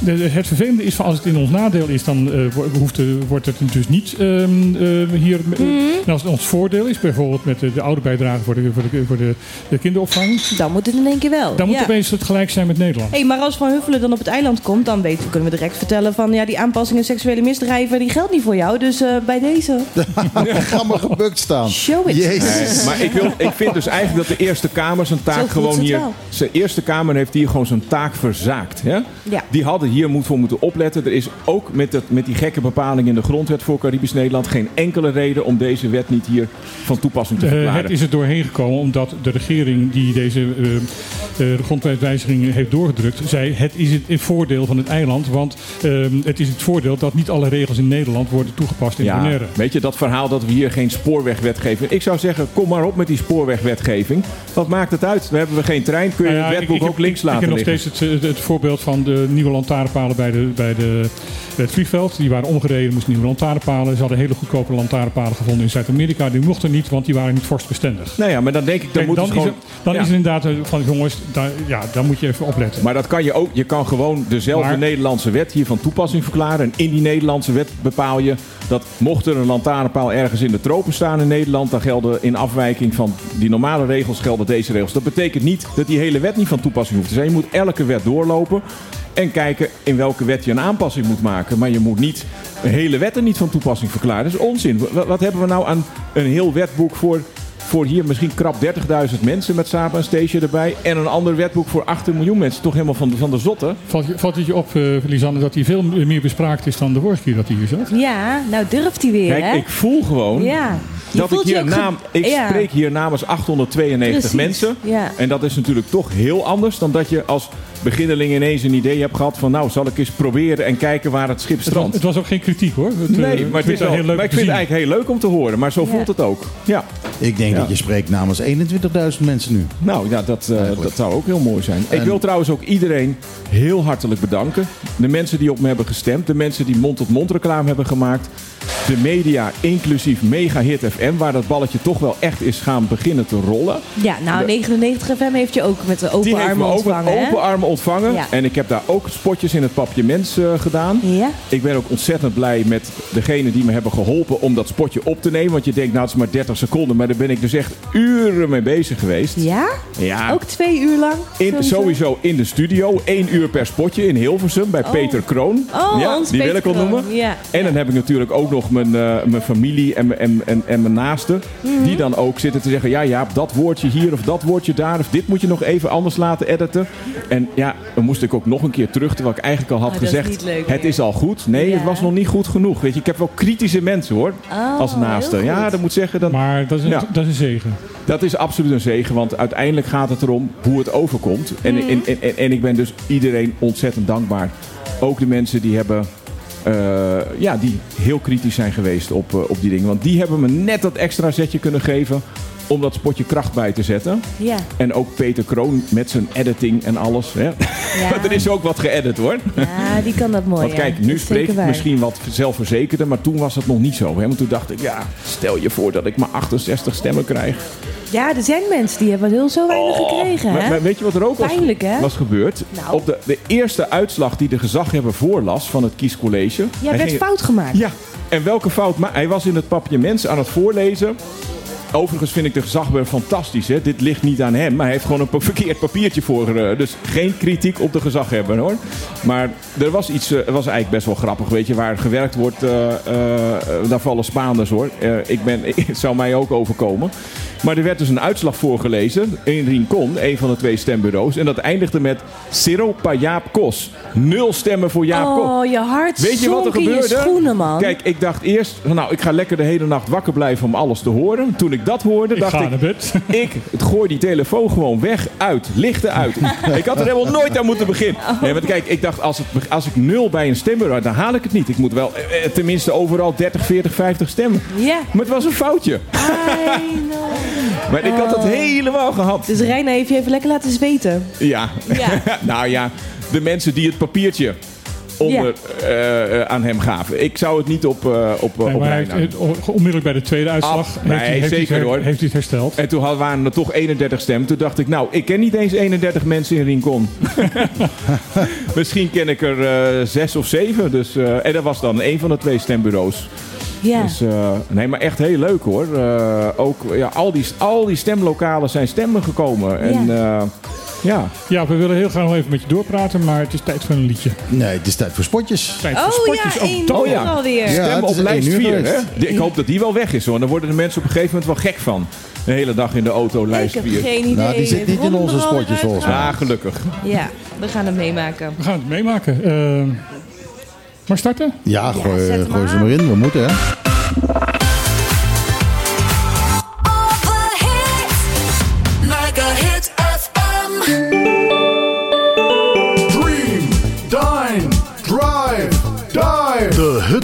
Speaker 3: de- de- het vervelende is van als het in ons nadeel is, dan eh, hoeft, de- wordt het dus niet ehm, eh, hier.
Speaker 2: Mhm.
Speaker 3: En als het ons voordeel is, bijvoorbeeld met de, de oude bijdrage voor de, voor de, voor de, de kinderopvang,
Speaker 2: Dan moet het in één keer wel.
Speaker 3: dan moet
Speaker 2: Ja.
Speaker 3: opeens het gelijk zijn met Nederland.
Speaker 2: Hey, maar als Van Huffelen dan op het eiland komt, dan weten, kunnen we direct vertellen van ja, die aanpassingen seksuele misdrijven, die geldt niet voor jou. Dus eh, bij deze.
Speaker 1: Ga maar gebukt staan.
Speaker 2: Show it.
Speaker 1: Jezus.
Speaker 8: Nee, maar ik, wil, ik vind dus eigenlijk dat de Eerste Kamer zijn taak gewoon hier. Zijn Eerste Kamer heeft hier gewoon zijn taak verzaakt. Hè?
Speaker 2: Ja.
Speaker 8: Die hadden hier moet voor moeten opletten. Er is ook met, het, met die gekke bepaling in de grondwet voor Caribisch Nederland geen enkele reden om deze wet niet hier van toepassing te
Speaker 3: Eh,
Speaker 8: verklaren.
Speaker 3: het is er doorheen gekomen omdat de regering die deze eh, eh, de grondwetwijziging heeft doorgedrukt, zei het is het, het voordeel van het eiland, want ehm, het is het voordeel dat niet alle regels in Nederland worden toegepast
Speaker 8: Ja, weet je, dat verhaal dat we hier geen spoorwegwetgeving... Ik zou zeggen, kom maar op met die spoorwegwetgeving. Wat maakt het uit? Dan hebben we geen trein. Kun je
Speaker 3: Nou ja,
Speaker 8: het wetboek
Speaker 3: ik
Speaker 8: ook links
Speaker 3: ik,
Speaker 8: laten
Speaker 3: Ik heb nog steeds het, voorbeeld van de nieuwe lantaarnpalen bij, de, bij, de, het vliegveld. Die waren omgereden, moesten nieuwe lantaarnpalen. Ze hadden hele goedkope lantaarnpalen gevonden in Zuid-Amerika. Die mochten niet, want die waren niet vorstbestendig.
Speaker 8: Nou ja, maar dan denk ik, dan
Speaker 3: Kijk,
Speaker 8: moet
Speaker 3: dan
Speaker 8: je
Speaker 3: is,
Speaker 8: gewoon...
Speaker 3: het, dan
Speaker 8: Ja.
Speaker 3: is het inderdaad eh, van jongens, daar, ja, daar moet je even opletten.
Speaker 8: Maar dat kan je ook. Je kan gewoon dezelfde
Speaker 3: Maar-
Speaker 8: Nederlandse wet hier van toepassing verklaren. En in die Nederlandse wet bepaal je dat mocht er een lantaarnpaal ergens in de tropen staan in Nederland, dan gelden in afwijking van die normale regels gelden deze regels. Dat betekent niet dat die hele wet niet van toepassing hoeft te zijn. Je moet elke wet doorlopen en kijken in welke wet je een aanpassing moet maken. Maar je moet niet hele wet er niet van toepassing verklaren. Dat is onzin. Wat hebben we nou aan een heel wetboek voor voor hier misschien krap 30.000 mensen met Saba en Station erbij. En een ander wetboek voor 18 miljoen mensen. Toch helemaal van de, van de zotte.
Speaker 3: Valt, het je op, eh Lisanne, dat hij veel meer bespraakt is dan de vorige keer dat hij hier zat?
Speaker 2: Ja, nou durft hij weer,
Speaker 8: Kijk,
Speaker 2: hè?
Speaker 8: ik voel gewoon
Speaker 2: Ja. Je
Speaker 8: dat ik hier naam, ik
Speaker 2: Ja.
Speaker 8: spreek hier namens 892
Speaker 2: Precies,
Speaker 8: mensen.
Speaker 2: ja.
Speaker 8: En dat is natuurlijk toch heel anders dan dat je als beginneling ineens een idee hebt gehad van nou zal ik eens proberen en kijken waar het schip
Speaker 3: Het was,
Speaker 8: strandt.
Speaker 3: het was ook geen kritiek hoor. Het, eh,
Speaker 8: Nee,
Speaker 3: ik
Speaker 8: maar, het is wel,
Speaker 3: heel leuk
Speaker 8: maar ik
Speaker 3: te
Speaker 8: vind het eigenlijk heel leuk om te horen. Maar zo
Speaker 2: Ja.
Speaker 8: voelt het ook. Ja.
Speaker 1: Ik denk
Speaker 8: Ja.
Speaker 1: dat je spreekt namens 21.000 mensen nu.
Speaker 8: Nou ja, dat, eh, dat zou ook heel mooi zijn. Ik wil trouwens ook iedereen heel hartelijk bedanken. De mensen die op me hebben gestemd. De mensen die mond-tot-mond reclame hebben gemaakt. De media, inclusief Mega Hit FM. Waar dat balletje toch wel echt is gaan beginnen te rollen.
Speaker 2: Ja, nou, 99 FM heeft je ook met de open
Speaker 8: Die heeft me
Speaker 2: armen
Speaker 8: ook met
Speaker 2: ontvangen,
Speaker 8: open armen ontvangen.
Speaker 2: Ja.
Speaker 8: En ik heb daar ook spotjes in het papiermens eh gedaan.
Speaker 2: Ja?
Speaker 8: Ik ben ook ontzettend blij met degene die me hebben geholpen om dat spotje op te nemen. Want je denkt, nou het is maar 30 seconden. Maar daar ben ik dus echt uren mee bezig geweest.
Speaker 2: Ja?
Speaker 8: Ja,
Speaker 2: Ook twee uur lang?
Speaker 8: in,
Speaker 2: Sowieso?
Speaker 8: in de studio. één uur per spotje in Hilversum bij
Speaker 2: Oh.
Speaker 8: Peter Kroon.
Speaker 2: Oh,
Speaker 8: ja,
Speaker 2: ons
Speaker 8: die wil ik wel
Speaker 2: Kroon,
Speaker 8: noemen.
Speaker 2: ja.
Speaker 8: En dan heb ik natuurlijk ook nog mijn, eh, mijn familie en, mijn- en, en, en mijn naasten.
Speaker 2: Mhm.
Speaker 8: Die dan ook zitten te zeggen, ja ja, dat woordje hier of dat woordje daar. Of dit moet je nog even anders laten editen. En ja, dan moest ik ook nog een keer terug. Terwijl ik eigenlijk al had
Speaker 2: Oh, is
Speaker 8: gezegd,
Speaker 2: leuk
Speaker 8: het is al goed. Nee,
Speaker 2: Ja.
Speaker 8: het was nog niet goed genoeg. Weet je, ik heb wel kritische mensen hoor.
Speaker 2: Oh,
Speaker 8: als naaste.
Speaker 2: heel
Speaker 8: Ja, dat moet zeggen, dat,
Speaker 3: Maar dat is, een,
Speaker 8: Ja.
Speaker 3: dat is een zegen.
Speaker 8: dat is absoluut een zegen, want uiteindelijk gaat het erom hoe het overkomt. En,
Speaker 2: Mhm.
Speaker 8: en, en, en, en ik ben dus iedereen ontzettend dankbaar. Ook de mensen die hebben. Eh, ja, die heel kritisch zijn geweest op, eh, op die dingen. Want die hebben me net dat extra zetje kunnen geven om dat spotje kracht bij te zetten.
Speaker 2: Ja.
Speaker 8: En ook Peter Kroon met zijn editing en alles. Hè? Want er is ook wat geëdit hoor.
Speaker 2: Ja, die kan dat mooi.
Speaker 8: Want
Speaker 2: ja.
Speaker 8: kijk,
Speaker 2: Dat
Speaker 8: nu
Speaker 2: is
Speaker 8: spreek
Speaker 2: zeker
Speaker 8: ik misschien wat zelfverzekerder, maar toen was het nog niet zo. Hè? Want toen dacht ik, ja, stel je voor dat ik maar 68 stemmen krijg.
Speaker 2: Ja, er zijn mensen die hebben heel zo weinig gekregen,
Speaker 8: Maar,
Speaker 2: hè?
Speaker 8: maar weet je wat er ook was,
Speaker 2: Pijnlijk, hè?
Speaker 8: was gebeurd?
Speaker 2: Nou.
Speaker 8: Op de, de eerste uitslag die de gezaghebber voorlas van het kiescollege.
Speaker 2: Jij werd
Speaker 8: ging-
Speaker 2: fout gemaakt.
Speaker 8: Ja, en welke fout? Maar hij was in het papiermens aan het voorlezen. Overigens vind ik de gezaghebber fantastisch. Hè? Dit ligt niet aan hem, maar hij heeft gewoon een verkeerd papiertje voor. eh, dus geen kritiek op de gezaghebber hoor. Maar er was iets, eh, was eigenlijk best wel grappig. Weet je, waar gewerkt wordt, eh, daar vallen Spaanders hoor. Ik ben, het zou mij ook overkomen. Maar er werd dus een uitslag voorgelezen in Rincon, een van de twee stembureaus. En dat eindigde met Ciro Jaap Kos. Nul stemmen voor Jaap Kos.
Speaker 2: Oh, je hart
Speaker 8: Weet je wat er
Speaker 2: je
Speaker 8: gebeurde?
Speaker 2: schoenen, man.
Speaker 8: Kijk, ik dacht eerst, nou, ik ga lekker de hele nacht wakker blijven om alles te horen. Toen ik dat hoorde,
Speaker 3: Ik
Speaker 8: dacht ik, ik het gooi die telefoon gewoon weg, uit, lichten uit. ik had er helemaal nooit aan moeten beginnen. Nee, want kijk, ik dacht, als, het, als ik nul bij een stembureau, dan haal ik het niet. Ik moet wel eh, eh, tenminste overal 30, 40, 50 stemmen.
Speaker 2: Ja.
Speaker 8: Maar het was een foutje. Maar ik had
Speaker 2: Oh.
Speaker 8: dat helemaal gehad.
Speaker 2: Dus Reina heeft je even lekker laten zweten.
Speaker 8: Ja.
Speaker 2: Ja.
Speaker 8: nou ja, de mensen die het papiertje onder, eh, eh, aan hem gaven. Ik zou het niet op, eh op,
Speaker 3: Nee,
Speaker 8: op
Speaker 3: maar hij heeft, het- onmiddellijk bij de tweede uitslag
Speaker 8: Af-
Speaker 3: heeft,
Speaker 8: nee,
Speaker 3: hij, heeft,
Speaker 8: zeker,
Speaker 3: hij,
Speaker 8: hoor.
Speaker 3: heeft hij het hersteld.
Speaker 8: En toen hadden- waren er toch 31 stemmen. Toen dacht ik, nou, ik ken niet eens 31 mensen in Rincon. Misschien ken ik er eh, zes of zeven. Dus, eh, en dat was dan een van de twee stembureaus.
Speaker 2: Ja.
Speaker 8: Dus, eh, nee, maar echt heel leuk hoor. Eh, ook ja, al, die, al die stemlokalen zijn stemmen gekomen. En eh, ja,
Speaker 3: Ja, we willen heel graag nog even met je doorpraten, maar het is tijd voor een liedje.
Speaker 1: Nee, het is tijd voor spotjes.
Speaker 3: Tijd voor
Speaker 2: Oh ja,
Speaker 3: spotjes.
Speaker 2: één
Speaker 3: dat-
Speaker 8: Oh ja.
Speaker 2: alweer.
Speaker 1: Ja.
Speaker 8: stemmen
Speaker 1: het
Speaker 8: op lijst
Speaker 1: één uur
Speaker 8: 4.
Speaker 1: geweest.
Speaker 8: Hè? Ik hoop dat die wel weg is hoor. Dan worden de mensen op een gegeven moment wel gek van. De hele dag in de auto,
Speaker 2: Ik
Speaker 8: lijst
Speaker 2: heb
Speaker 8: 4.
Speaker 2: geen idee.
Speaker 1: Nou, die zit niet in onze spotjes, volgens mij.
Speaker 8: Ja, gelukkig.
Speaker 2: Ja, we gaan het meemaken.
Speaker 3: We gaan het meemaken. Eh, maar starten?
Speaker 1: Ja, gooi, gooi ze maar in. We moeten, hè?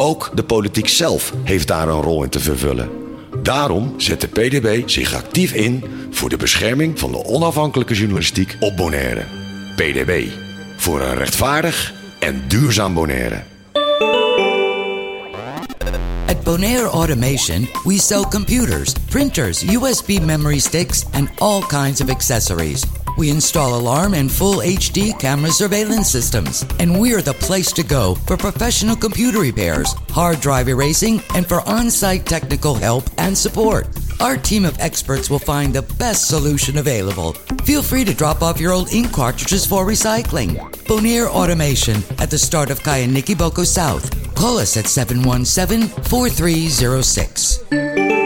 Speaker 9: Ook de politiek zelf heeft daar een rol in te vervullen. Daarom zet de PDB zich actief in voor de bescherming van de onafhankelijke journalistiek op Bonaire. PDB, voor een rechtvaardig en duurzaam Bonaire.
Speaker 10: Bonaire Automation, we sell computers, printers, USB memory sticks, and all kinds of accessories. We install alarm and full HD camera surveillance systems. And we're the place to go for professional computer repairs, hard drive erasing, and for on site technical help and support. Our team of experts will find the best solution available. Feel free to drop off your old ink cartridges for recycling. Bonaire Automation at the start of Kayaniki Boko South. Call us at 717 4306.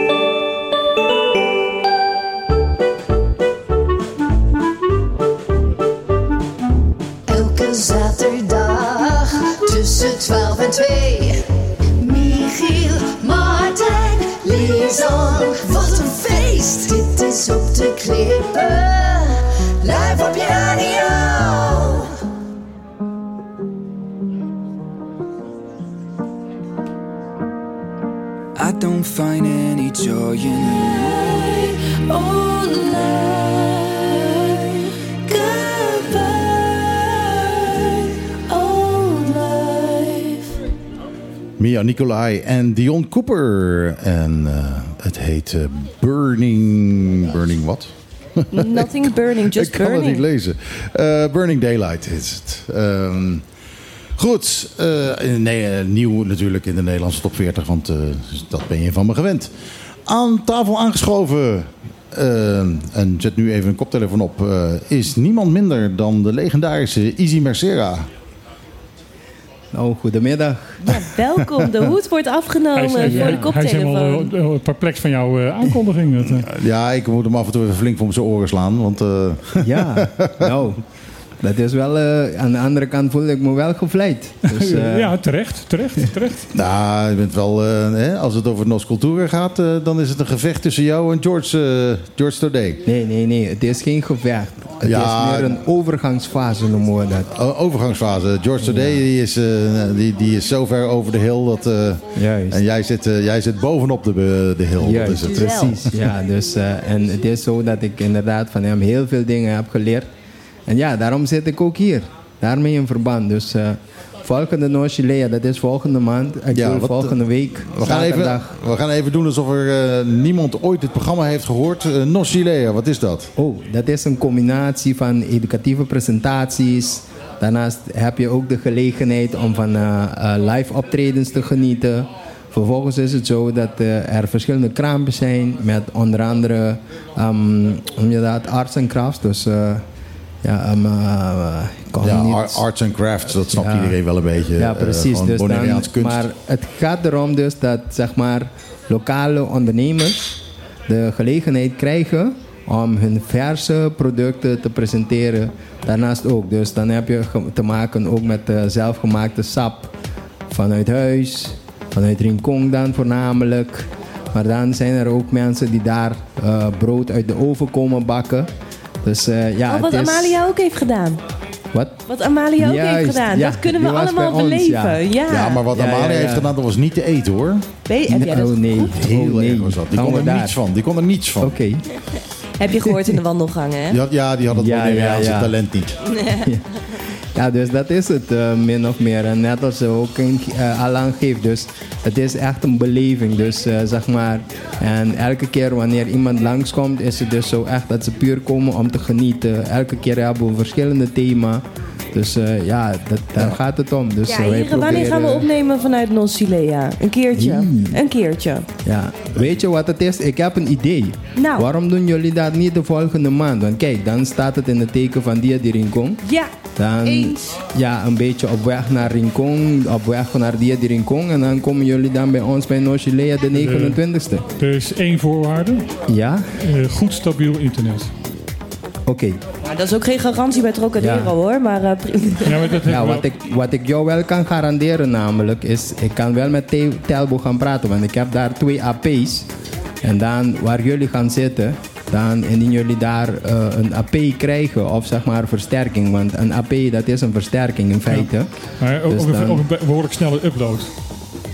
Speaker 1: Nicolai en Dion Cooper. En eh, het heet eh, Burning... Burning wat?
Speaker 2: Nothing burning, just
Speaker 1: Ik kan het niet
Speaker 2: burning.
Speaker 1: lezen. Eh, Burning Daylight is het. Ehm, goed, nee, nieuw natuurlijk in de Nederlandse top 40, want dat ben je van me gewend. Aan tafel aangeschoven, en zet nu even een koptelefoon op, is niemand minder dan de legendarische Easy Mercera.
Speaker 11: Nou, goedemiddag.
Speaker 2: Ja, welkom. De hoed wordt afgenomen voor de
Speaker 3: hij is
Speaker 2: koptelefoon.
Speaker 3: helemaal eh, perplex van jouw eh, aankondiging. Dat, eh.
Speaker 1: Ja, ik moet hem af en toe even flink voor zijn oren slaan, want... eh,
Speaker 11: Ja, nou, dat is wel... eh, aan de andere kant voel ik me wel gevleid. Dus, eh,
Speaker 3: ja, terecht, terecht, terecht.
Speaker 1: Nou, je bent wel, eh, hè, als het over Nos Cultura gaat, eh, dan is het een gevecht tussen jou en George, George Today.
Speaker 11: Nee, nee, nee. Het is geen gevecht. Het
Speaker 1: Ja.
Speaker 11: is meer een overgangsfase noemen we dat.
Speaker 1: Overgangsfase. George Today die is, eh, die, die is zo ver over de hill dat. eh,
Speaker 11: Juist.
Speaker 1: En jij zit, eh, jij zit bovenop de, de hill. dat is
Speaker 11: Juist,
Speaker 1: het.
Speaker 11: precies. Ja, dus, eh, en het is zo dat ik inderdaad van hem heel veel dingen heb geleerd. En ja, daarom zit ik ook hier. Daarmee in verband. Dus eh, volgende Noord-Chilea, dat is volgende maand. Ik
Speaker 1: Ja,
Speaker 11: bedoel,
Speaker 1: wat,
Speaker 11: volgende week,
Speaker 1: We gaan, even, we gaan even doen alsof er eh, niemand ooit dit programma heeft gehoord. Uh, wat is dat?
Speaker 11: Oh, dat is een combinatie van educatieve presentaties. Daarnaast heb je ook de gelegenheid om van eh, eh, live optredens te genieten. Vervolgens is het zo dat eh, er verschillende kraampjes zijn met onder andere je dat, arts en crafts. Dus eh, ja, um, eh, kan
Speaker 1: Ja,
Speaker 11: niet-
Speaker 1: arts and crafts, dat snapt
Speaker 11: Ja.
Speaker 1: iedereen wel een beetje.
Speaker 11: Ja,
Speaker 1: eh,
Speaker 11: precies.
Speaker 1: gewoon
Speaker 11: dus dan,
Speaker 1: kunst.
Speaker 11: maar het gaat erom dus dat zeg maar, lokale ondernemers de gelegenheid krijgen om hun verse producten te presenteren. Daarnaast ook. Dus dan heb je te maken ook met eh, zelfgemaakte sap vanuit huis, vanuit Rincon dan voornamelijk. Maar dan zijn er ook mensen die daar eh, brood uit de oven komen bakken. Dus eh, ja,
Speaker 2: Oh, wat
Speaker 11: het is...
Speaker 2: Amalia ook heeft gedaan.
Speaker 11: Wat?
Speaker 2: Wat Amalia ook heeft gedaan.
Speaker 11: ja,
Speaker 2: dat kunnen we allemaal
Speaker 11: ons,
Speaker 2: beleven.
Speaker 11: ja.
Speaker 2: Ja.
Speaker 1: Ja, maar wat Amalia
Speaker 11: ja.
Speaker 1: heeft gedaan, dat was niet te eten hoor.
Speaker 2: Je- heb jij dat
Speaker 11: Oh nee,
Speaker 2: goed?
Speaker 1: Heel
Speaker 11: oh, nee.
Speaker 1: erg was dat. Die kon er
Speaker 11: daar?
Speaker 1: niets van. Die kon er niets van.
Speaker 11: Oké.
Speaker 2: Heb je gehoord in de wandelgangen, hè?
Speaker 1: Ja, die had het
Speaker 11: Ja,
Speaker 1: Bonaireaanse
Speaker 11: ja, ja.
Speaker 1: talent niet.
Speaker 11: Ja, dus dat is het eh, min of meer. En net als ze ook in, eh, al aangeeft. Dus het is echt een beleving. Dus eh, zeg maar. En elke keer wanneer iemand langskomt, is het dus zo echt dat ze puur komen om te genieten. Elke keer hebben we een verschillende thema. Dus eh, ja, dat, daar gaat het om. Dus,
Speaker 2: Ja, wanneer gaan we opnemen vanuit Nosilea? Een keertje. Een keertje.
Speaker 11: Ja, weet je wat het is? Ik heb een idee.
Speaker 2: Nou.
Speaker 11: Waarom doen jullie dat niet de volgende maand? Want kijk, dan staat het in het teken van Dia de Rincon.
Speaker 2: Ja,
Speaker 11: Dan,
Speaker 2: eens.
Speaker 11: Ja, een beetje op weg naar Rincon, op weg naar Dia de Rincon. En dan komen jullie dan bij ons bij Nochilea de 29ste.
Speaker 3: Er is één voorwaarde.
Speaker 11: Ja?
Speaker 3: Eh, goed stabiel internet.
Speaker 11: Oké.
Speaker 2: Maar dat is ook geen garantie bij Trocadero,
Speaker 11: Ja.
Speaker 2: hoor. Maar eh, prima.
Speaker 3: Ja, maar dat
Speaker 11: Ja, wat ik, wat ik jou wel kan garanderen namelijk is, ik kan wel met Te- Telbo gaan praten, want ik heb daar twee AP's. En dan waar jullie gaan zitten, dan indien jullie daar eh, een AP krijgen of zeg maar versterking, want een AP dat is een versterking in feite.
Speaker 3: Maar ook,
Speaker 11: Dus
Speaker 3: ook, een-
Speaker 11: dan-
Speaker 3: ook een be- behoorlijk snelle upload.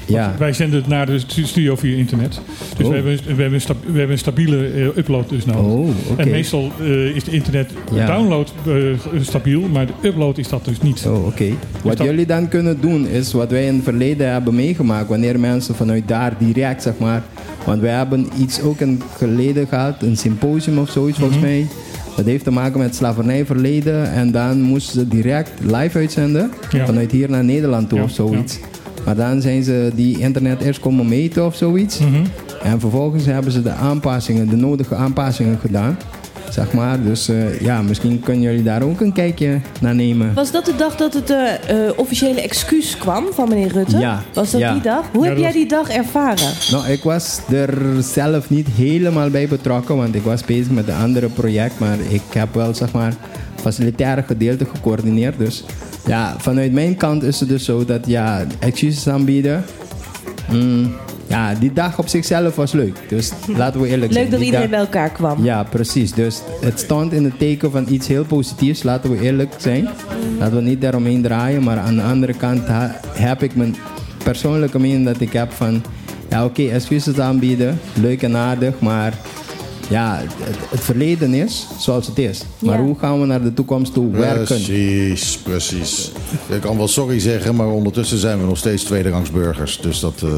Speaker 11: Ja.
Speaker 3: Wij zenden het naar de stu- studio via internet. Dus
Speaker 11: Oh.
Speaker 3: we, hebben, we, hebben een sta- we hebben een stabiele eh, upload dus nodig.
Speaker 11: Oh, oké.
Speaker 3: En meestal eh, is de internet
Speaker 11: Ja.
Speaker 3: download stabiel, maar de upload is dat dus niet.
Speaker 11: Oh, oké. Wat
Speaker 3: dat-
Speaker 11: jullie dan kunnen doen is wat wij in het verleden hebben meegemaakt. Wanneer mensen vanuit daar direct, zeg maar. Want wij hebben iets ook in het verleden gehad, een symposium of zoiets volgens
Speaker 3: Mhm.
Speaker 11: mij. Dat heeft te maken met slavernijverleden. En dan moesten ze direct live uitzenden.
Speaker 3: Ja.
Speaker 11: Vanuit hier naar Nederland toe
Speaker 3: Ja,
Speaker 11: of zoiets. Maar dan zijn ze die internet eerst komen meten of zoiets.
Speaker 3: Mhm.
Speaker 11: En vervolgens hebben ze de aanpassingen, de nodige aanpassingen gedaan. Zeg maar. Dus eh, ja, misschien kunnen jullie daar ook een kijkje naar nemen.
Speaker 2: Was dat de dag dat het eh, eh, officiële excuus kwam van meneer Rutte?
Speaker 11: Ja.
Speaker 2: Was dat
Speaker 11: Ja.
Speaker 2: die dag? Hoe
Speaker 11: Ja,
Speaker 2: heb jij
Speaker 11: was-
Speaker 2: die dag ervaren?
Speaker 11: Nou, ik was er zelf niet helemaal bij betrokken, want ik was bezig met een andere project. Maar ik heb wel, zeg maar, facilitaire gedeelte gecoördineerd. Dus ja, vanuit mijn kant is het dus zo dat, ja, excuses aanbieden. mm, ja, die dag op zichzelf was leuk. Dus laten we eerlijk zijn.
Speaker 2: Leuk dat iedereen bij elkaar kwam.
Speaker 11: ja, precies. Dus het stond in het teken van iets heel positiefs. Laten we eerlijk zijn. Laten we niet daaromheen draaien. Maar aan de andere kant heb ik mijn persoonlijke mening dat ik heb van... Ja, oké, excuses aanbieden. Leuk en aardig. Maar ja, het, het verleden is zoals het is. Maar
Speaker 1: Ja.
Speaker 11: hoe gaan we naar de toekomst toe werken?
Speaker 1: Precies, precies. Ik kan wel sorry zeggen, maar ondertussen zijn we nog steeds tweederangs burgers. Dus dat eh,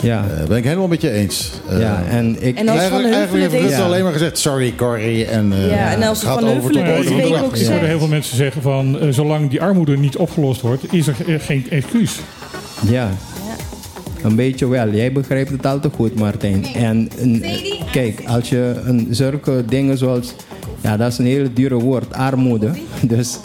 Speaker 11: ja.
Speaker 1: eh, ben ik helemaal met je eens. Eh,
Speaker 11: Ja, en ik-
Speaker 2: En als Van
Speaker 1: eigenlijk, heeft Rutte alleen maar gezegd, sorry Corrie. En, eh,
Speaker 2: Ja, en als
Speaker 1: gaat
Speaker 2: Van
Speaker 1: over tot
Speaker 2: deze week ook
Speaker 3: Ik hoorde heel veel mensen zeggen van, zolang die armoede niet opgelost wordt, is er geen excuus.
Speaker 11: Ja. Een beetje wel. Jij begrijpt het al te goed, Martijn. En een- kijk, als je een, zulke dingen zoals... Ja, dat is een hele dure woord, armoede. Dus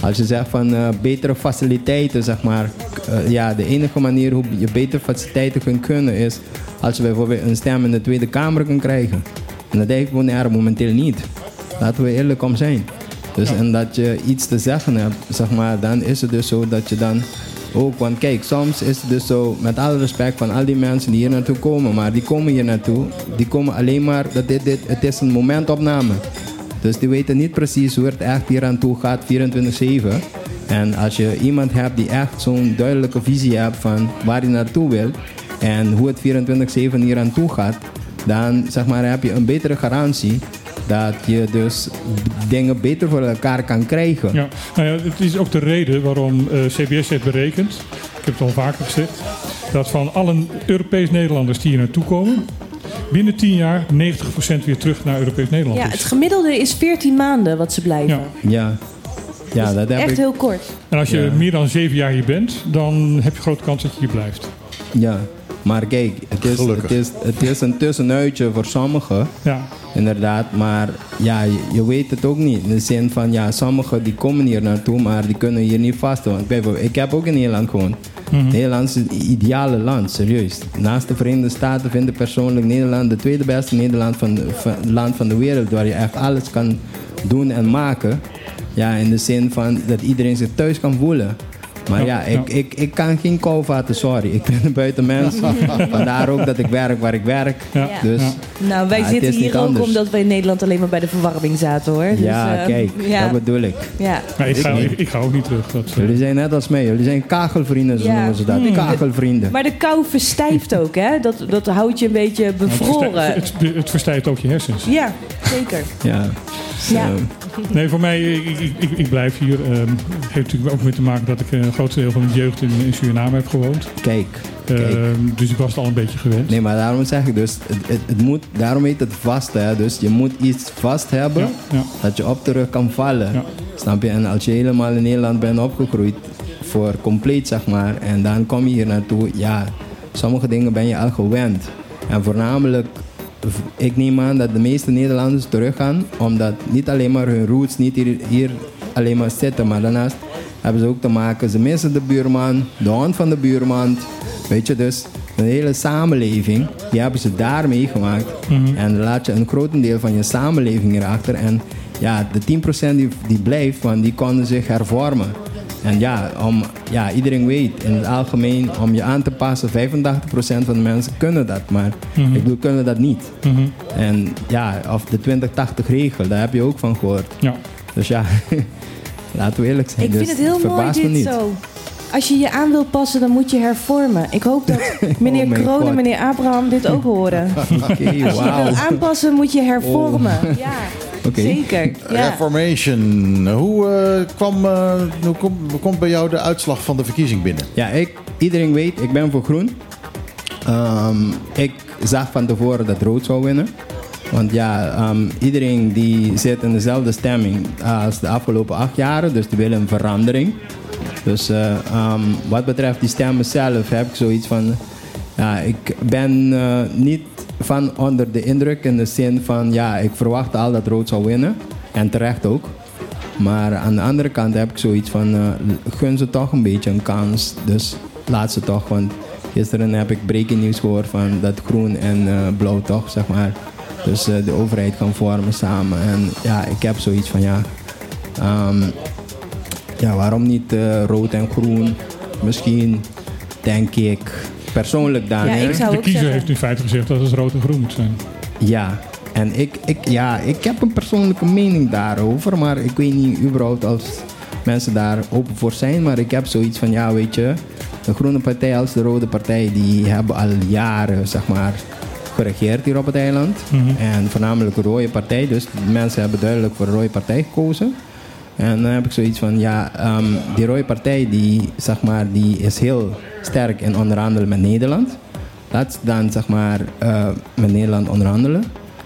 Speaker 11: als je zegt van eh, betere faciliteiten, zeg maar. eh, ja, de enige manier hoe je betere faciliteiten kunt kunnen is... als je bijvoorbeeld een stem in de Tweede Kamer kunt krijgen. En dat heeft Bonaire momenteel niet. Laten we eerlijk om zijn. Dus en dat je iets te zeggen hebt, zeg maar, dan is het dus zo dat je dan ook, want kijk, soms is het dus zo, met alle respect van al die mensen die hier naartoe komen, maar die komen hier naartoe, die komen alleen maar, dat dit, dit, het is een momentopname. Dus die weten niet precies hoe het echt hier aan toe gaat, 24-7. En als je iemand hebt die echt zo'n duidelijke visie hebt van waar hij naartoe wil en hoe het 24-7 hier aan toe gaat, dan zeg maar, heb je een betere garantie dat je dus dingen beter voor elkaar kan krijgen.
Speaker 3: Ja, nou ja, het is ook de reden waarom eh, CBS heeft berekend, ik heb het al vaker gezegd, dat van alle Europees Nederlanders die hier naartoe komen, binnen 10 jaar 90% weer terug naar Europees Nederland
Speaker 2: Ja,
Speaker 3: is.
Speaker 2: het gemiddelde is 14 maanden wat ze blijven.
Speaker 11: Ja, ja dat heb
Speaker 2: Echt
Speaker 11: ik.
Speaker 2: heel kort.
Speaker 3: En als je
Speaker 11: Ja.
Speaker 3: meer dan 7 jaar hier bent, dan heb je grote kans dat je hier blijft.
Speaker 11: Ja, maar kijk, het is, het is, het is een tussenuitje voor sommigen.
Speaker 3: Ja.
Speaker 11: Inderdaad, maar ja, je, je weet het ook niet. In de zin van, ja, sommigen die komen hier naartoe, maar die kunnen hier niet vasthouden. Bijvoorbeeld, ik heb ook in Nederland gewoond.
Speaker 3: Mhm.
Speaker 11: Nederland is het ideale land, serieus. Naast de Verenigde Staten vind ik persoonlijk Nederland de tweede beste Nederland van de, van, land van de wereld. Waar je echt alles kan doen en maken. Ja, in de zin van dat iedereen zich thuis kan voelen. Maar ja, ik, Ik, ik kan geen kou vatten, sorry. Ik ben een buitenmens. Vandaar ook dat ik werk waar ik werk. Dus,
Speaker 2: Nou, wij
Speaker 11: ja, het
Speaker 2: zitten
Speaker 11: is niet
Speaker 2: hier ook
Speaker 11: anders.
Speaker 2: omdat wij in Nederland alleen maar bij de verwarming zaten hoor. Dus,
Speaker 11: ja,
Speaker 2: eh,
Speaker 11: kijk,
Speaker 2: ja.
Speaker 11: dat bedoel ik.
Speaker 2: Ja.
Speaker 3: Ja, ik, ga,
Speaker 11: Ik
Speaker 3: ga ook niet terug. Dat,
Speaker 11: Jullie zijn net als mij, jullie zijn kagelvrienden, zo
Speaker 2: Ja.
Speaker 11: noemen ze dat.
Speaker 2: Hmm.
Speaker 11: Kagelvrienden.
Speaker 2: Maar de kou verstijft ook, hè? Dat, dat houdt je een beetje
Speaker 3: het,
Speaker 2: bevroren.
Speaker 3: verstijft, het, het verstijft ook je hersens.
Speaker 2: Ja, zeker.
Speaker 11: Ja.
Speaker 2: Ja.
Speaker 3: Nee, voor mij, ik, ik, ik, ik blijf hier. Ehm heeft natuurlijk ook mee te maken dat ik een groot deel van mijn jeugd in, in Suriname heb gewoond.
Speaker 11: Kijk,
Speaker 3: Ehm, dus ik was het al een beetje gewend.
Speaker 11: Nee, maar daarom zeg ik dus, het, het, het moet, daarom heet het vast. Hè? Dus je moet iets vast hebben
Speaker 3: ja.
Speaker 11: dat je op terug kan vallen. Snap je? En als je helemaal in Nederland bent opgegroeid, voor compleet zeg maar, en dan kom je hier naartoe, ja, sommige dingen ben je al gewend. En voornamelijk, ik neem aan dat de meeste Nederlanders teruggaan, omdat niet alleen maar hun roots niet hier, hier alleen maar zitten, maar daarnaast hebben ze ook te maken, ze missen de buurman, de hond van de buurman, weet je, dus een hele samenleving, die hebben ze daar meegemaakt.
Speaker 3: Mhm.
Speaker 11: En dan laat je een grotendeel van je samenleving erachter. En ja, de 10% die, die blijft, want die konden zich hervormen. En ja, om, ja, iedereen weet in het algemeen, om je aan te passen, 85% van de mensen kunnen dat. Maar
Speaker 3: Mhm.
Speaker 11: ik bedoel, kunnen dat niet.
Speaker 3: Mhm.
Speaker 11: En ja, of de 20-80 regel, daar heb je ook van gehoord.
Speaker 3: Ja.
Speaker 11: Dus ja, laten we eerlijk zijn.
Speaker 2: Ik
Speaker 11: Dus
Speaker 2: vind het heel mooi dit
Speaker 11: niet.
Speaker 2: zo. als je je aan wilt passen, dan moet je hervormen. Ik hoop dat meneer
Speaker 11: Oh
Speaker 2: Kroon en meneer Abraham dit ook horen.
Speaker 11: Oké,
Speaker 2: Als je je wil aanpassen, moet je hervormen.
Speaker 11: Oh.
Speaker 2: Ja,
Speaker 11: Oké.
Speaker 2: zeker. Ja.
Speaker 1: Reformation. Hoe, eh, kwam, eh, hoe kom- hoe komt bij jou de uitslag van de verkiezing binnen?
Speaker 11: Ja, ik, iedereen weet, ik ben voor groen. Ehm, ik zag van tevoren dat rood zou winnen. Want ja, ehm, iedereen die zit in dezelfde stemming als de afgelopen acht jaren. Dus die willen een verandering. Dus eh, ehm, wat betreft die stemmen zelf heb ik zoiets van... Ja, ik ben eh, niet van onder de indruk in de zin van... Ja, ik verwacht al dat rood zou winnen. En terecht ook. Maar aan de andere kant heb ik zoiets van, eh, gun ze toch een beetje een kans. Dus laat ze toch, want gisteren heb ik breaking nieuws gehoord van dat groen en eh, blauw toch, zeg maar. Dus eh, de overheid kan vormen samen. En ja, ik heb zoiets van, ja, ehm, ja waarom niet rood en groen? Misschien, denk ik, persoonlijk dan. hè?
Speaker 3: de kiezer heeft in feite gezegd dat het rood en groen moet zijn.
Speaker 11: Ja, en ik, ik, ja, ik heb een persoonlijke mening daarover, maar ik weet niet überhaupt als mensen daar open voor zijn. Maar ik heb zoiets van, ja, weet je, de Groene Partij als de Rode Partij, die hebben al jaren, zeg maar, geregeerd hier op het eiland.
Speaker 3: Mhm.
Speaker 11: En voornamelijk de Rode Partij, dus mensen hebben duidelijk voor de Rode Partij gekozen. En dan heb ik zoiets van, ja, ehm, die Rode Partij, die, zeg maar, die is heel sterk in onderhandelen met Nederland. Laat ze dan zeg maar eh, met Nederland onderhandelen.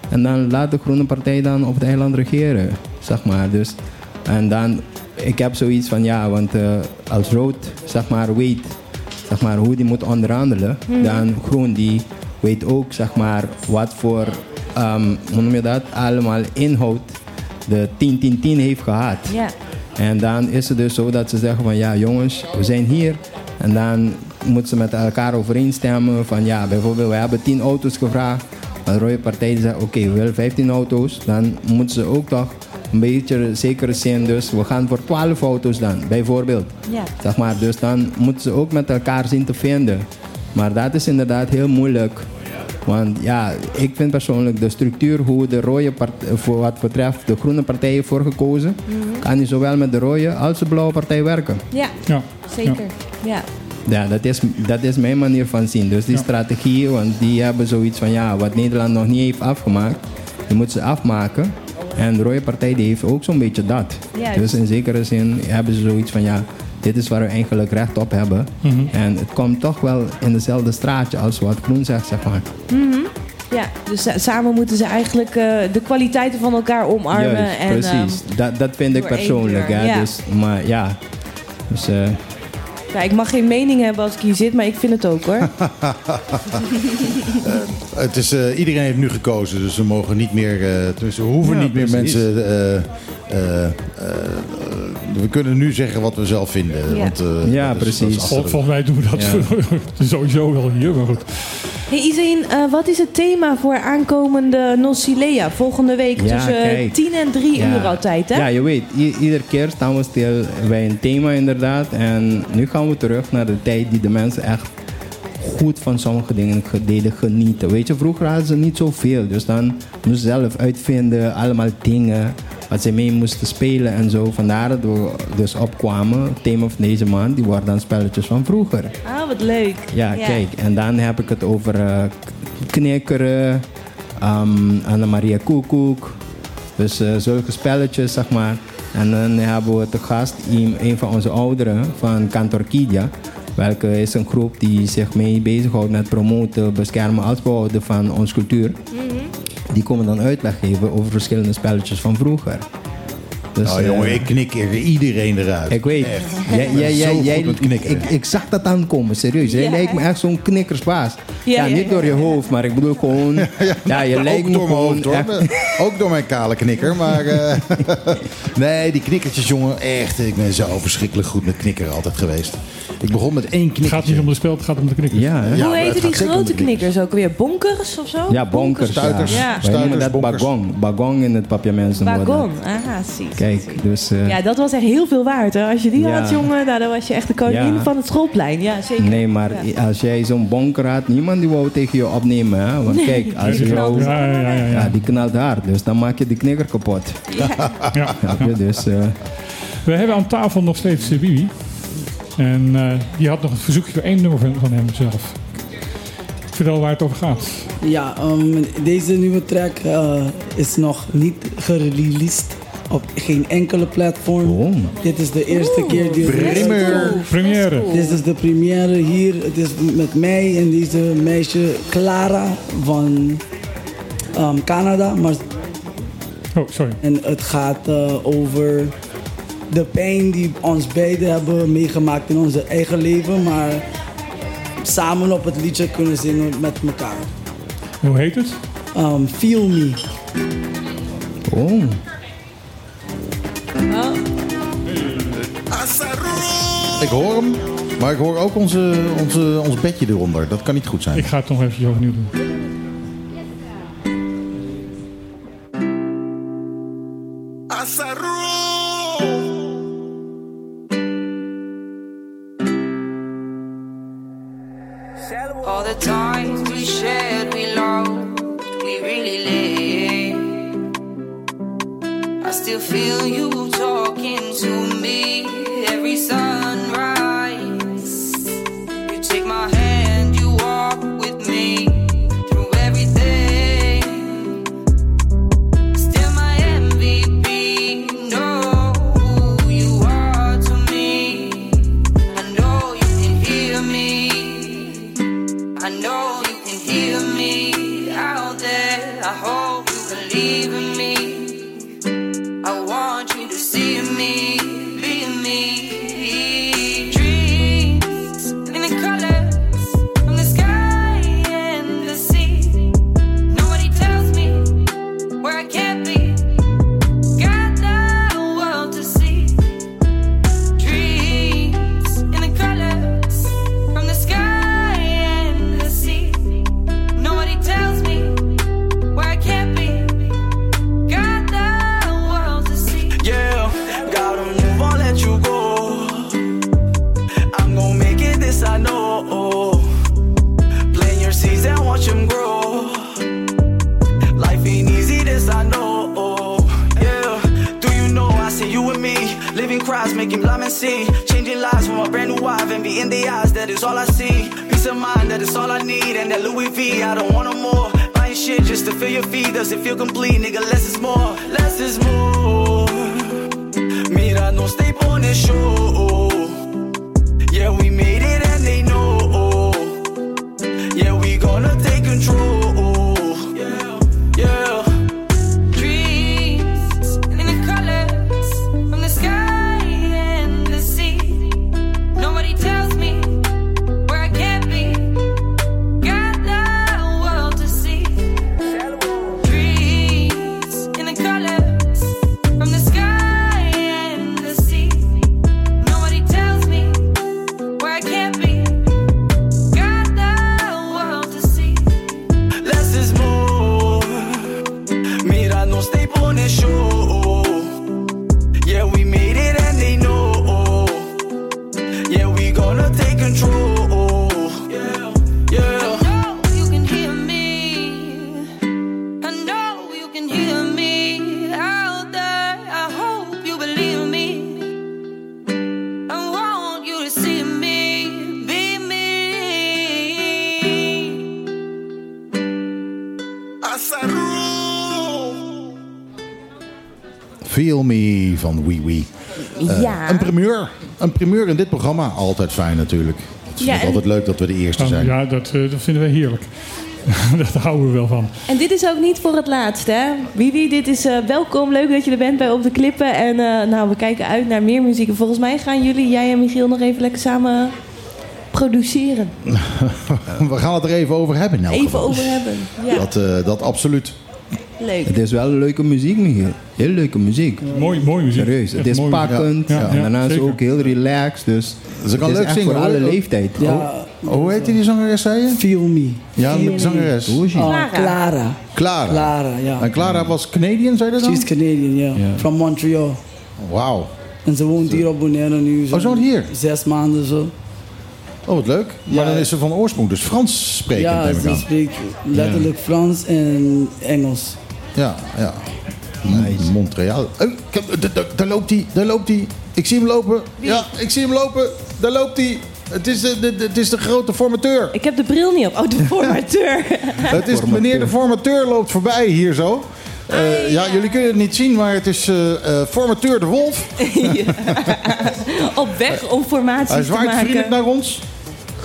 Speaker 11: En dan laat de Groene Partij dan op het eiland regeren. Zeg maar. Dus, en dan, ik heb zoiets van ja, want eh, als rood zeg maar weet zeg maar, hoe die moet onderhandelen,
Speaker 2: Mhm.
Speaker 11: dan groen die weet ook zeg maar wat voor, hoe noem je dat, allemaal inhoud de 10-10-10 heeft gehad.
Speaker 2: Ja.
Speaker 11: En dan is het dus zo dat ze zeggen van ja jongens, we zijn hier. En dan moeten ze met elkaar overeenstemmen van ja, bijvoorbeeld we hebben 10 auto's gevraagd. De rode partij zegt oké, we willen 15 auto's. Dan moeten ze ook toch een beetje zekere zin, dus we gaan voor 12 auto's dan, bijvoorbeeld.
Speaker 2: Ja.
Speaker 11: Zeg maar, dus dan moeten ze ook met elkaar zien te vinden. Maar dat is inderdaad heel moeilijk. Want ja, ik vind persoonlijk de structuur hoe de rode partij, voor wat betreft de groene partij heeft voor gekozen,
Speaker 2: Mhm.
Speaker 11: kan je zowel met de rode als de blauwe partij werken.
Speaker 2: Ja,
Speaker 3: Ja.
Speaker 2: zeker. Ja.
Speaker 11: Ja, dat is, dat is mijn manier van zien. Dus die strategie, want die hebben zoiets van ja, wat Nederland nog niet heeft afgemaakt, die moeten ze afmaken. En de rode partij die heeft ook zo'n beetje dat.
Speaker 2: Juist.
Speaker 11: Dus in zekere zin hebben ze zoiets van ja, dit is waar we eigenlijk recht op hebben.
Speaker 3: Mhm.
Speaker 11: En het komt toch wel in dezelfde straatje als wat Groen zegt, zeg maar.
Speaker 2: Mhm. Ja, dus sa- samen moeten ze eigenlijk eh, de kwaliteiten van elkaar omarmen.
Speaker 11: Juist,
Speaker 2: en,
Speaker 11: precies.
Speaker 2: ehm,
Speaker 11: dat, dat vind ik persoonlijk. Hè?
Speaker 2: ja.
Speaker 11: Dus, maar ja, dus, eh,
Speaker 2: ja, ik mag geen mening hebben als ik hier zit, maar ik vind het ook hoor.
Speaker 1: Het is, eh, iedereen heeft nu gekozen, dus we mogen niet meer, eh tenminste, we hoeven
Speaker 11: Ja,
Speaker 1: niet meer
Speaker 11: precies.
Speaker 1: mensen. eh, eh, eh, we kunnen nu zeggen wat we zelf vinden.
Speaker 2: Ja.
Speaker 1: Want, eh,
Speaker 11: Ja,
Speaker 1: dat is-
Speaker 11: precies.
Speaker 1: dat is
Speaker 3: volgens mij doen we dat
Speaker 11: Ja.
Speaker 3: sowieso wel hier, maar goed.
Speaker 2: Hey eh, wat is het thema voor aankomende Nocilea volgende week
Speaker 11: Ja,
Speaker 2: tussen
Speaker 11: kijk.
Speaker 2: 10 en 3
Speaker 11: Ja.
Speaker 2: uur altijd, hè?
Speaker 11: Ja, je weet, iedere keer staan we stil bij een thema inderdaad. En nu gaan we terug naar de tijd die de mensen echt goed van sommige dingen ge- deden genieten. Weet je, vroeger hadden ze niet zoveel. Dus dan moesten ze zelf uitvinden, allemaal dingen wat ze mee moesten spelen en zo. Vandaar dat we dus opkwamen. Het thema van deze maand, die worden dan spelletjes van vroeger.
Speaker 2: Ah, wat leuk.
Speaker 11: Ja, kijk, en dan heb ik het over k- knikkeren, um, Anna-Maria Koekoek. Dus eh, zulke spelletjes, zeg maar. En dan hebben we te gast een, van onze ouderen van Cantorquidia. Welke is een groep die zich mee bezighoudt met promoten, beschermen behouden van onze cultuur. Die komen dan uitleg geven over verschillende spelletjes van vroeger. Dus,
Speaker 1: nou
Speaker 11: eh,
Speaker 1: jongen, ik knik er iedereen eruit.
Speaker 11: ik weet.
Speaker 1: Echt.
Speaker 11: Jij, jij, jij, ik, ik zag dat aankomen, serieus. Jij
Speaker 2: Ja,
Speaker 11: lijkt me echt zo'n knikkersbaas. Ja,
Speaker 2: Ja, ja,
Speaker 11: niet
Speaker 2: ja.
Speaker 11: door je hoofd, maar ik bedoel gewoon... ja, je lijkt
Speaker 1: ook
Speaker 11: me
Speaker 1: door mijn
Speaker 11: gewoon
Speaker 1: hoofd hoor.
Speaker 11: echt...
Speaker 1: Ook door mijn kale knikker. Maar eh, nee, die knikkertjes jongen, echt. Ik ben zo verschrikkelijk goed met knikkeren altijd geweest. Ik begon met één
Speaker 3: Het gaat niet om de spel, het gaat om de knikker.
Speaker 11: Ja, hè?
Speaker 1: Ja,
Speaker 2: Hoe heten die grote
Speaker 1: knikkers.
Speaker 2: knikkers ook weer? Bonkers of zo?
Speaker 11: Ja, bonkers.
Speaker 1: Stuiters.
Speaker 11: Ja.
Speaker 2: Ja.
Speaker 1: Stuiters,
Speaker 11: dat
Speaker 1: bonkers.
Speaker 11: bagong. Bagong in het papiaments
Speaker 2: Wagon. Aha, zie.
Speaker 11: Kijk, dus... eh,
Speaker 2: Ja, dat was echt heel veel waard. Hè? Als je die
Speaker 11: Ja.
Speaker 2: had, jongen, nou, dan was je echt de koningin
Speaker 11: Ja.
Speaker 2: van het schoolplein. Ja, zeker.
Speaker 11: Nee, maar
Speaker 2: Ja.
Speaker 11: als jij zo'n bonker had, niemand die wou tegen je opnemen. Hè? Want
Speaker 2: Nee.
Speaker 11: kijk, als
Speaker 2: Die
Speaker 11: je
Speaker 2: knalt
Speaker 11: jou...
Speaker 3: Ja, ja, ja, ja, ja.
Speaker 11: Ja, die knalt hard. Dus dan maak je die knikker kapot.
Speaker 3: Ja.
Speaker 11: Je? Dus... eh,
Speaker 3: We hebben aan tafel nog steeds eh, Bibi.
Speaker 12: En eh, die had nog een verzoekje voor één nummer van, van hem zelf. Vertel waar het over gaat.
Speaker 5: Ja, ehm, deze nieuwe track eh, is nog niet gereleased op geen enkele platform. Dit is de eerste keer die
Speaker 12: Primeur. Première.
Speaker 5: Dit is de première hier. Het is met mij en deze meisje Clara van ehm, Canada. Maar
Speaker 12: Oh, sorry.
Speaker 5: En het gaat eh, over de pijn die ons beiden hebben meegemaakt in onze eigen leven, maar samen op het liedje kunnen zingen met elkaar.
Speaker 12: Hoe heet het?
Speaker 5: Um, Feel Me.
Speaker 11: Oh.
Speaker 1: Ik hoor hem, maar ik hoor ook onze, onze, ons bedje eronder. Dat kan niet goed zijn.
Speaker 12: Ik ga het nog even overnieuw doen.
Speaker 1: Programma. Altijd fijn natuurlijk. Het is
Speaker 2: Ja, en-
Speaker 1: altijd leuk dat we de eerste
Speaker 12: Oh,
Speaker 1: zijn.
Speaker 12: ja, dat, eh, dat vinden we heerlijk. Daar houden we wel van.
Speaker 2: En dit is ook niet voor het laatst, hè? Wiwi, dit is eh, welkom. Leuk dat je er bent bij Op de Klippen. En eh, nou, we kijken uit naar meer muziek. En volgens mij gaan jullie, jij en Michiel, nog even lekker samen produceren.
Speaker 1: we gaan het er even over hebben. elk
Speaker 2: Even
Speaker 1: geval.
Speaker 2: over hebben. Ja,
Speaker 1: Dat, eh, dat absoluut.
Speaker 2: leuk.
Speaker 11: Het is wel leuke muziek, Michiel. Heel leuke muziek.
Speaker 12: Mooi, mooi muziek.
Speaker 11: Serieus. Het is pakkend.
Speaker 12: Ja, ja,
Speaker 11: en daarna is het
Speaker 12: zeker.
Speaker 11: ook heel relaxed. Dus
Speaker 1: Ze kan leuk zingen.
Speaker 11: voor alle leeftijd.
Speaker 5: Ja,
Speaker 1: Oh, hoe heet die zangeres, zei je?
Speaker 5: Feel Me.
Speaker 1: Ja,
Speaker 5: Me.
Speaker 1: zangeres.
Speaker 11: Hoe is die?
Speaker 5: Oh,
Speaker 2: Clara.
Speaker 5: Clara.
Speaker 1: Clara.
Speaker 5: Clara, ja.
Speaker 1: En Clara was Canadian, zei je dat dan?
Speaker 5: She's Canadian, ja. From Montreal.
Speaker 1: Wauw.
Speaker 5: En ze woont hier op Bonaire nu.
Speaker 1: Oh, ze woont hier?
Speaker 5: Zes maanden zo.
Speaker 1: Oh, wat leuk. Maar dan is ze van oorsprong dus Frans sprekend,
Speaker 5: Ja,
Speaker 1: neem ik
Speaker 5: ze
Speaker 1: aan.
Speaker 5: spreekt letterlijk Frans en Engels.
Speaker 1: Ja, ja. M- Montreal. Oh, daar loopt hij, daar loopt hij. Ik zie hem lopen. Ja, ik zie hem lopen. Daar loopt hij. Het is de, de- het is de grote formateur.
Speaker 2: Ik heb de bril niet op. Oh, de formateur.
Speaker 1: Het is meneer de formateur loopt voorbij hier zo. Eh, ja, jullie kunnen het niet zien, maar het is eh, eh, formateur de Wolf.
Speaker 2: op weg om formaties
Speaker 1: Hij
Speaker 2: te
Speaker 1: zwaait
Speaker 2: maken.
Speaker 1: vriendelijk naar ons.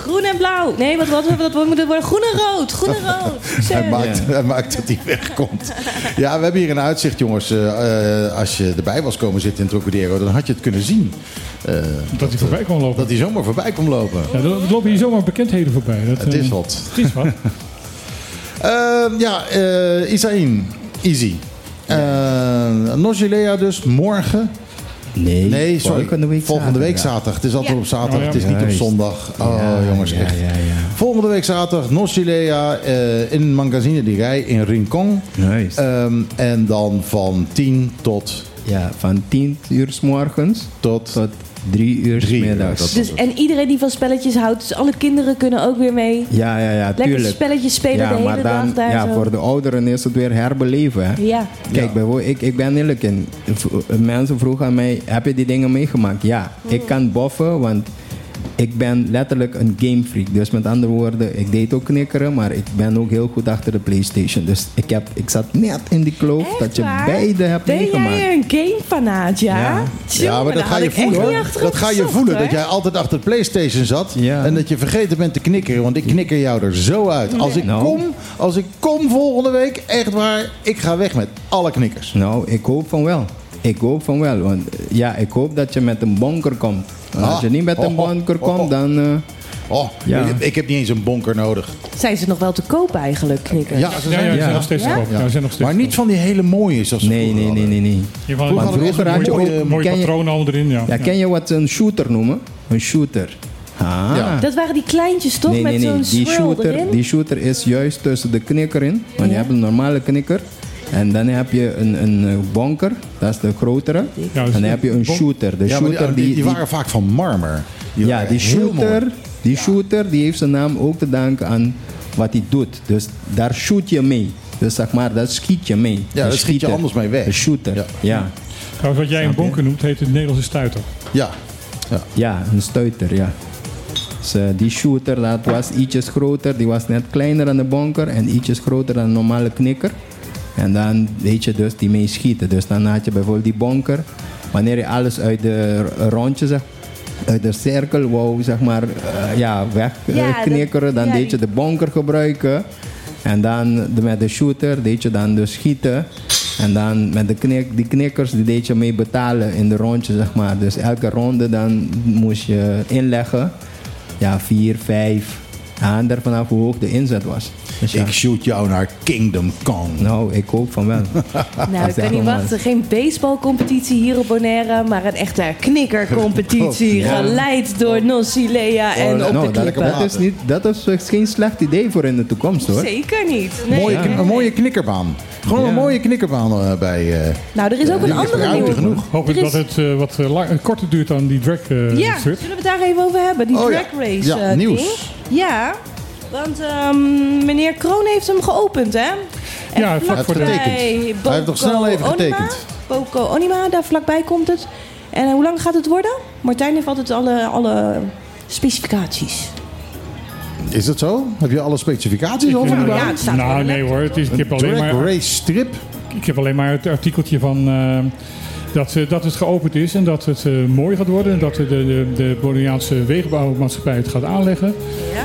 Speaker 2: Groen en blauw. Nee, wat, wat, wat, wat moet het worden? Groen en rood. Groen en rood.
Speaker 1: Hij maakt, hij maakt dat hij wegkomt. Ja, we hebben hier een uitzicht, jongens. Eh, eh, als je erbij was komen zitten in Trocadero, dan had je het kunnen zien. Eh,
Speaker 3: Dat hij voorbij kon lopen.
Speaker 1: dat hij zomaar voorbij kon lopen.
Speaker 3: Ja, er lopen hier zomaar bekendheden voorbij. Dat,
Speaker 1: Het is wat.
Speaker 3: Het is wat.
Speaker 1: Eh, ja, eh Isaïn. Easy. Uh, Nogilea dus morgen.
Speaker 11: Nee,
Speaker 1: Nee, sorry.
Speaker 11: volgende week
Speaker 1: Volgende week
Speaker 11: zaterdag.
Speaker 1: zaterdag. Het is altijd
Speaker 2: Ja.
Speaker 1: op zaterdag,
Speaker 3: Oh,
Speaker 1: het is niet op zondag. Oh,
Speaker 11: Ja,
Speaker 1: jongens, echt.
Speaker 11: Ja, ja,
Speaker 1: Volgende week zaterdag Nocilea eh in Magazine di Rij in Rincon.
Speaker 11: Juist.
Speaker 1: Ehm, en dan van 10 tot,
Speaker 11: ja, van 10 uur s morgens
Speaker 1: tot,
Speaker 11: tot 3 uur s
Speaker 1: Drie uur,
Speaker 11: middags.
Speaker 2: Dus, en iedereen die van spelletjes houdt, dus alle kinderen kunnen ook weer mee.
Speaker 11: Ja, ja, ja,
Speaker 2: Lekker
Speaker 11: tuurlijk.
Speaker 2: spelletjes spelen
Speaker 11: ja,
Speaker 2: de hele
Speaker 11: maar dan,
Speaker 2: dag daar
Speaker 11: ja,
Speaker 2: zo.
Speaker 11: voor de ouderen is het weer herbeleven. Hè?
Speaker 2: Ja.
Speaker 11: Kijk, bijvoorbeeld, ik, ik ben eerlijk in. Mensen vroegen aan mij, heb je die dingen meegemaakt? Ja, ik kan boffen, want ik ben letterlijk een gamefreak. Dus met andere woorden, ik deed ook knikkeren, maar ik ben ook heel goed achter de Playstation. Dus ik, heb, ik zat net in die kloof
Speaker 2: Echt
Speaker 11: dat je
Speaker 2: waar?
Speaker 11: beide hebt
Speaker 2: Ben
Speaker 11: meegemaakt.
Speaker 2: jij een gamefanaat, ja?
Speaker 11: Ja.
Speaker 1: Ja, maar dat ga je voelen hoor. Dat ga je voelen dat jij altijd achter de Playstation zat.
Speaker 11: Ja.
Speaker 1: En dat je vergeten bent te knikkeren. Want ik knikker jou er zo uit. Als ik,
Speaker 11: Nou.
Speaker 1: kom, als ik kom volgende week, echt waar, ik ga weg met alle knikkers.
Speaker 11: Nou, ik hoop van wel. Ik hoop van wel. Want eh, ja, ik hoop dat je met een bonker komt. Want
Speaker 1: Ah.
Speaker 11: Als je niet met een
Speaker 1: Oh, oh,
Speaker 11: bonker
Speaker 1: oh, oh.
Speaker 11: komt, dan... eh,
Speaker 1: Oh,
Speaker 11: Ja.
Speaker 1: ik, heb niet eens een bonker nodig.
Speaker 2: Zijn ze nog wel te kopen eigenlijk, knikkers?
Speaker 1: Ja, ze zijn
Speaker 3: ja, ze
Speaker 11: Ja.
Speaker 3: zijn nog steeds
Speaker 2: Ja?
Speaker 3: te koop. Ja, ze zijn nog steeds
Speaker 1: Maar niet van die hele mooie zoals
Speaker 11: nee, nee, nee, nee, nee.
Speaker 3: koop.
Speaker 1: Vroeger
Speaker 11: Maar vroeger had je
Speaker 1: mooie,
Speaker 11: ook-
Speaker 3: mooie patronen al erin, ja.
Speaker 11: Ja, ken je wat ze een shooter noemen? Een shooter. Ah.
Speaker 1: Ja.
Speaker 2: Dat waren die kleintjes toch?
Speaker 11: nee,
Speaker 2: met
Speaker 11: nee, nee.
Speaker 2: zo'n
Speaker 11: Die shooter,
Speaker 2: erin?
Speaker 11: die shooter is juist tussen de knikker in. Want
Speaker 2: Ja.
Speaker 11: je hebt een normale knikker. En dan heb je een, een eh, bonker, dat is de grotere.
Speaker 3: Ja, dus
Speaker 11: en dan heb je een shooter. De
Speaker 1: Ja,
Speaker 11: shooter
Speaker 1: die, die,
Speaker 11: die,
Speaker 1: waren vaak van marmer. Die
Speaker 11: ja, die shooter, die shooter die heeft zijn naam ook te danken aan wat hij doet. Dus daar shoot je mee. Dus zeg maar, daar schiet je mee.
Speaker 1: Ja, daar schiet je anders mee weg.
Speaker 11: Een shooter,
Speaker 1: Ja.
Speaker 11: ja.
Speaker 3: Wat jij een bonker noemt, heet het Nederlandse stuiter.
Speaker 1: Ja.
Speaker 11: Ja, een stuiter, ja. Dus, eh, die shooter dat was ietsjes groter, die was net kleiner dan de bonker en ietsjes groter dan een normale knikker. En dan weet je dus die mee schieten. Dus dan had je bijvoorbeeld die bonker. Wanneer je alles uit de rondje, zeg, uit de cirkel wou, zeg maar, eh, ja,
Speaker 2: Ja,
Speaker 11: wegknikkeren, dan
Speaker 2: dat- ja,
Speaker 11: deed je de bonker gebruiken. En dan de- met de shooter deed je dan dus schieten. En dan met de knik, die knikkers die deed je mee betalen in de rondje, zeg maar. Dus elke ronde dan moest je inleggen. Ja, vier, vijf. Aan er vanaf hoe hoog de inzet was. Dus ja.
Speaker 1: Ik shoot jou naar Kingdom Come.
Speaker 11: Nou, ik hoop van wel.
Speaker 2: Nou, ik kan niet wachten. Geen baseballcompetitie hier op Bonaire, maar een echte knikkercompetitie.
Speaker 11: Ja.
Speaker 2: Geleid door Nosilea en op
Speaker 11: nou,
Speaker 2: de
Speaker 11: dat,
Speaker 2: klippen.
Speaker 11: dat, is niet, dat is geen slecht idee voor in de toekomst hoor.
Speaker 2: Zeker niet. Nee.
Speaker 1: mooie, Een mooie knikkerbaan. Gewoon een mooie knikkerbaan eh, bij... eh,
Speaker 2: Nou, er is ook een andere nieuwe.
Speaker 1: genoeg.
Speaker 3: Hopelijk
Speaker 2: Er is-
Speaker 3: dat het eh, wat eh, lang- korter duurt dan die drag eh,
Speaker 2: Ja, zullen we het daar even over hebben? Die
Speaker 1: Oh ja.
Speaker 2: drag race
Speaker 1: Ja,
Speaker 2: eh,
Speaker 1: nieuws.
Speaker 2: ding. Ja, want ehm, meneer Kroon heeft hem geopend, hè? En
Speaker 3: Ja, vlak voor de-
Speaker 1: Hij heeft toch snel even
Speaker 2: Onima,
Speaker 1: getekend?
Speaker 2: Boko Onima, daar vlakbij komt het. En eh, hoe lang gaat het worden? Martijn heeft altijd alle, alle specificaties.
Speaker 1: Is dat zo? Heb je alle specificaties over die
Speaker 2: ja, het staat
Speaker 3: nou, nee hoor. Het is, ik, heb
Speaker 1: Een
Speaker 3: alleen maar,
Speaker 1: race strip?
Speaker 3: ik heb alleen maar het artikeltje van eh, dat, dat het geopend is en dat het eh, mooi gaat worden. En dat de, de, de Boliviaanse wegenbouwmaatschappij het gaat aanleggen.
Speaker 2: Ja?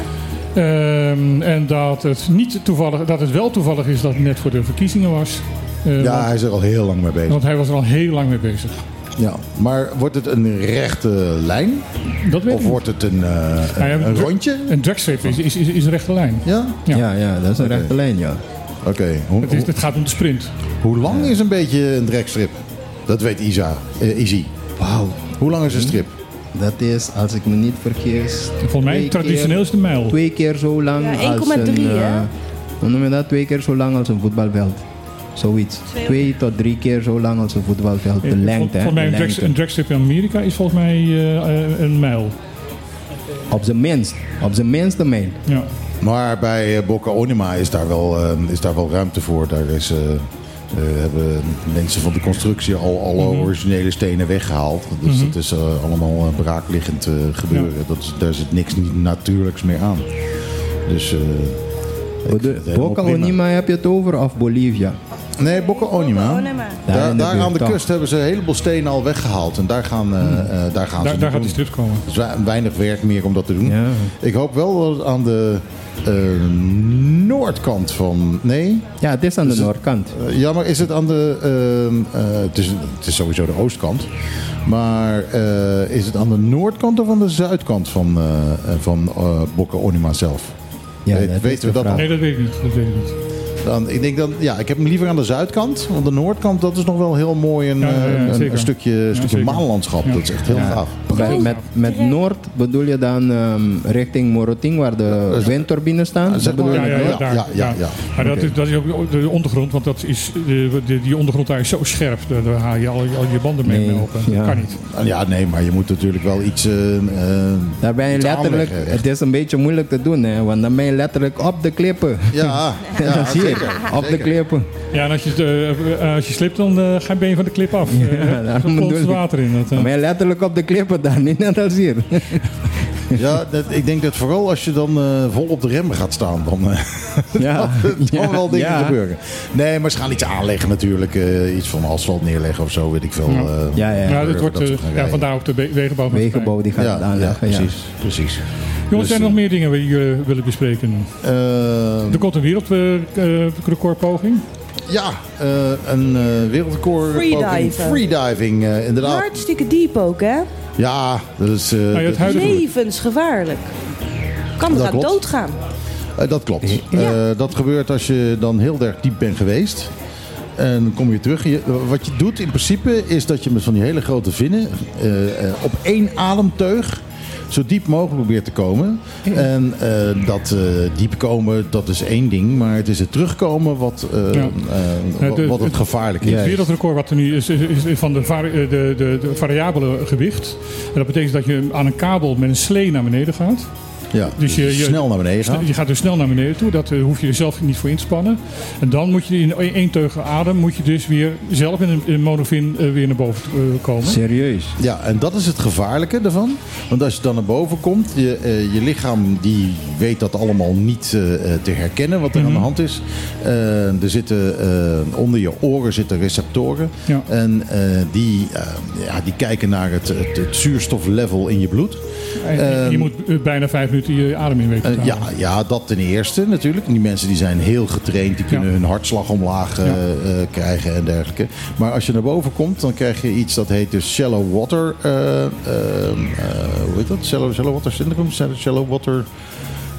Speaker 3: Ehm, en dat het, niet toevallig, dat het wel toevallig is dat het net voor de verkiezingen was. Eh,
Speaker 1: Ja,
Speaker 3: want,
Speaker 1: hij is er al heel lang mee bezig.
Speaker 3: want hij was er al heel lang mee bezig.
Speaker 1: Ja. Maar wordt het een rechte lijn?
Speaker 3: Dat weet
Speaker 1: Of
Speaker 3: ik niet.
Speaker 1: wordt het een, eh,
Speaker 3: ja,
Speaker 1: een, rondje?
Speaker 3: Een dragstrip is, is, is, is een rechte lijn.
Speaker 1: Ja?
Speaker 3: Ja.
Speaker 11: Ja, ja, dat is een rechte lijn, ja.
Speaker 1: Oké.
Speaker 3: Het, gaat om de sprint.
Speaker 1: hoe lang is een beetje een dragstrip? Dat weet Isa. Izzy.
Speaker 11: Wauw.
Speaker 1: Hoe lang is een strip?
Speaker 11: Dat is, als ik me niet vergis,
Speaker 3: Volgens mij traditioneel is de mijl.
Speaker 11: twee keer zo lang
Speaker 2: Ja,
Speaker 11: als
Speaker 2: 1,3
Speaker 11: een...
Speaker 2: hè?
Speaker 11: eh, hoe noem je dat? Twee keer zo lang als een voetbalveld. Zoiets.
Speaker 2: Twee-
Speaker 11: Twee tot drie keer zo lang als een voetbalveld. De
Speaker 3: Eh,
Speaker 11: lengte, hè?
Speaker 3: Volgens mij een, drag,
Speaker 11: lengte.
Speaker 3: een dragstrip in Amerika is volgens mij eh, eh, een mijl.
Speaker 11: Op zijn minst. Op zijn minst een mijl.
Speaker 3: Ja.
Speaker 1: Maar bij eh, Boca Onima is daar wel, eh, is daar wel ruimte voor. Daar is, eh, hebben mensen van de constructie al alle
Speaker 3: Mhm.
Speaker 1: originele stenen weggehaald. Dus
Speaker 3: Mhm.
Speaker 1: dat is eh, allemaal eh, braakliggend gebeuren. Dat is, daar zit niks niet natuurlijks meer aan. Dus eh,
Speaker 11: Boca
Speaker 1: prima.
Speaker 11: Onima heb je het over of Bolivia?
Speaker 1: Nee, Boca Onima.
Speaker 2: Onima.
Speaker 11: Daar de
Speaker 1: aan de kust hebben ze een heleboel stenen al weggehaald. En daar gaan, eh, eh, daar gaan
Speaker 3: Daar,
Speaker 1: ze
Speaker 3: daar gaat die
Speaker 1: doen.
Speaker 3: strip komen.
Speaker 1: Er is we- weinig werk meer om dat te doen.
Speaker 11: Ja.
Speaker 1: Ik hoop wel dat het aan de noordkant van... Nee?
Speaker 11: Ja, het is aan de
Speaker 1: Is
Speaker 11: noordkant.
Speaker 1: Eh, ja, maar is het aan de... ehm, eh, het, is, het is sowieso de oostkant. Maar eh, is het aan de noordkant of aan de zuidkant van, eh, eh, van eh Boca Onima zelf?
Speaker 11: Ja, is
Speaker 1: weten we dat al?
Speaker 3: Nee, dat weet ik niet. Dat weet ik niet.
Speaker 1: Dan, ik denk dan, ja, ik heb hem liever aan de zuidkant. Want de noordkant, dat is nog wel heel mooi. Een,
Speaker 3: Ja, ja, ja,
Speaker 1: eh, een, een stukje,
Speaker 3: Ja,
Speaker 1: stukje maanlandschap.
Speaker 3: Ja.
Speaker 1: Dat is echt heel
Speaker 11: Ja.
Speaker 1: gaaf.
Speaker 11: Bij- met, met noord bedoel je dan ehm, richting Moroting, waar de windturbines staan?
Speaker 1: zeg
Speaker 11: Dat bedoel
Speaker 1: maar,
Speaker 11: je
Speaker 3: Ja, ja, ja, daar,
Speaker 1: ja, ja, ja.
Speaker 3: Maar dat, is, dat is ook de ondergrond, want dat is, de, de- die ondergrond daar is zo scherp. Daar, daar haal je al, al je banden mee
Speaker 11: Nee,
Speaker 3: open.
Speaker 11: ja.
Speaker 3: Dat kan niet.
Speaker 1: Ja, nee, maar je moet natuurlijk wel iets... eh, eh,
Speaker 11: Daar ben je
Speaker 1: iets
Speaker 11: letterlijk,
Speaker 1: aanleggen,
Speaker 11: het is een beetje moeilijk te doen, hè, want dan ben je letterlijk op de klippen.
Speaker 1: Ja, ja
Speaker 11: Dat zie je,
Speaker 1: zeker.
Speaker 11: op de klippen.
Speaker 3: Ja, en als je, eh, als je slipt, dan ga je ben je van de klip af.
Speaker 11: Ja, daarom
Speaker 3: er komt water in. Dat.
Speaker 11: Dan ben je letterlijk op de klippen daar, niet als hier.
Speaker 1: Ja, dat, ik denk dat vooral als je dan eh, vol op de rem gaat staan, dan, eh,
Speaker 11: Ja,
Speaker 1: dan
Speaker 11: ja,
Speaker 1: wel dingen
Speaker 11: ja.
Speaker 1: gebeuren. Nee, maar ze gaan iets aanleggen natuurlijk. eh, iets van asfalt neerleggen of zo, weet ik veel.
Speaker 3: Ja.
Speaker 1: eh,
Speaker 11: Ja, ja.
Speaker 3: Ja,
Speaker 1: dat
Speaker 3: wordt, ja, vandaar ook de we- wegenbouw.
Speaker 11: Wegenbouw die gaat
Speaker 1: ja,
Speaker 11: het
Speaker 1: ja,
Speaker 11: aanleggen. Ja,
Speaker 1: precies. precies.
Speaker 3: Jongens, zijn er nog meer dingen die jullie willen bespreken? Er komt een wereldrecordpoging.
Speaker 1: ja, eh, een eh wereldrecord.
Speaker 2: Freediven.
Speaker 1: poging. Freediving, eh, inderdaad.
Speaker 2: Hartstikke diep ook, hè?
Speaker 1: Ja, dat is...
Speaker 3: Nou het huidige-
Speaker 2: Levensgevaarlijk. Kan
Speaker 1: Dat
Speaker 2: eraan doodgaan.
Speaker 1: Eh, dat klopt. Eh, dat gebeurt als je dan heel erg diep bent geweest. En dan kom je terug. Je, wat je doet in principe is dat je met van die hele grote vinnen eh, eh, op één ademteug zo diep mogelijk probeert te komen. En eh, dat eh, diep komen, dat is één ding. Maar het is het terugkomen wat, eh,
Speaker 3: Ja. de-
Speaker 1: wat het gevaarlijk is.
Speaker 3: Het wereldrecord wat er nu is, is, is van de, vari- de, de, de variabele gewicht. En dat betekent dat je aan een kabel met een slee naar beneden gaat.
Speaker 1: Ja,
Speaker 3: Dus je, je,
Speaker 1: snel naar beneden gaat.
Speaker 3: Je gaat dus snel naar beneden toe. Dat eh, hoef je er zelf niet voor in te spannen. En dan moet je in één- één teug adem moet je dus weer zelf in een, in een monofin eh, weer naar boven eh, komen.
Speaker 11: Serieus.
Speaker 1: Ja, en dat is het gevaarlijke ervan. Want als je dan naar boven komt, je, eh, je lichaam die weet dat allemaal niet te herkennen wat er aan de hand is. Eh, er zitten eh, onder je oren zitten receptoren.
Speaker 3: Ja.
Speaker 1: En eh, die, ja, die kijken naar het, het, het zuurstoflevel in je bloed.
Speaker 3: En je-
Speaker 1: Ehm,
Speaker 3: je moet eh, bijna vijf minuten je adem in weten te
Speaker 1: Eh, ja, ja, dat ten eerste natuurlijk. Die mensen die zijn heel getraind. Die kunnen
Speaker 3: Ja.
Speaker 1: hun hartslag omlaag eh,
Speaker 3: Ja.
Speaker 1: eh, krijgen en dergelijke. Maar als je naar boven komt, dan krijg je iets dat heet dus shallow water. eh, eh, eh, hoe heet dat? Shallow, shallow water syndrome? Shallow water...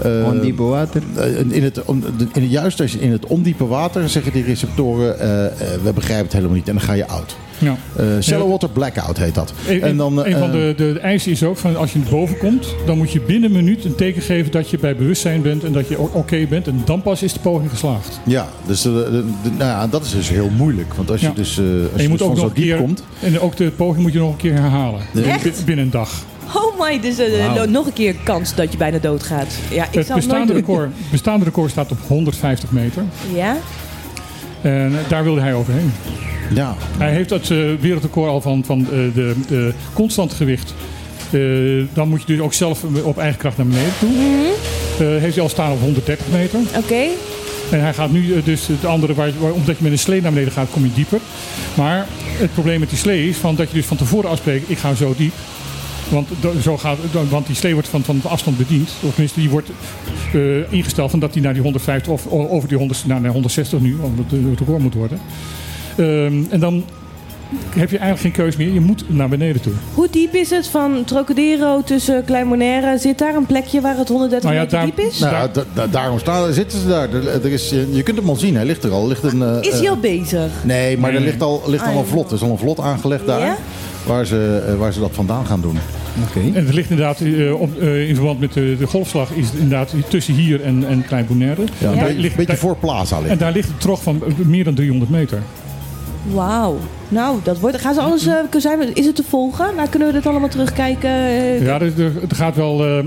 Speaker 1: eh,
Speaker 11: Ondiepe water.
Speaker 1: eh, in het, in het, juist als je in het ondiepe water zeggen die receptoren, eh, eh, we begrijpen het helemaal niet en dan ga je oud.
Speaker 3: Ja.
Speaker 1: Eh, shallow water blackout heet dat.
Speaker 3: Een,
Speaker 1: en dan,
Speaker 3: een van
Speaker 1: eh,
Speaker 3: de, de, de eisen is ook van als je naar boven komt, dan moet je binnen een minuut een teken geven dat je bij bewustzijn bent en dat je oké bent. En dan pas is de poging geslaagd.
Speaker 1: Ja, dus de, de- de- nou ja, dat is dus heel moeilijk. Want als je
Speaker 3: Ja.
Speaker 1: dus, eh, als je
Speaker 3: je moet
Speaker 1: dus
Speaker 3: ook nog
Speaker 1: zo
Speaker 3: een
Speaker 1: diep
Speaker 3: keer.
Speaker 1: komt.
Speaker 3: En ook de poging moet je nog een keer herhalen.
Speaker 2: Echt?
Speaker 3: Binnen een dag.
Speaker 2: Oh my, dus eh, nog een keer kans dat je bijna doodgaat. Ja, ik
Speaker 3: Het
Speaker 2: zou het nooit
Speaker 3: bestaande
Speaker 2: doen.
Speaker 3: record, bestaande record staat op 150 meter.
Speaker 2: Ja?
Speaker 3: En eh, daar wilde hij overheen.
Speaker 1: Ja.
Speaker 3: Hij heeft dat eh, wereldrecord al van, van eh, de, de constant gewicht. Eh, dan moet je dus ook zelf op eigen kracht naar beneden toe. Eh, heeft hij al staan op 130 meter.
Speaker 2: Oké.
Speaker 3: En hij gaat nu dus het andere, waar, waar- omdat je met een slee naar beneden gaat, kom je dieper. Maar het probleem met die slee is van, dat je dus van tevoren afspreekt, ik ga zo diep. Want, zo gaat, want die slee wordt van, van afstand bediend. Of tenminste, die wordt eh, ingesteld van dat hij naar die 150 of over die 100, naar, naar 160 nu, omdat het het record moet worden. Ehm, en dan heb je eigenlijk geen keus meer. Je moet naar beneden toe.
Speaker 2: Hoe diep is het van Trocadero tussen Klein Bonaire? Zit daar een plekje waar het 130
Speaker 3: Nou ja,
Speaker 2: meter
Speaker 3: daar-
Speaker 2: diep is?
Speaker 1: Nou, ja, da- da- daarom staan, zitten ze daar. Er, er is, je kunt hem al zien, hij ligt er al. Ligt een, eh,
Speaker 2: Is hij
Speaker 1: eh,
Speaker 2: al bezig?
Speaker 1: Nee, maar
Speaker 3: Nee,
Speaker 1: er ligt al, ligt al
Speaker 2: Ah,
Speaker 1: een vlot. Er is al een vlot aangelegd daar.
Speaker 2: Ja?
Speaker 1: Waar, ze, eh, waar ze dat vandaan gaan doen.
Speaker 11: Oké.
Speaker 3: En het ligt inderdaad eh, op, eh, in verband met de, de golfslag is het inderdaad tussen hier en, en Klein Bonaire.
Speaker 1: Ja,
Speaker 3: En
Speaker 1: een
Speaker 3: daar
Speaker 1: beetje-
Speaker 3: ligt-
Speaker 1: beetje
Speaker 3: daar-
Speaker 1: voor Plaza
Speaker 3: En
Speaker 1: ligt.
Speaker 3: daar ligt een trog van meer dan 300 meter.
Speaker 2: Wauw. Nou, dat wordt. Gaan ze alles. eh, zijn we, is het te volgen? Nou, kunnen we dit allemaal terugkijken? eh,
Speaker 3: Ja, er gaat wel. eh,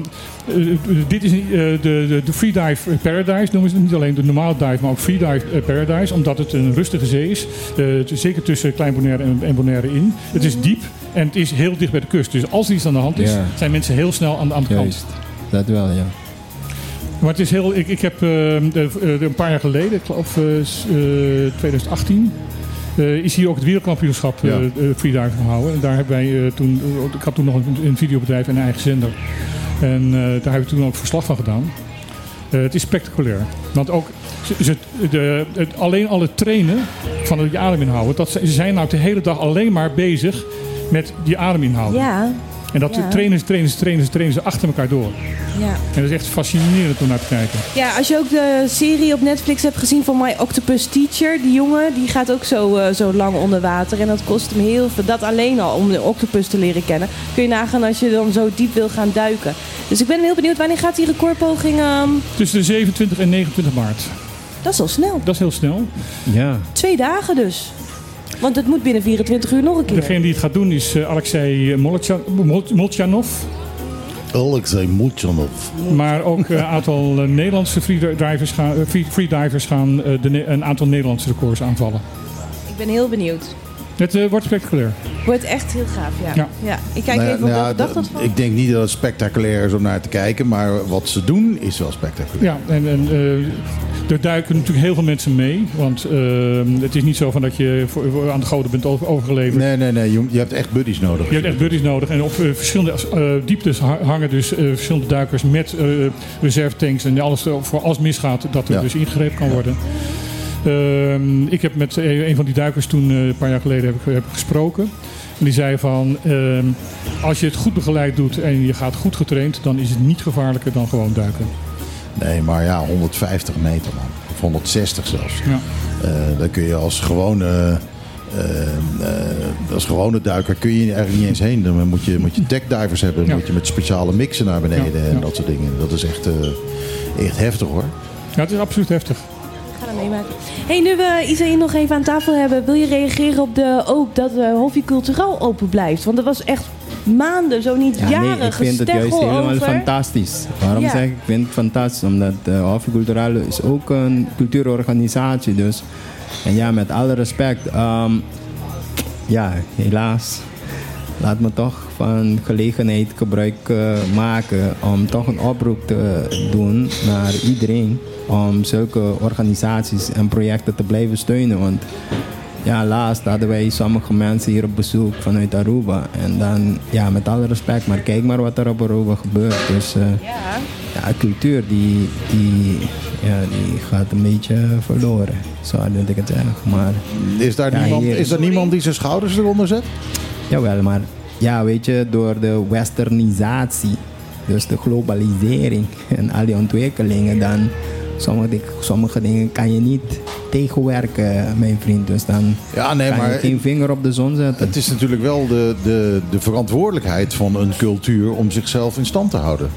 Speaker 3: dit is niet, eh, de, de, de Freedive Paradise noemen ze het. Niet alleen de normale dive, maar ook Freedive Paradise. Omdat het een rustige zee is. Eh, het zeker tussen Klein Bonaire en, en Bonaire in. Het is diep en het is heel dicht bij de kust. Dus als er iets aan de hand is,
Speaker 11: Ja.
Speaker 3: zijn mensen heel snel aan, de- aan de kant.
Speaker 11: Juist, dat wel, ja.
Speaker 3: Maar het is heel. Ik, ik heb eh, de- de- een paar jaar geleden, ik geloof eh, s- eh, 2018. Eh, is hier ook het wereldkampioenschap eh
Speaker 1: Ja.
Speaker 3: eh, freedive gehouden. En daar hebben wij eh, toen. ik had toen nog een, een videobedrijf en een eigen zender. En eh, daar hebben we toen ook verslag van gedaan. Eh, het is spectaculair. Want ook ze, de, het, alleen al het trainen van het je adem inhouden. Dat, ze ze zijn nou de hele dag alleen maar bezig met die adem inhouden.
Speaker 2: Ja.
Speaker 3: En dat
Speaker 2: Ja.
Speaker 3: trainen ze, trainen ze, trainen ze, trainen ze achter elkaar door.
Speaker 2: Ja.
Speaker 3: En dat is echt fascinerend om naar te kijken.
Speaker 2: Ja, als je ook de serie op Netflix hebt gezien van My Octopus Teacher, die jongen, die gaat ook zo, eh, zo lang onder water. En dat kost hem heel veel. Dat alleen al om de octopus te leren kennen. Kun je nagaan als je dan zo diep wil gaan duiken. Dus ik ben heel benieuwd, wanneer gaat die recordpoging? ehm,
Speaker 3: Tussen de 27 en 29 maart.
Speaker 2: dat is al snel.
Speaker 3: Dat is heel snel.
Speaker 11: Ja.
Speaker 2: Twee dagen dus. Want het moet binnen 24 uur nog een keer.
Speaker 3: Degene die het gaat doen is eh, Alexei Molotja- Mol- Moltjanov.
Speaker 1: Alexei Mulchanov.
Speaker 3: Maar ook een aantal eh, Nederlandse freedivers gaan, eh, free- freedivers gaan eh, de, een aantal Nederlandse records aanvallen.
Speaker 2: Ik ben heel benieuwd.
Speaker 3: Het eh, wordt spectaculair.
Speaker 2: Wordt echt heel gaaf, ja.
Speaker 3: Ja.
Speaker 2: ja. Ik kijk
Speaker 1: Nou
Speaker 2: even op
Speaker 1: nou ja,
Speaker 2: welke dag
Speaker 1: d-
Speaker 2: dat van.
Speaker 1: Ik denk niet dat het spectaculair is om naar te kijken, maar wat ze doen is wel spectaculair.
Speaker 3: Ja, en, en eh, er duiken natuurlijk heel veel mensen mee. Want eh, het is niet zo van dat je voor, voor aan de goden bent over- overgeleverd.
Speaker 1: Nee, nee, nee. Je, je hebt echt buddies nodig.
Speaker 3: Je hebt echt buddies nodig. En op eh, verschillende eh, dieptes ha- hangen dus eh, verschillende duikers met eh reservetanks. En alles, voor als misgaat, dat er
Speaker 1: Ja.
Speaker 3: dus ingegrepen kan worden. Ehm, ik heb met een van die duikers toen een paar jaar geleden heb ik, heb ik gesproken. En die zei van, ehm, als je het goed begeleid doet en je gaat goed getraind, dan is het niet gevaarlijker dan gewoon duiken.
Speaker 1: Nee, maar ja, 150 meter man. Of 160 zelfs.
Speaker 3: Ja.
Speaker 1: Eh, dan kun je als gewone, eh, eh, als gewone duiker kun je eigenlijk niet eens heen. Dan moet je, moet je techdivers hebben. Dan
Speaker 3: Ja.
Speaker 1: moet je met speciale mixen naar beneden
Speaker 3: Ja,
Speaker 1: en dat soort dingen. Dat is echt, echt heftig hoor.
Speaker 3: Ja, het is absoluut heftig.
Speaker 2: Dat meemaken. hey, nu we Isaïe nog even aan tafel hebben, wil je reageren op de, ook dat uh, Hofje Culturaal open blijft? Want er was echt maanden, zo niet
Speaker 11: Ja,
Speaker 2: jaren
Speaker 11: nee, ik vind het juist helemaal
Speaker 2: over.
Speaker 11: fantastisch. Waarom
Speaker 2: Ja.
Speaker 11: zeg ik, ik vind het fantastisch? Omdat uh, Hofje Culturale is ook een cultuurorganisatie. Dus. En ja, met alle respect. ehm, ja, helaas. Laat me toch van gelegenheid gebruik eh, maken om toch een oproep te doen naar iedereen. Om zulke organisaties en projecten te blijven steunen. Want ja, laatst hadden wij sommige mensen hier op bezoek vanuit Aruba. En dan, ja, met alle respect, maar kijk maar wat er op Aruba gebeurt. Dus eh, ja, cultuur die, die, ja, die gaat een beetje verloren. Zo wil ik het zeggen. Maar,
Speaker 1: Is daar,
Speaker 11: ja,
Speaker 1: niemand,
Speaker 11: hier-
Speaker 1: is er niemand die zijn schouders eronder zet?
Speaker 11: Jawel, maar ja, weet je, door de westernisatie, dus de globalisering en al die ontwikkelingen, dan sommige, sommige dingen kan je niet tegenwerken, mijn vriend. Dus dan
Speaker 1: Ja, nee,
Speaker 11: kan
Speaker 1: maar
Speaker 11: je geen vinger op de zon zetten.
Speaker 1: Het is natuurlijk wel de, de, de verantwoordelijkheid van een cultuur om zichzelf in stand te houden.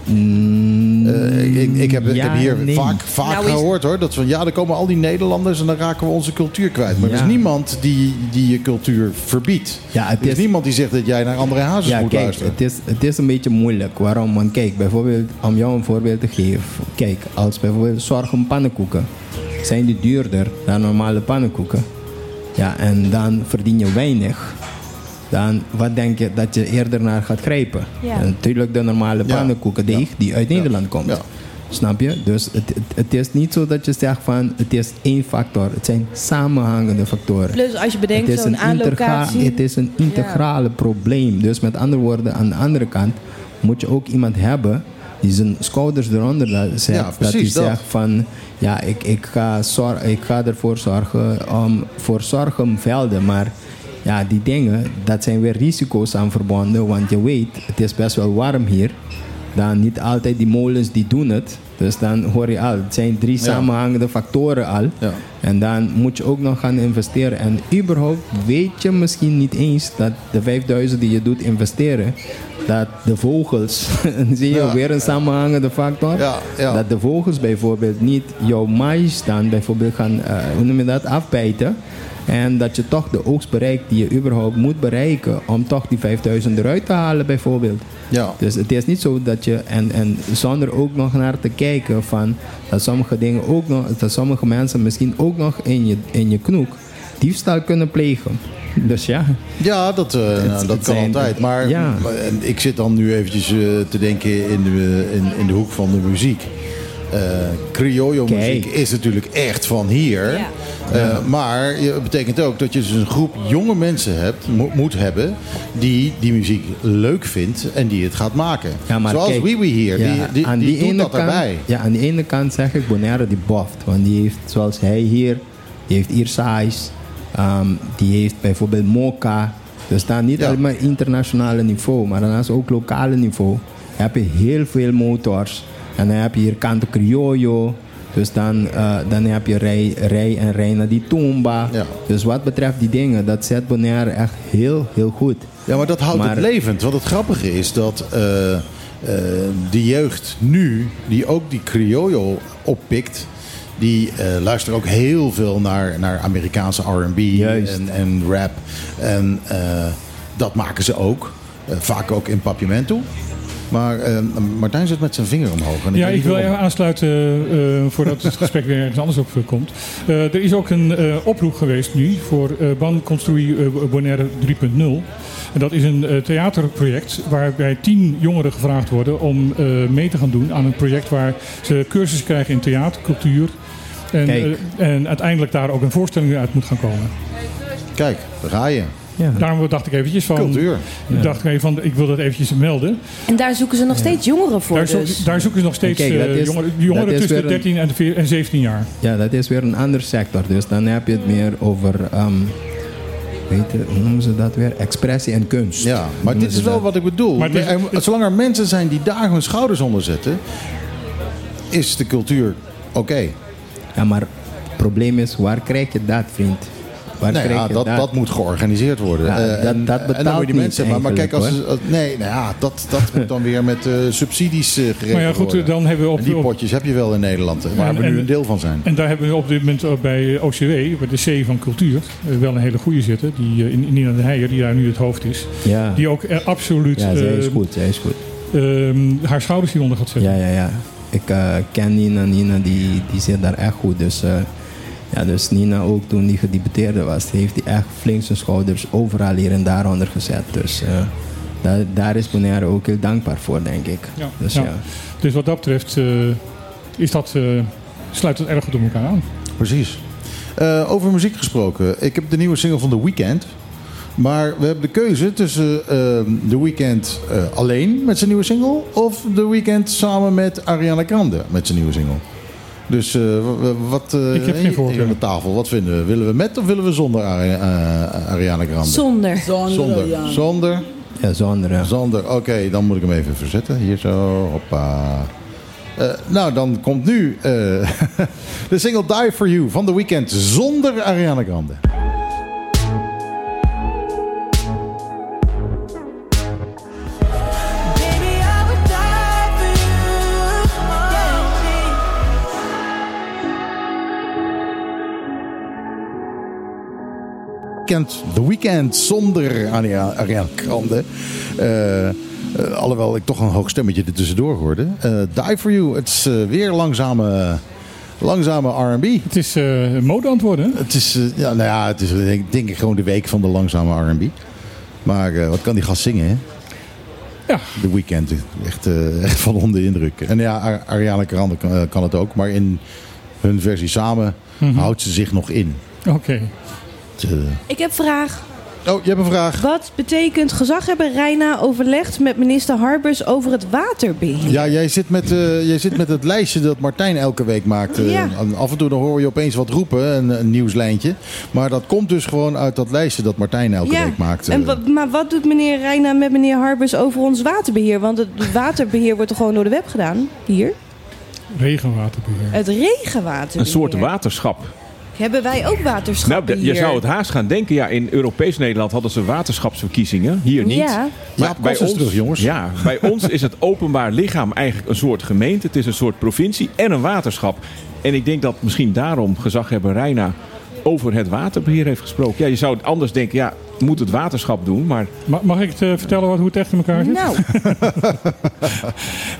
Speaker 1: Eh, ik, ik, heb, ik
Speaker 11: Mm,
Speaker 1: heb hier
Speaker 11: nee.
Speaker 1: vaak, vaak
Speaker 2: Nou is-
Speaker 1: gehoord hoor, dat van ja, er komen al die Nederlanders en dan raken we onze cultuur kwijt. Maar er is niemand die, die je cultuur verbiedt.
Speaker 11: Ja, het
Speaker 1: er is,
Speaker 11: is-
Speaker 1: niemand die zegt dat jij naar andere hazes
Speaker 11: Ja,
Speaker 1: moet
Speaker 11: kijk,
Speaker 1: luisteren.
Speaker 11: het is, het is een beetje moeilijk. Waarom? Want kijk, bijvoorbeeld, om jou een voorbeeld te geven. Kijk, als bijvoorbeeld zorgen pannenkoeken, zijn die duurder dan normale pannenkoeken. Ja, en dan verdien je weinig. Dan, wat denk je dat je eerder naar gaat grijpen?
Speaker 2: Ja.
Speaker 11: En natuurlijk de normale
Speaker 1: Ja.
Speaker 11: pannenkoekendeeg die uit Nederland komt.
Speaker 1: Ja.
Speaker 11: Snap je? Dus het, het, het is niet zo dat je zegt van het is één factor. Het zijn samenhangende factoren.
Speaker 2: Plus als je bedenkt
Speaker 11: Het is,
Speaker 2: zo'n aanlocatie.
Speaker 11: het is een integrale probleem. Dus met andere woorden, aan de andere kant moet je ook iemand hebben zijn schouders eronder.
Speaker 1: Ja,
Speaker 11: dat hij
Speaker 1: dat.
Speaker 11: zegt van ja, ik, ik, ga zor- ik ga ervoor zorgen om voor zorgenvelden. Maar ja, die dingen, dat zijn weer risico's aan verbonden. Want je weet, het is best wel warm hier. Dan niet altijd die molens die doen het. Dus dan hoor je al, het zijn drie samenhangende factoren al.
Speaker 1: Ja.
Speaker 11: En dan moet je ook nog gaan investeren. En überhaupt weet je misschien niet eens dat de 5000 die je doet investeren, dat de vogels, zie je
Speaker 1: Ja.
Speaker 11: weer een samenhangende factor,
Speaker 1: Ja, ja.
Speaker 11: dat de vogels bijvoorbeeld niet jouw mais dan bijvoorbeeld gaan, eh, hoe noem je dat, afbijten. En dat je toch de oogst bereikt die je überhaupt moet bereiken om toch die 5000 eruit te halen bijvoorbeeld.
Speaker 1: Ja.
Speaker 11: Dus het is niet zo dat je, en, en zonder ook nog naar te kijken van dat sommige dingen ook nog, dat sommige mensen misschien ook nog in je, in je knoek diefstal kunnen plegen. Dus ja.
Speaker 1: Ja, dat, eh, nou, dat kan
Speaker 11: zijn-
Speaker 1: altijd. Maar,
Speaker 11: Ja.
Speaker 1: ik zit dan nu eventjes eh, te denken in de, in, in de hoek van de muziek. Eh criollo muziek
Speaker 11: Kijk.
Speaker 1: is natuurlijk echt van hier. Eh, maar het betekent ook dat je dus een groep jonge mensen hebt, mo- moet hebben die die muziek leuk vindt en die het gaat maken.
Speaker 11: Ja, maar
Speaker 1: Zoals Wiwi hier,
Speaker 11: ja,
Speaker 1: die, die,
Speaker 11: aan
Speaker 1: die,
Speaker 11: die
Speaker 1: doet
Speaker 11: ene
Speaker 1: dat
Speaker 11: kant,
Speaker 1: erbij.
Speaker 11: Ja, aan de ene kant zeg ik Bonaire die boft. Want die heeft, zoals hij hier, die heeft Irsais. Ehm die heeft bijvoorbeeld Mocha. Dus dan niet alleen maar internationale niveau, maar daarnaast ook lokale niveau. Dan heb je heel veel motors. En dan heb je hier Canto Criollo. Dus dan, eh, dan heb je Rij, Rij en Reina die Tumba. Dus wat betreft die dingen, dat zet Bonaire echt heel, heel goed.
Speaker 1: Ja, maar dat houdt
Speaker 11: Maar-
Speaker 1: het levend. Want het grappige is dat eh, eh, de jeugd nu, die ook die criollo oppikt... die eh luisteren ook heel veel naar, naar Amerikaanse R&B en, en rap. En eh, dat maken ze ook. Eh, vaak ook in Papiamento. Maar Martijn zit met zijn vinger omhoog. En
Speaker 3: Ja,
Speaker 1: weet
Speaker 3: ik wil even aansluiten eh, voordat het gesprek weer ergens anders op komt. Eh, er is ook een eh, oproep geweest nu voor eh Ban Construi Bonaire 3.0. En dat is een eh, theaterproject waarbij tien jongeren gevraagd worden om eh, mee te gaan doen aan een project waar ze cursussen krijgen in theater, cultuur. En, eh, en uiteindelijk daar ook een voorstelling uit moet gaan komen.
Speaker 1: Kijk, daar ga je.
Speaker 3: Daarom dacht ik eventjes van...
Speaker 1: Cultuur.
Speaker 3: Ik dacht even van, ik wil dat eventjes melden.
Speaker 2: En daar zoeken ze nog steeds jongeren voor.
Speaker 3: Daar,
Speaker 2: dus.
Speaker 3: daar zoeken ze nog steeds
Speaker 11: Kijk,
Speaker 3: eh,
Speaker 11: is-
Speaker 3: jongeren, tussen de
Speaker 11: weer een-
Speaker 3: 13 en, de en 17 jaar.
Speaker 11: Ja, dat is weer een ander sector. Dus dan heb je het meer over, ehm, weet je, hoe noemen ze dat weer? Expressie en kunst.
Speaker 1: Ja, maar dit is wel
Speaker 11: dat.
Speaker 1: wat ik bedoel.
Speaker 11: Maar is-
Speaker 1: Er- zolang er mensen zijn die daar hun schouders onder zetten, is de cultuur oké.
Speaker 11: Ja, maar het probleem is, waar krijg je dat, vriend? Waar
Speaker 1: Nee,
Speaker 11: krijg
Speaker 1: ja,
Speaker 11: je
Speaker 1: dat,
Speaker 11: dat?
Speaker 1: dat moet georganiseerd worden.
Speaker 11: Ja,
Speaker 1: Eh,
Speaker 11: dat-
Speaker 1: en,
Speaker 11: dat
Speaker 1: en dan
Speaker 11: betaalt
Speaker 1: moet je die
Speaker 11: niet
Speaker 1: mensen. Maar, maar kijk, als, nee, nou ja, dat, dat moet dan weer met eh, subsidies eh, geregeld
Speaker 3: Maar ja, goed,
Speaker 1: worden.
Speaker 3: dan hebben we op-
Speaker 1: En die potjes heb je wel in Nederland, waar
Speaker 3: En-
Speaker 1: we nu
Speaker 3: en-
Speaker 1: een deel van zijn.
Speaker 3: En daar hebben we op dit moment ook bij OCW, bij de C van Cultuur, wel een hele goede zitten. Die, in- Nina de Heijer, die daar nu het hoofd is.
Speaker 11: Ja.
Speaker 3: Die ook eh, absoluut
Speaker 11: Ja, zij is goed, zij is goed.
Speaker 3: ehm, haar schouders hieronder gaat zetten.
Speaker 11: Ja, ja, ja. Ik eh, ken Nina. Nina die, die zit daar echt goed. Dus, eh, ja, dus Nina ook toen die gedeputeerde was, heeft hij echt flink zijn schouders overal hier en daar onder gezet. Dus eh, daar, daar is Bonaire ook heel dankbaar voor, denk ik.
Speaker 3: Ja,
Speaker 11: Dus
Speaker 3: ja.
Speaker 11: ja.
Speaker 3: Dus wat dat betreft eh, is dat, eh, sluit het erg goed op elkaar aan.
Speaker 1: Precies. Eh, over muziek gesproken. Ik heb de nieuwe single van The Weeknd. Maar we hebben de keuze tussen eh, The Weeknd eh, alleen met zijn nieuwe single... of The Weeknd samen met Ariana Grande met zijn nieuwe single. Dus eh, wat... eh,
Speaker 3: Ik heb geen
Speaker 1: de tafel, wat vinden we? Willen we met of willen we zonder Ari- eh, Ariana Grande?
Speaker 2: Zonder.
Speaker 1: Zonder.
Speaker 5: ja.
Speaker 1: Zonder.
Speaker 11: Ja, zonder. ja.
Speaker 1: Zonder. Oké, dan moet ik hem even verzetten. Hier zo. Hoppa. Eh, nou, dan komt nu eh, de single Die For You van The Weeknd zonder Ariana Grande. Weekend, The Weeknd zonder Aria- Ariana Grande. Eh, eh, alhoewel ik toch een hoog stemmetje er tussendoor hoorde. Eh, Die For You, het is weer langzame, langzame R&B.
Speaker 3: Het is mode antwoorden.
Speaker 1: Het is, ja, nou ja, het is denk, denk ik gewoon de week van de langzame R&B. Maar wat kan die gast zingen, hè?
Speaker 3: Ja.
Speaker 1: The Weeknd, echt, echt van onder de indruk. En ja, Ar- Ariana Grande kan, kan het ook. Maar in hun versie samen
Speaker 3: Mhm.
Speaker 1: houdt ze zich nog in.
Speaker 3: Oké.
Speaker 1: Eh,
Speaker 2: Ik heb een vraag.
Speaker 1: Oh, je hebt een vraag.
Speaker 2: Wat betekent gezaghebber Reina overlegd met minister Harbers over het waterbeheer?
Speaker 1: Ja, jij zit, met, eh, jij zit met het lijstje dat Martijn elke week maakt. Eh,
Speaker 2: Ja.
Speaker 1: en Af en toe dan hoor je opeens wat roepen, een, een nieuwslijntje. Maar dat komt dus gewoon uit dat lijstje dat Martijn elke week maakt.
Speaker 2: En maar wat doet meneer Reina met meneer Harbers over ons waterbeheer? Want het waterbeheer wordt toch gewoon door de web gedaan? Hier.
Speaker 3: Regenwaterbeheer.
Speaker 2: Het regenwaterbeheer.
Speaker 8: Een soort waterschap.
Speaker 2: Hebben wij ook waterschappen
Speaker 8: Nou, de- je zou het haast gaan denken. Ja, in Europees Nederland hadden ze waterschapsverkiezingen. Hier niet.
Speaker 2: Ja.
Speaker 1: Jaap Kost is terug, jongens.
Speaker 8: Ja, bij ons is het openbaar lichaam eigenlijk een soort gemeente. Het is een soort provincie en een waterschap. En ik denk dat misschien daarom gezaghebber Reina over het waterbeheer heeft gesproken. Ja, je zou het anders denken, ja, moet het waterschap doen, maar...
Speaker 3: Ma- Mag ik het eh, vertellen wat, hoe het echt in elkaar zit?
Speaker 2: Nou,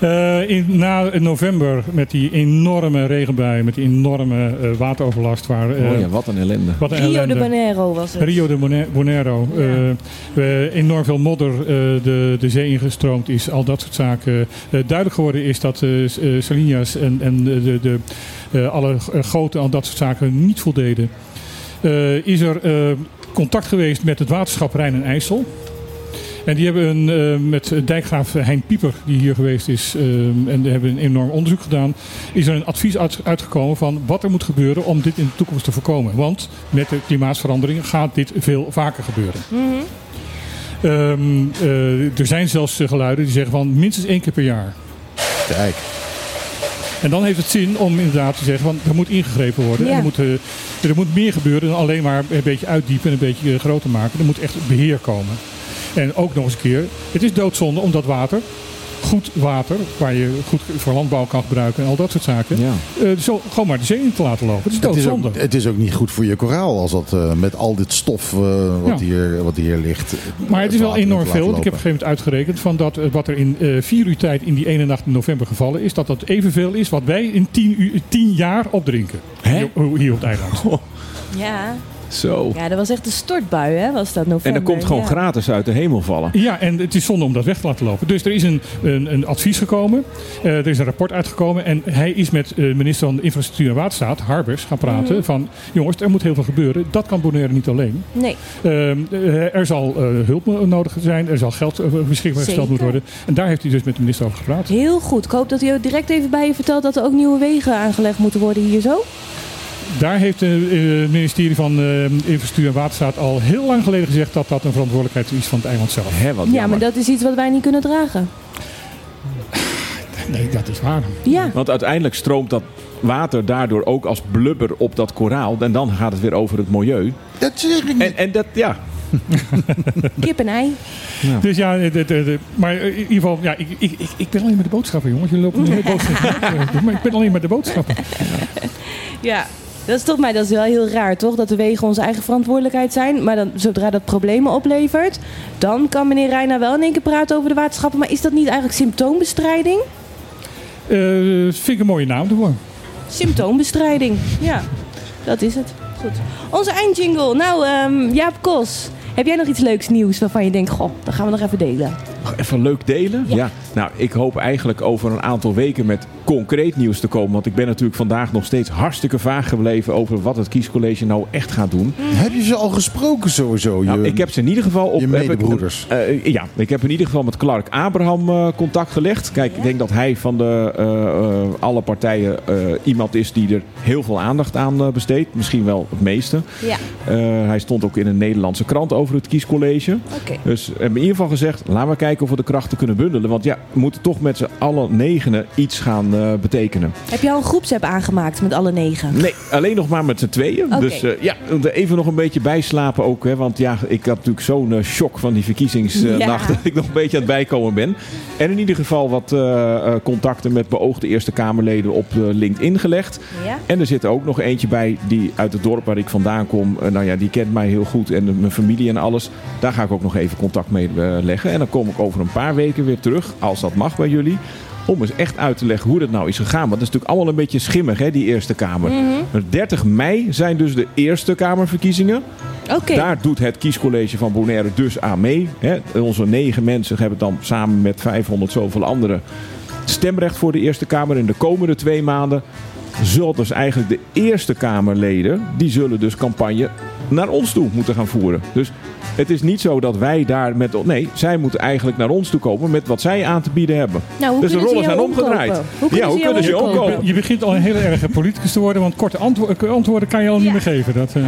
Speaker 3: Eh, in, na november met die enorme regenbui, met die enorme eh, wateroverlast. Waar, eh,
Speaker 8: oh ja, wat een ellende.
Speaker 3: wat een
Speaker 2: Rio de. Janeiro was het.
Speaker 3: Rio de Bone- Bonaire. eh, we enorm veel modder eh, de, de zee ingestroomd is. Al dat soort zaken. Eh, duidelijk geworden is dat Salinas en, en de, de, de, eh, alle goten al dat soort zaken niet voldeden. Eh, is er eh, contact geweest met het waterschap Rijn en IJssel. En die hebben een, eh, met dijkgraaf Hein Pieper, die hier geweest is, eh, en die hebben een enorm onderzoek gedaan, is er een advies uit- uitgekomen van wat er moet gebeuren om dit in de toekomst te voorkomen. Want met de klimaatsverandering gaat dit veel vaker gebeuren. Ehm, eh, er zijn zelfs geluiden die zeggen van minstens één keer per jaar.
Speaker 1: Kijk.
Speaker 3: En dan heeft het zin om inderdaad te zeggen van er moet ingegrepen worden.
Speaker 2: Ja.
Speaker 3: En er, moet, eh, er moet meer gebeuren dan alleen maar een beetje uitdiepen en een beetje eh, groter maken. Er moet echt beheer komen. En ook nog eens een keer, het is doodzonde om dat water, goed water, waar je goed voor landbouw kan gebruiken en al dat soort zaken, eh, zo gewoon maar de zee in te laten lopen. Het is
Speaker 1: Het is,
Speaker 3: doodzonde.
Speaker 1: ook, het is ook niet goed voor je koraal als dat eh, met al dit stof eh, wat,
Speaker 3: Ja.
Speaker 1: hier, wat hier ligt.
Speaker 3: Maar het is wel enorm veel. Ik heb op een gegeven moment uitgerekend van dat eh, wat er in eh, vier uur tijd in die ene nacht in november gevallen is, dat dat evenveel is wat wij in tien, uur, tien jaar opdrinken. Hier, hier op het eiland.
Speaker 2: Ja.
Speaker 8: Zo.
Speaker 2: ja, dat was echt een stortbui, hè? Was dat november.
Speaker 8: En dat komt gewoon
Speaker 2: ja.
Speaker 8: gratis uit de hemel vallen.
Speaker 3: Ja, en het is zonde om dat weg te laten lopen. Dus er is een, een, een advies gekomen. Eh, er is een rapport uitgekomen. En hij is met eh, minister van Infrastructuur en Waterstaat, Harbers, gaan praten.
Speaker 2: Mhm.
Speaker 3: Van jongens, er moet heel veel gebeuren. Dat kan Bonaire niet alleen.
Speaker 2: Nee.
Speaker 3: Ehm, eh, er zal eh, hulp nodig zijn. Er zal geld beschikbaar gesteld moeten worden. En daar heeft hij dus met de minister over gepraat.
Speaker 2: Heel goed. Ik hoop dat hij ook direct even bij je vertelt dat er ook nieuwe wegen aangelegd moeten worden hier zo.
Speaker 3: Daar heeft eh, het ministerie van eh, Infrastructuur en Waterstaat al heel lang geleden gezegd dat dat een verantwoordelijkheid is van het eiland zelf.
Speaker 8: Hè, wat
Speaker 2: Ja, maar dat is iets wat wij niet kunnen dragen.
Speaker 3: Nee, dat is waar.
Speaker 2: Ja.
Speaker 8: Want uiteindelijk stroomt dat water daardoor ook als blubber op dat koraal. En dan gaat het weer over het milieu.
Speaker 1: Dat zeg ik niet.
Speaker 8: En, en dat, ja.
Speaker 2: Kip en ei.
Speaker 3: Dus ja, de, de, de- maar in ieder geval, ja, ik, ik, ik, ik ben alleen maar de boodschappen, jongens. Jullie lopen een hele boodschappen. maar ik ben alleen maar de boodschappen.
Speaker 2: Ja. Dat is toch maar dat is wel heel raar, toch? Dat de wegen onze eigen verantwoordelijkheid zijn. Maar dan, zodra dat problemen oplevert, dan kan meneer Reina wel in één keer praten over de waterschappen. Maar is dat niet eigenlijk symptoombestrijding?
Speaker 3: Eh, vind ik een mooie naam ervoor.
Speaker 2: Symptoombestrijding, ja. Dat is het. Goed. Onze eindjingle. Nou, ehm, Jaap Kos. Heb jij nog iets leuks nieuws waarvan je denkt, goh, dat gaan we nog even delen?
Speaker 8: Even leuk delen? Ja. Nou, ik hoop eigenlijk over een aantal weken met concreet nieuws te komen. Want ik ben natuurlijk vandaag nog steeds hartstikke vaag gebleven over wat het kiescollege nou echt gaat doen.
Speaker 1: Heb je ze al gesproken sowieso? Je,
Speaker 8: Nou, ik heb ze in ieder geval op.
Speaker 1: je
Speaker 8: heb ik-
Speaker 1: medebroeders.
Speaker 8: eh, ja, ik heb in ieder geval met Clark Abraham eh, contact gelegd. Kijk, ik denk dat hij van de, eh, alle partijen iemand is die er heel veel aandacht aan besteedt. Misschien wel het meeste.
Speaker 2: Ja.
Speaker 8: Hij stond ook in een Nederlandse krant over het kiescollege.
Speaker 2: Oké.
Speaker 8: Dus we hebben in ieder geval gezegd, laten we kijken of we de krachten kunnen bundelen. Want ja, we moeten toch met z'n allen negenen iets gaan eh, betekenen.
Speaker 2: Heb je al een groepsapp aangemaakt met alle negen?
Speaker 8: Nee, alleen nog maar met z'n tweeën. Dus eh, ja, even nog een beetje bijslapen ook. Hè, want ja, ik had natuurlijk zo'n eh, shock van die verkiezingsnacht...
Speaker 2: Ja.
Speaker 8: dat ik nog een beetje aan het bijkomen ben. En in ieder geval wat contacten met beoogde Eerste Kamerleden op LinkedIn gelegd.
Speaker 2: Ja.
Speaker 8: En er zit ook nog eentje bij die uit het dorp waar ik vandaan kom. nou ja, die kent mij heel goed en mijn familie en alles. Daar ga ik ook nog even contact mee leggen. En dan kom ik over een paar weken weer terug, als dat mag bij jullie. Om eens echt uit te leggen hoe dat nou is gegaan. Want dat is natuurlijk allemaal een beetje schimmig, hè, die Eerste Kamer.
Speaker 2: Mhm.
Speaker 8: Maar 30 mei zijn dus de Eerste Kamerverkiezingen.
Speaker 2: Oké.
Speaker 8: Daar doet het kiescollege van Bonaire dus aan mee. Hè. Onze negen mensen hebben dan samen met 500 zoveel anderen stemrecht voor de Eerste Kamer. In de komende twee maanden zullen dus eigenlijk de Eerste Kamerleden... die zullen dus campagne naar ons toe moeten gaan voeren. Dus het is niet zo dat wij daar met... Nee, zij moeten eigenlijk naar ons toe komen met wat zij aan te bieden hebben.
Speaker 2: Nou, hoe
Speaker 8: dus de rollen zijn omgedraaid.
Speaker 2: Hoe kunnen
Speaker 8: ja, hoe kunnen ze je
Speaker 2: omkopen?
Speaker 8: omkopen?
Speaker 3: Je begint al een hele erge politicus te worden, want korte antwo- eh, antwoorden kan je al niet meer geven. Dat, eh,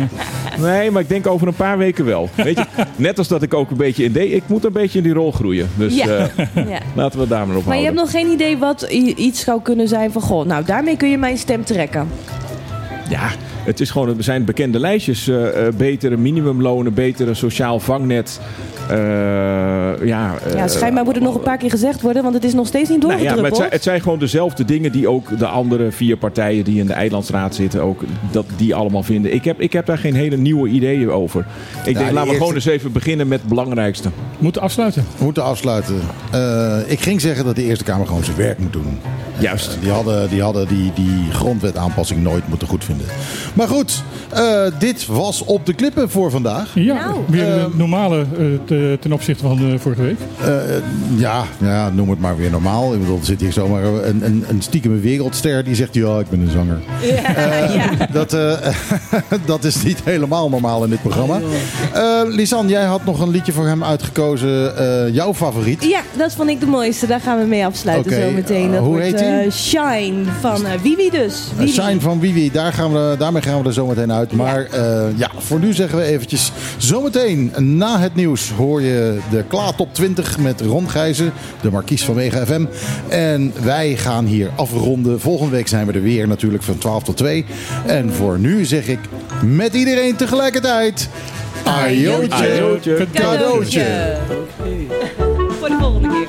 Speaker 8: Nee, maar ik denk over een paar weken wel. Weet je, net als dat ik ook een beetje in deed. Ik moet een beetje in die rol groeien. Dus
Speaker 2: Ja.
Speaker 8: eh,
Speaker 2: Ja.
Speaker 8: laten we het daar maar op
Speaker 2: Maar je hebt nog geen idee wat iets zou kunnen zijn van... Goh, nou daarmee kun je mijn stem trekken.
Speaker 8: Ja, het is gewoon, er zijn bekende lijstjes. eh, eh, betere minimumlonen, betere sociaal vangnet. Eh, ja,
Speaker 2: Ja,
Speaker 8: eh,
Speaker 2: schijnbaar moet het nog een paar keer gezegd worden, want het is nog steeds niet
Speaker 8: nou ja, maar het, zijn, het zijn gewoon dezelfde dingen die ook de andere vier partijen die in de Eilandsraad zitten, ook dat die allemaal vinden. Ik heb, ik heb daar geen hele nieuwe ideeën over. Ik denk,
Speaker 1: die
Speaker 8: laten we
Speaker 1: eerste-
Speaker 8: gewoon eens even beginnen met het belangrijkste.
Speaker 3: Moeten afsluiten.
Speaker 1: We moeten afsluiten. Eh, ik ging zeggen dat de Eerste Kamer gewoon zijn werk moet doen.
Speaker 8: Juist.
Speaker 1: Die hadden die, hadden die, die grondwetaanpassing nooit moeten goedvinden. Maar goed, eh, dit was op de klippen voor vandaag.
Speaker 3: Ja, weer de
Speaker 1: Ehm,
Speaker 3: normale eh, te- ten opzichte van eh, vorige week.
Speaker 1: Eh, ja, ja, noem het maar weer normaal. Ik bedoel, er zit hier zomaar een, een, een stiekeme wereldster die zegt... ja, ik ben een zanger. Eh, dat, eh, dat is niet helemaal normaal in dit programma. Eh Lisanne, jij had nog een liedje voor hem uitgekozen. eh, jouw favoriet.
Speaker 2: Ja, dat vond ik de mooiste. Daar gaan we mee afsluiten
Speaker 1: Oké,
Speaker 2: zo meteen.
Speaker 1: eh,
Speaker 2: Dat
Speaker 1: hoe
Speaker 2: wordt,
Speaker 1: heet die?
Speaker 2: eh, Shine van eh, Wiwi dus.
Speaker 1: Uh,
Speaker 2: Wiwi.
Speaker 1: Shine van Wiwi, daar gaan we, daarmee gaan we er zometeen uit. Maar eh, ja, voor nu zeggen we eventjes... Zometeen, na het nieuws, hoor je de Kla Top 20 met Ron Gijzen. De markies van Mega FM. En wij gaan hier afronden. Volgende week zijn we er weer natuurlijk van 12 tot 2. En voor nu zeg ik met iedereen tegelijkertijd... Ajootje,
Speaker 8: Ajootje.
Speaker 1: cadeautje.
Speaker 2: Voor de volgende keer.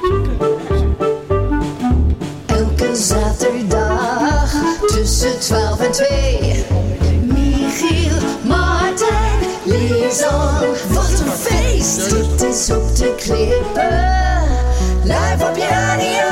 Speaker 4: Elke zaterdag tussen 12 en 2. Michiel, Martijn, Lisan. Wat een feest! Dit is op de klippen. Live op je radio.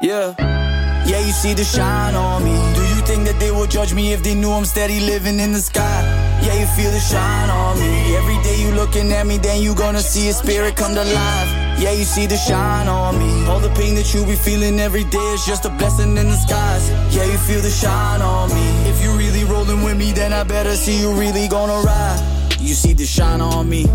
Speaker 7: Yeah. Yeah, you see the shine on me. Do you think that they would judge me if they knew I'm steady living in the sky? Yeah, you feel the shine on me. Every day you looking at me, then you gonna see a spirit come to life. Yeah, you see the shine on me. All the pain that you be feeling every day is just a blessing in disguise. Yeah, you feel the shine on me. If you really rolling with me, then I better see you really gonna ride. You see the shine on me.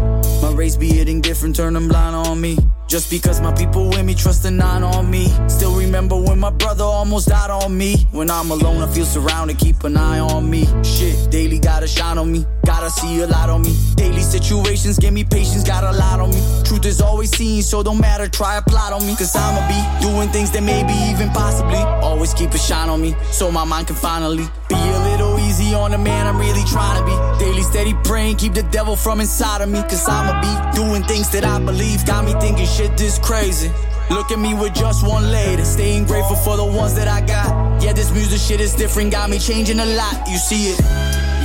Speaker 7: My race be hitting different, turn them blind on me. Just because my people with me trust a nine on me. Still remember when my brother almost died on me. When I'm alone, I feel surrounded, keep an eye on me. Shit, daily gotta shine on me. Gotta see a lot on me. Daily situations give me patience, got a lot on me. Truth is always seen, so don't matter, try a plot on me. Cause I'ma be doing things that maybe even possibly always keep a shine on me. So my mind can finally on the man I'm really trying to be. Daily steady praying, keep the devil from inside of me. Cause I'ma be doing things that I believe. Got me thinking shit this crazy. Look at me with just one lady. Staying grateful for the ones that I got. Yeah, this music shit is different. Got me changing a lot. You see it.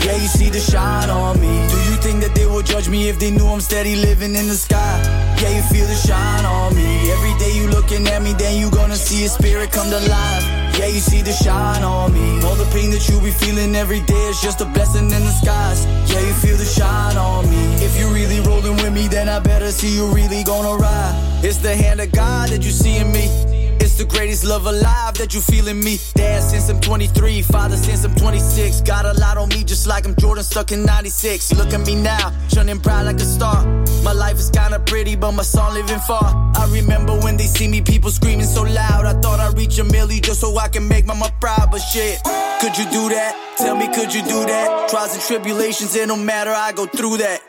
Speaker 7: Yeah, you see the shine on me. Do you think that they would judge me if they knew I'm steady living in the sky? Yeah, you feel the shine on me. Every day you looking at me, then you gonna see a spirit come to life. Yeah, you see the shine on me. All the pain that you be feeling every day is just a blessing in disguise. Yeah, you feel the shine on me. If you really rolling with me, then I better see you really gonna ride. It's the hand of God that you see in me. It's the greatest love alive that you feel in me. Dad since I'm 23, father since I'm 26. Got a lot on me just like I'm Jordan stuck in 96. Look at me now, shining bright like a star. My life is kinda pretty, but my song living far. I remember when they see me, people screaming so loud. I thought I'd reach a milli just so I can make mama proud, but shit. Could you do that? Tell me, could you do that? Trials and tribulations, it don't matter, I go through that.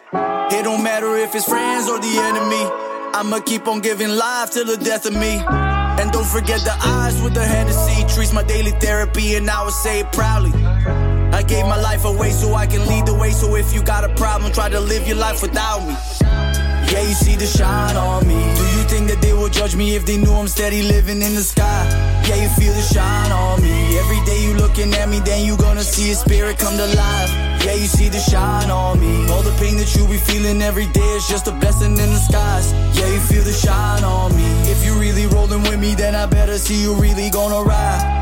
Speaker 7: It don't matter if it's friends or the enemy. I'ma keep on giving life till the death of me. And don't forget the eyes with the Hennessy. Treats my daily therapy, and I would say it proudly. I gave my life away so I can lead the way. So if you got a problem, try to live your life without me. Yeah, you see the shine on me. Do you think that they will judge me if they knew I'm steady living in the sky? Yeah, you feel the shine on me. Every day you looking at me, then you gonna see a spirit come to life. Yeah, you see the shine on me. All the pain that you be feeling every day is just a blessing in disguise. Yeah, you feel the shine on me. If you really rolling with me, then I better see you really gonna ride.